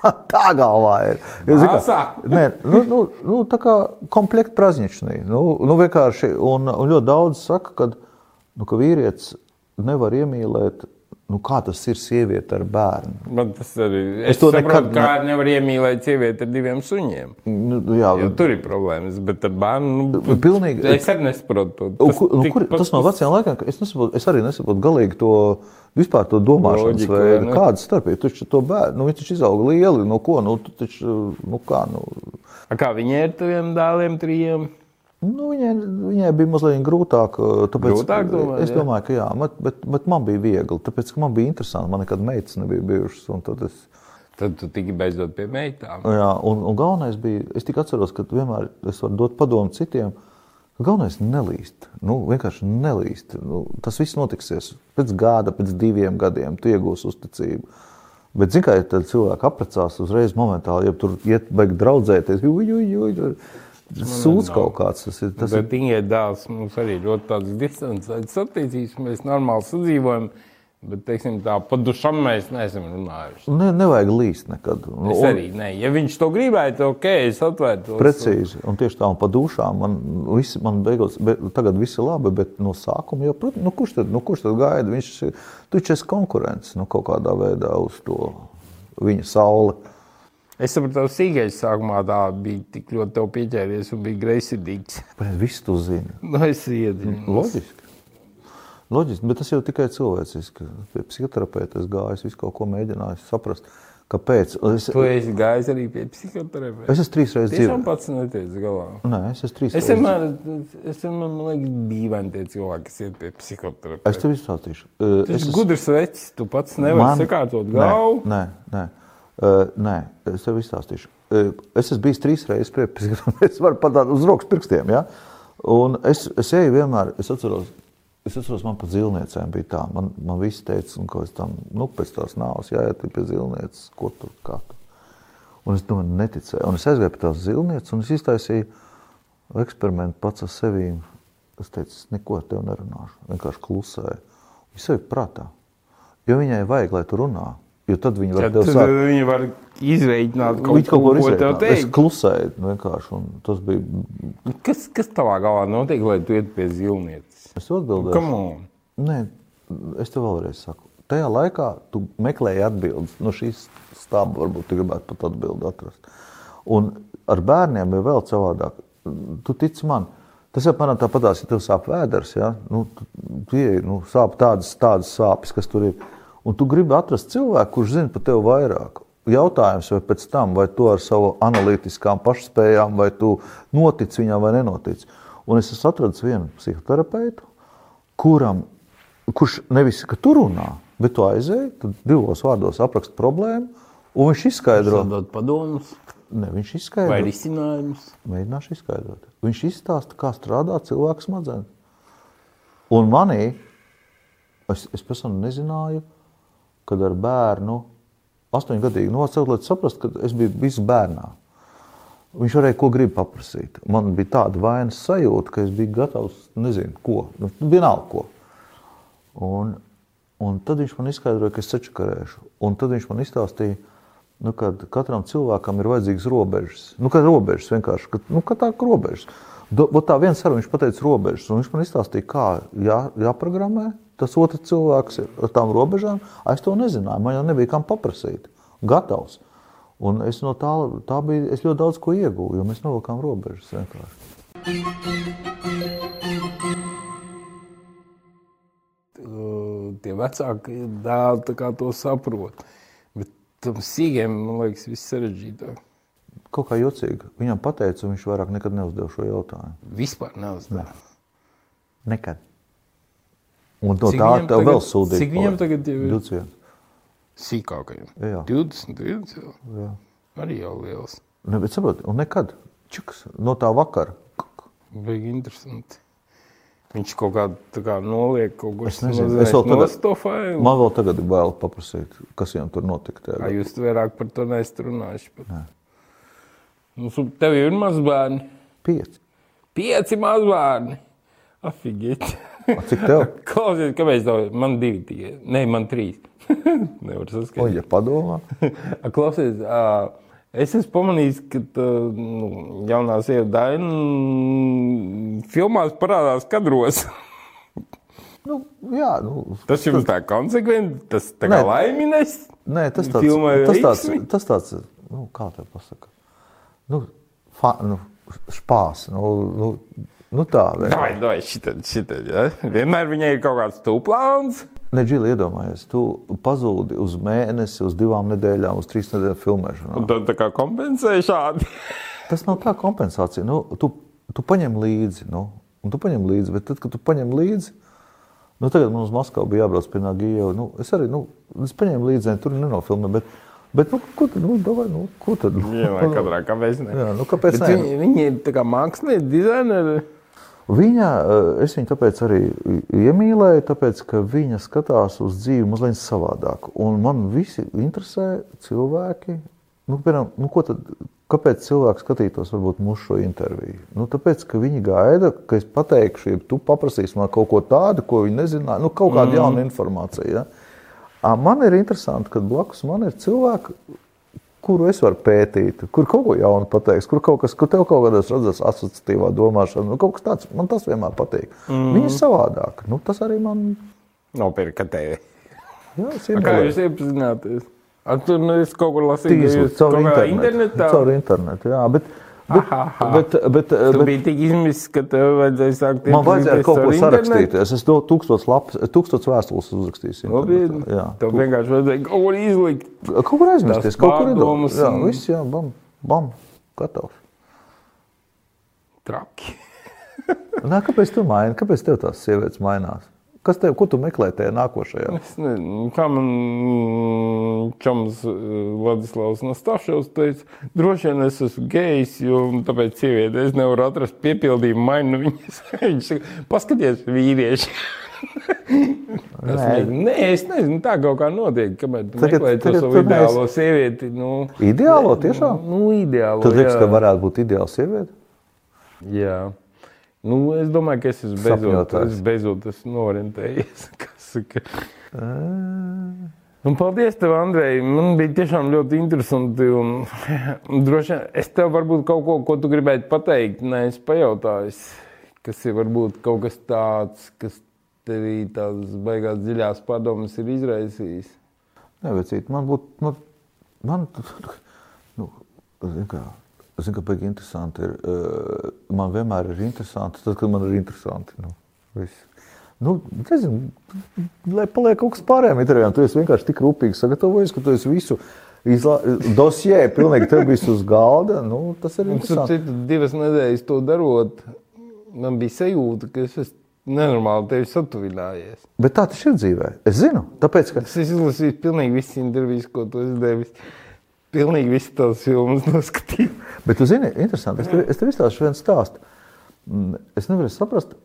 (laughs) Tā galvā ir. Zini kā, Māsā? Nē, nu, nu, nu, tā kā komplekta prazničnī. Nu, nu, vienkārši, un, un ļoti daudz saka, ka, nu, ka vīrietis nevar iemīlēt, nu, kā tas ir sieviete ar bērnu. Man tas arī Es es to saprotu, nekad kā nevar iemīlēt sievieti ar diviem suņiem. Nu, jā, Jo tur ir problēmas, bet ar bērnu. Nu, Pilnīgi. Es arī nesaprotu kur, nu, kur, tikpat- tas no veciem laikiem, ka es, nesaprotu, es arī nesaprotu galīgi to vispār to veidu. vai ne? Kāda starpība? Tu taču to bērnu, nu, viņš taču izauga lieli, no ko, nu, taču, nu, kā, nu, A Kā viņai ir taviem dēliem, trijiem? Nu viņai, viņai bija mazliet grūtāk. Tāpēc, Grūtāk, domāju, es jā? domāju, ka jā, bet, bet, bet man bija viegli, tāpēc, man bija interesanti, man nekad meitas nebija bijušas, un tad es, Tad tu tiki beidzot pie meitām. jā, un, un galvenais bija, es tik atceros, ka vienmēr es varu dot padomu citiem, galvenais nelīst, nu, vienkārši nelīst. Nu, tas viss notiksies pēc gada, pēc diviem gadiem, tu iegūsi uzticību. Bet, zināmā mērā, cilvēki apprecās uzreiz momentāli, ja tur iet, beig draudzēties, uj, uj, uj, sūds kaut kāds. Tas ir, tas Bet Ingai dēls mums arī ļoti tāds distancēts attiecības. Mēs normāli sadzīvojam. Bet, teiksim, tā pa dušam mēs neesam runājuši. ne, nevajag līst nekad. Nu, Es arī nē, ja viņš to gribētu, tad ok, es atvērtu. Precīzi, un tieši tā, un pa dušām man, visi, man beigās, be, tagad viss ir labi, bet no sākuma jau, protams, nu, kurš, tad, nu, kurš tad gaida? Viņš ir, taču esi konkurents, nu, kaut kādā veidā uz to viņa sauli. Es saprotu, ka sīkais sākumā tā bija tik ļoti pieķēries un bija greizsirdīgs. Bet viss tu zini. Nu, es iedzinu. Loģiski. Loģiski, bet tas jau tikai cilvēciski. Pie psihoterapeita es gāju, es visu kaut ko mēģināju saprast, kāpēc. Es, Tu esi gājis arī pie psihoterapeita. es esmu trīs reizes dzīvojis. pats neteicu galā. Nē, es esmu trīs Es reizes. vienmēr, es vienmēr man liekas, dīvaini tie cilvēki, kas iet pie psihoterapeita. Es tev izstāstīšu. Uh, es esmu- gudrs vecs, tu pats nevari sakārtot galvu. Nē, nē, nē. Uh, nē, es tev izstāstīšu. Uh, es esmu bijis trīs reizes psihologa. (laughs) Es varu pat tādu uz rokas pirkstiem. Ja? Un es, es eju vienmēr, es atceros, es atceros, man pat zilniecēm bija tā. Man, man visi teica, ko es tam, nu, pēc tās nāves jāiet pie zilnieces, ko tur, kā tur. Un es domāju, neticēju. Un es aizgāju pie tās zilnieces, un es iztaisīju eksperimentu pats ar sevi. Es teicu, es neko ar tevi nerunāšu. Vienkārši klusēju. Viņa sevi prātā. Jo viņai vajag, lai tu runā. Jo tad viņi var tev tad sākt. viņi var izreikināt kaut, kaut ko ko tev izdarīja. Es teikt. klusēju vienkārši. un Tas bija. Kas, kas tavā galvā notiek, lai tu iet pie zilnietes? Es. Come on! Nē, es tev vēlreiz saku. Tajā laikā tu meklēji atbildes. No šīs stāba varbūt tu gribētu pat atbildi atrast. Un ar bērniem ir vēl savādāk. Tu tici man. Tas jau man tāpatās, ja tev sāp vēders, ja? nu, tie, nu, sāp tādas, tādas sāpes, kas tur ir. Un tu gribi atrast cilvēku, kurš zina par tevi vairāk. Jautājums, vai pēc tam, vai tu ar savu analītiskām pašspējām, vai tu notici viņam vai nenotici. Un es esmu atradis vienu psihoterapeitu, kuram, kurš nevis, ka tu runā, bet tu aizēji, tad divos vārdos apraksta problēmu, un viņš izskaidro, Dod padomus ne, viņš vai izskaidro, risinājumus. mēģināšu izskaidrot. Viņš izstāsta, kā strādā cilvēka smadzenes. Un manī, es, es pēc tam nezināju, kad ar bērnu, astoņgadīgu nocelt, lai saprastu, ka es biju visu bērnā. Viņš varēja ko grib paprasīt. Man bija tāda vainas sajūta, ka es biju gatavs, nezinu, ko, nu, vienalga ko. Un, un tad viņš man izskaidroja, ka es sačakarēšu. Un tad viņš man izstāstīja, nu, ka katram cilvēkam ir vajadzīgas robežas. Nu, kā robežas vienkārši, ka, nu, ka tā kā robežas. Do, tā viens saruna, viņš pateica robežas, un viņš man izstāstīja, kā jā, jāprogrammē tas otrs cilvēks ar tām robežām. Es to nezināju, man jau nebija kam paprasīt. Gatavs. Un es no tā, tā bija, es ļoti daudz ko iegūju, jo mēs novilkām robežas vienkārši. Tie vecāki dēli to saprot. Bet tam sīgiem, man liekas, viss sarežģītāk. Kaut kā jocīgi. Viņam pateica, un viņš vairāk nekad neuzdeva šo jautājumu. Vispār neuzdevā. Nekad. Un no Cik tā tev tagad- vēl sūdzīja. cik viņam tagad jau ir? 21. Sīkākajiem. Jā. 20, 20. Jā. Arī jau liels. Ne, bet saproti, un nekad. Čuks, no tā vakara. Bija interesanti. Viņš kaut kā, tā kā noliek kaut ko Es nezinu, es vēl tagad- no to failu. Man vēl tagad bail paprasīt, kas viņam tur notika. Kā Tajā. jūs vairāk par to neesat runājuši? Bet... Nu, su- tev ir mazbērni. Pieci. Pieci mazbērni. Afigēti. (laughs) A, Cik tev? Klausies, kāpēc tev man divi tikai? Nē, man trīs. (laughs) Nevar O, saskaitīt. ja padomā. (laughs) A, Klausies, es esmu pamanījis, ka tā, nu, jaunā sieva Daina mm, filmās parādās kadros. Nu, jā, nu, Tas jums tā konsekventi, tas tā kā Nē. laimīgs. nē, tas tāds, tas tāds, tas tāds, nu, kā te pasaka, nu, fa, nu špās, nu, nu, nu tā. Vai, vai, šitad, šitad, ja? Vienmēr viņai ir kaut kāds tūplāns. Ne, Džili, iedomājies, tu pazūdi uz mēnesi, uz divām nedēļām, uz trīs nedēļu filmēšanā. Un tad tā kā kompensē šādi. Tas nav tā kompensācija. Nu, tu, tu paņem līdzi, nu, un tu paņem līdzi, bet tad, kad tu paņem līdzi, nu, tagad mums Maskavā bija jābrauc pie Nagija. Nu, es arī, nu, es paņēmu līdzi, ne, tur nenofilmēju, bet, bet nu, ko tad, nu, davai, nu, ko tad? Vienmēr (laughs) katrā, kāpēc ne? Jā, nu, kāpēc Bet ne? viņi, viņi ir tā kā mākslinieki, dizaineri. Viņa, eh, es viņu tāpēc arī iemīlēju, tāpēc, ka viņa skatās uz dzīvi mazliet savādāk. Un man visi interesē cilvēki, nu, piemēram, nu, ko tad, Kāpēc cilvēks skatītos varbūt mūsu šo interviju? Nu, tāpēc, ka viņi gaida, ka es pateikšu, ja tu paprasīsi man kaut ko tādu, ko viņi nezināja, nu, kaut kādu mm. jaunu informāciju. Ja? Man ir interesanti, ka blakus man ir cilvēki, kuru es varu pētīt, kur kaut ko jaunu pateiks, kur kaut kas, kur tev kaut kādā redzēs asociatīvā domāšana, nu, kaut kas tāds, man tas vienmēr patīk. Mm. Viņi ir savādāk. Nu, tas arī man... Nopirka tevi. Jā, (laughs) Kā jūs iepazināties? Tur nu, es kaut kur lasīju, ka jūs caur internetu. Caur internetu, jā. Bet, Bet, Aha, bet, bet, Tu bet, biji tik izmisis, ka tev vajadzēja sākt man vajadzēja kaut ko ar sarakstīties. Es to tūkstots, lapas, tūkstots vēstules. Jā, Tev vienkārši vajadzēja kaut ko izlikt. kaut kur aizmirsties, kaut kur iedomāties. Jā, viss, jā, bam, bam, gatavs. Traki. (laughs) Nā, kāpēc tu maini? Kāpēc tev tās sievietes mainās? Kas tev, ko tu meklē tajā nākošajā? Es nezinu, kā man mm, čoms eh, Vladislavs Nastāšovs teica, droši vien es esmu gejs, jo tāpēc sieviete es nevaru atrast piepildījumu mainu viņas. (laughs) Viņš saka, paskaties, vīrieši. (laughs) Es Nē. nezinu, Nē, es nezinu, tā kaut kā notiek. Kamēr tu Tagad- meklē to tagad savu ideālo sievieti, nu, Ideālo tiešām? nu, ideālo. Tu liekas, jā. ka varētu būt ideāla sieviete? Jā. Nu, es domāju, ka es esmu beidzot, es beidzot esmu orientējies. (laughs) kas saka. Un paldies, tev, Andrej. Man bija tiešām ļoti interesanti. Un, un (laughs) droši vien es tev varbūt kaut ko, ko tu gribētu pateikt, neesmu pajautājis. Kas ir varbūt kaut kas tāds, kas tevī tādas baigās dziļās padomas ir izraisījis. Nē, vecīt, man būtu, man, man, (laughs) nu, zin kā, zin kā, baigi interesanti ir, eh, man vienmēr ir interesanti, tad, kad man ir interesanti, nu, viss. Nu, nezinu, lai paliek kaut kas pārējām intervijām, tu vienkārši tik rūpīgi sagatavojies, ka tu esi visu izlā, dosjē, pilnīgi tev visu uz galda, nu, tas ir starp interesanti. citu, divas nedēļas to darot, man bija sajūta, ka es esmu nenormāli tevi satuvinājies. Bet tā tas ir dzīvē, es zinu, tāpēc, ka Es izlasīju pilnīgi visas intervijas, ko tu esi devis. Pilnīgi visas tās filmas noskatīju. Bet, tu zini, interesanti. Es tev, es tev izstāstīšu vienu stāstu. Mm, Es nevaru saprast,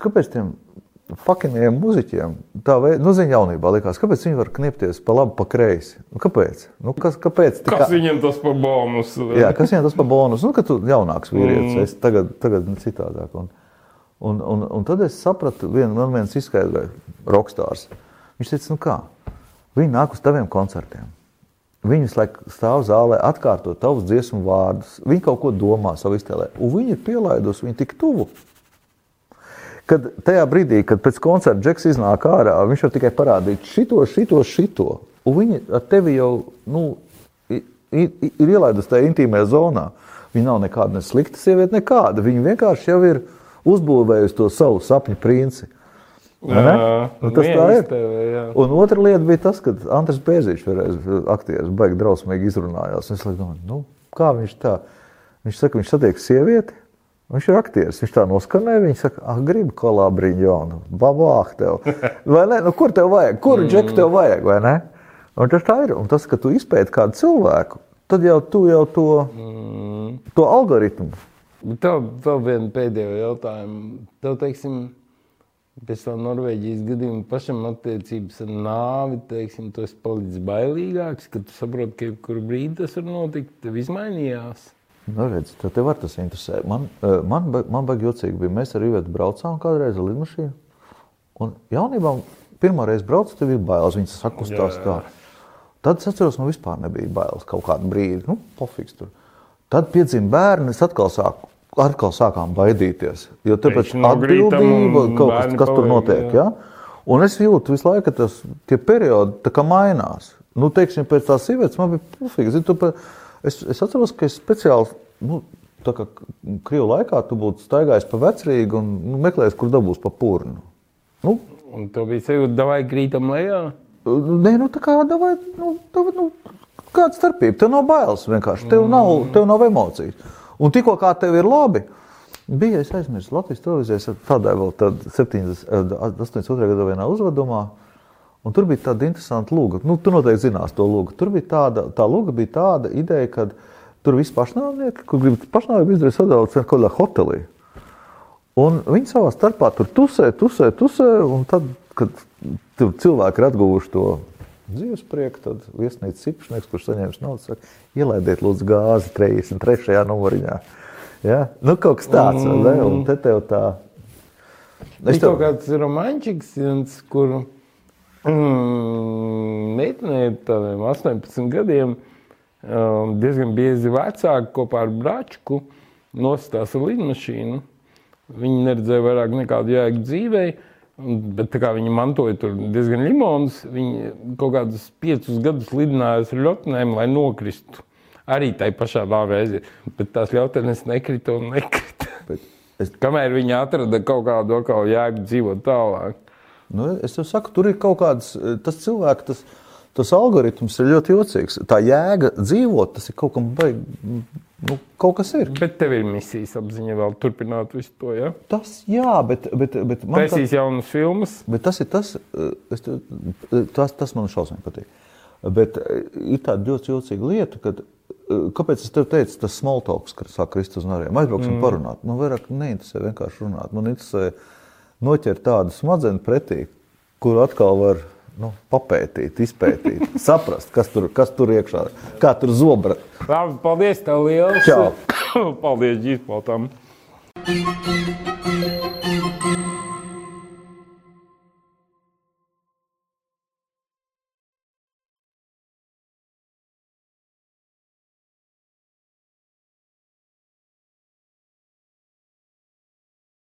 kāpēc tiem fucking muzeķiem tā veida, nu, zina, jaunībā likās, kāpēc viņi var kniepties pa labi, pa kreisi. Nu, kāpēc? Nu, kas, kāpēc? Tikā... Kas viņam tas par bonusu? Jā, kas viņam tas par bonus? Nu, ka tu jaunāks vīrietis, mm. es tagad, tagad citādāk. Un, un, un, un tad es sapratu, vien, man viens izskaidroja, rokstārs. Viņš teica, nu kā, viņi nāk uz taviem koncertiem. Viņi visu laiku stāv zālē, atkārto tavus dziesmu vārdus. Viņi kaut ko domā savā iztēlē, un viņi ir pielaiduši viņu tik tuvu. Kad tajā brīdī, kad pēc koncerta džeks iznāk ārā, viņš var tikai parādīt šito, šito, šito. Un viņi ar tevi jau nu, ir ielaidusi tajā intīmajā zonā. Viņa nav nekāda ne slikta sieviete, nekāda. Viņa vienkārši jau ir uzbūvējusi to savu sapņu princi. Ne? Nu, tas tā ir. Tev, jā. Un otra lieta bija tas, ka Andris Bēziņš, vienreiz aktieris, baigi drausmīgi izrunājās. Es domāju, nu, kā viņš tā? Viņš saka, viņš satiek sievieti, viņš ir aktieris. Viņš tā noskanēja, viņš saka, ah, gribu kolabriņu jaunu, babāk tev. (laughs) Vai ne? Nu, kur tev vajag? Kuru džeku tev vajag, vai ne? Un tas tā ir. Un tas, ka tu izpēti kādu cilvēku, tad jau tu jau to, to algoritmu. Tev vēl vienu pēdējo jautājumu. Tev, teiksim, pēc tam Norvēģijas gadījuma pašam attiecības ar nāvi, teiksim, tu esi palicis bailīgāks, kad tu saproti, ka jebkuru brīdi tas var notikt, tev izmainījās. Nu, redz, tad tev var tas interesē. Man, eh, man, man baigi jocīgi bija. Mēs ar Ivetu braucām kādreiz ar lidmašīnu. Un jaunībā pirmā reize braucu, tev ir bailes. Viņas sakustās Jā. tā. Tad es atceros, man vispār nebija bailes kaut kādu brīdi. Nu, pofiks tur. Tad piedzima bērni, es atkal sāku. Atkal sākām baidīties. Jo tāpēc grītam atbildība, kaut kas, kas tur notiek. jā. Ja? Un es jūtu visu laiku, ka tas, tie periodi tā kā mainās. Nu, teiksim, pēc tās sievietes man bija pufīgi. Zini, tu Es, es atceros, ka es speciāli, nu, tā kā krievu laikā, tu būtu staigājis pa vecrīgu un nu, meklējis, kur dabūs pa purnu. Nu, Un tev bija sajūta, davai krītam lejā. Nē, nu tā kā davai, nu, davai, nu, kāda starpība? Tev nav bailes vienkārši, tev nav, tev nav emocijas. Un tikko kā tev ir labi, bija, es aizmirsu Latvijas televīzijas tādā vēl tad 70, eh, 82. gadā vienā uzvedumā, un tur bija tāda interesanta lūga. Nu, tu noteikti zinās to lūgu. Tur bija tāda, tā lūga bija tāda ideja, ka tur visi pašnāvnieki, kur grib pašnāvību izdarīt sadalīt kaut kādā hotelī. Un viņi savā starpā tur tusē, tusē, tusē. Un tad, kad cilvēki ir atguvuši to dzīves prieku, tad viesnīcas īpašnieks, kurš saņēmis naudu, saka, ielaidiet lūdzu gāzi 33. numuriņā. Ja? Nu, kaut kas tāds, mm. vai ne? Un te tev tā. Es tev... kaut kāds romančiks, kur mm, meitenei tādiem 18 gadiem um, diezgan biezi vecāki kopā ar bračku nostās ar lidmašīnu. Viņi neredzēja vairāk nekādu jēgu dzīvēi. Bet kā viņi mantoja tur diezgan limonus, viņi kaut kādus piecus gadus lidināja ar ļotnēm, lai nokristu. Arī tai pašā reizē, bet tās ļotnes nekrita un nekrita. Es... Kamēr viņi atrada kaut kādu kaut jēgu dzīvot tālāk. Nu, es jau saku, tur ir kaut kāds tas cilvēks, tas, tas algoritms ir ļoti jocīgs. Tā jēga dzīvot, tas ir kaut kam baigi Nu, kaut kas ir. Bet tev ir misijas apziņa vēl turpināt visu to. Ja? Tas, jā, bet, bet, bet man Taisīs tā... jaunas filmas. Bet tas ir tas, es, tas, tas man šausmīgi patīk. Bet ir tāda ļoti jocīga lieta, kad Kāpēc es tev teicu, tas smalltalks, kad sāk krist uz nariem? Aizbrauksim mm. parunāt. Man vairāk neinteresē vienkārši runāt. Man interesē noķert tādu smadzenes pretī, kur atkal var nu, papētīt, izpētīt, (laughs) saprast, kas tur, kas tur iekšā ir, kā tur zobra. Labi, paldies, tev liels! Čau! (coughs) paldies, ģitpotam!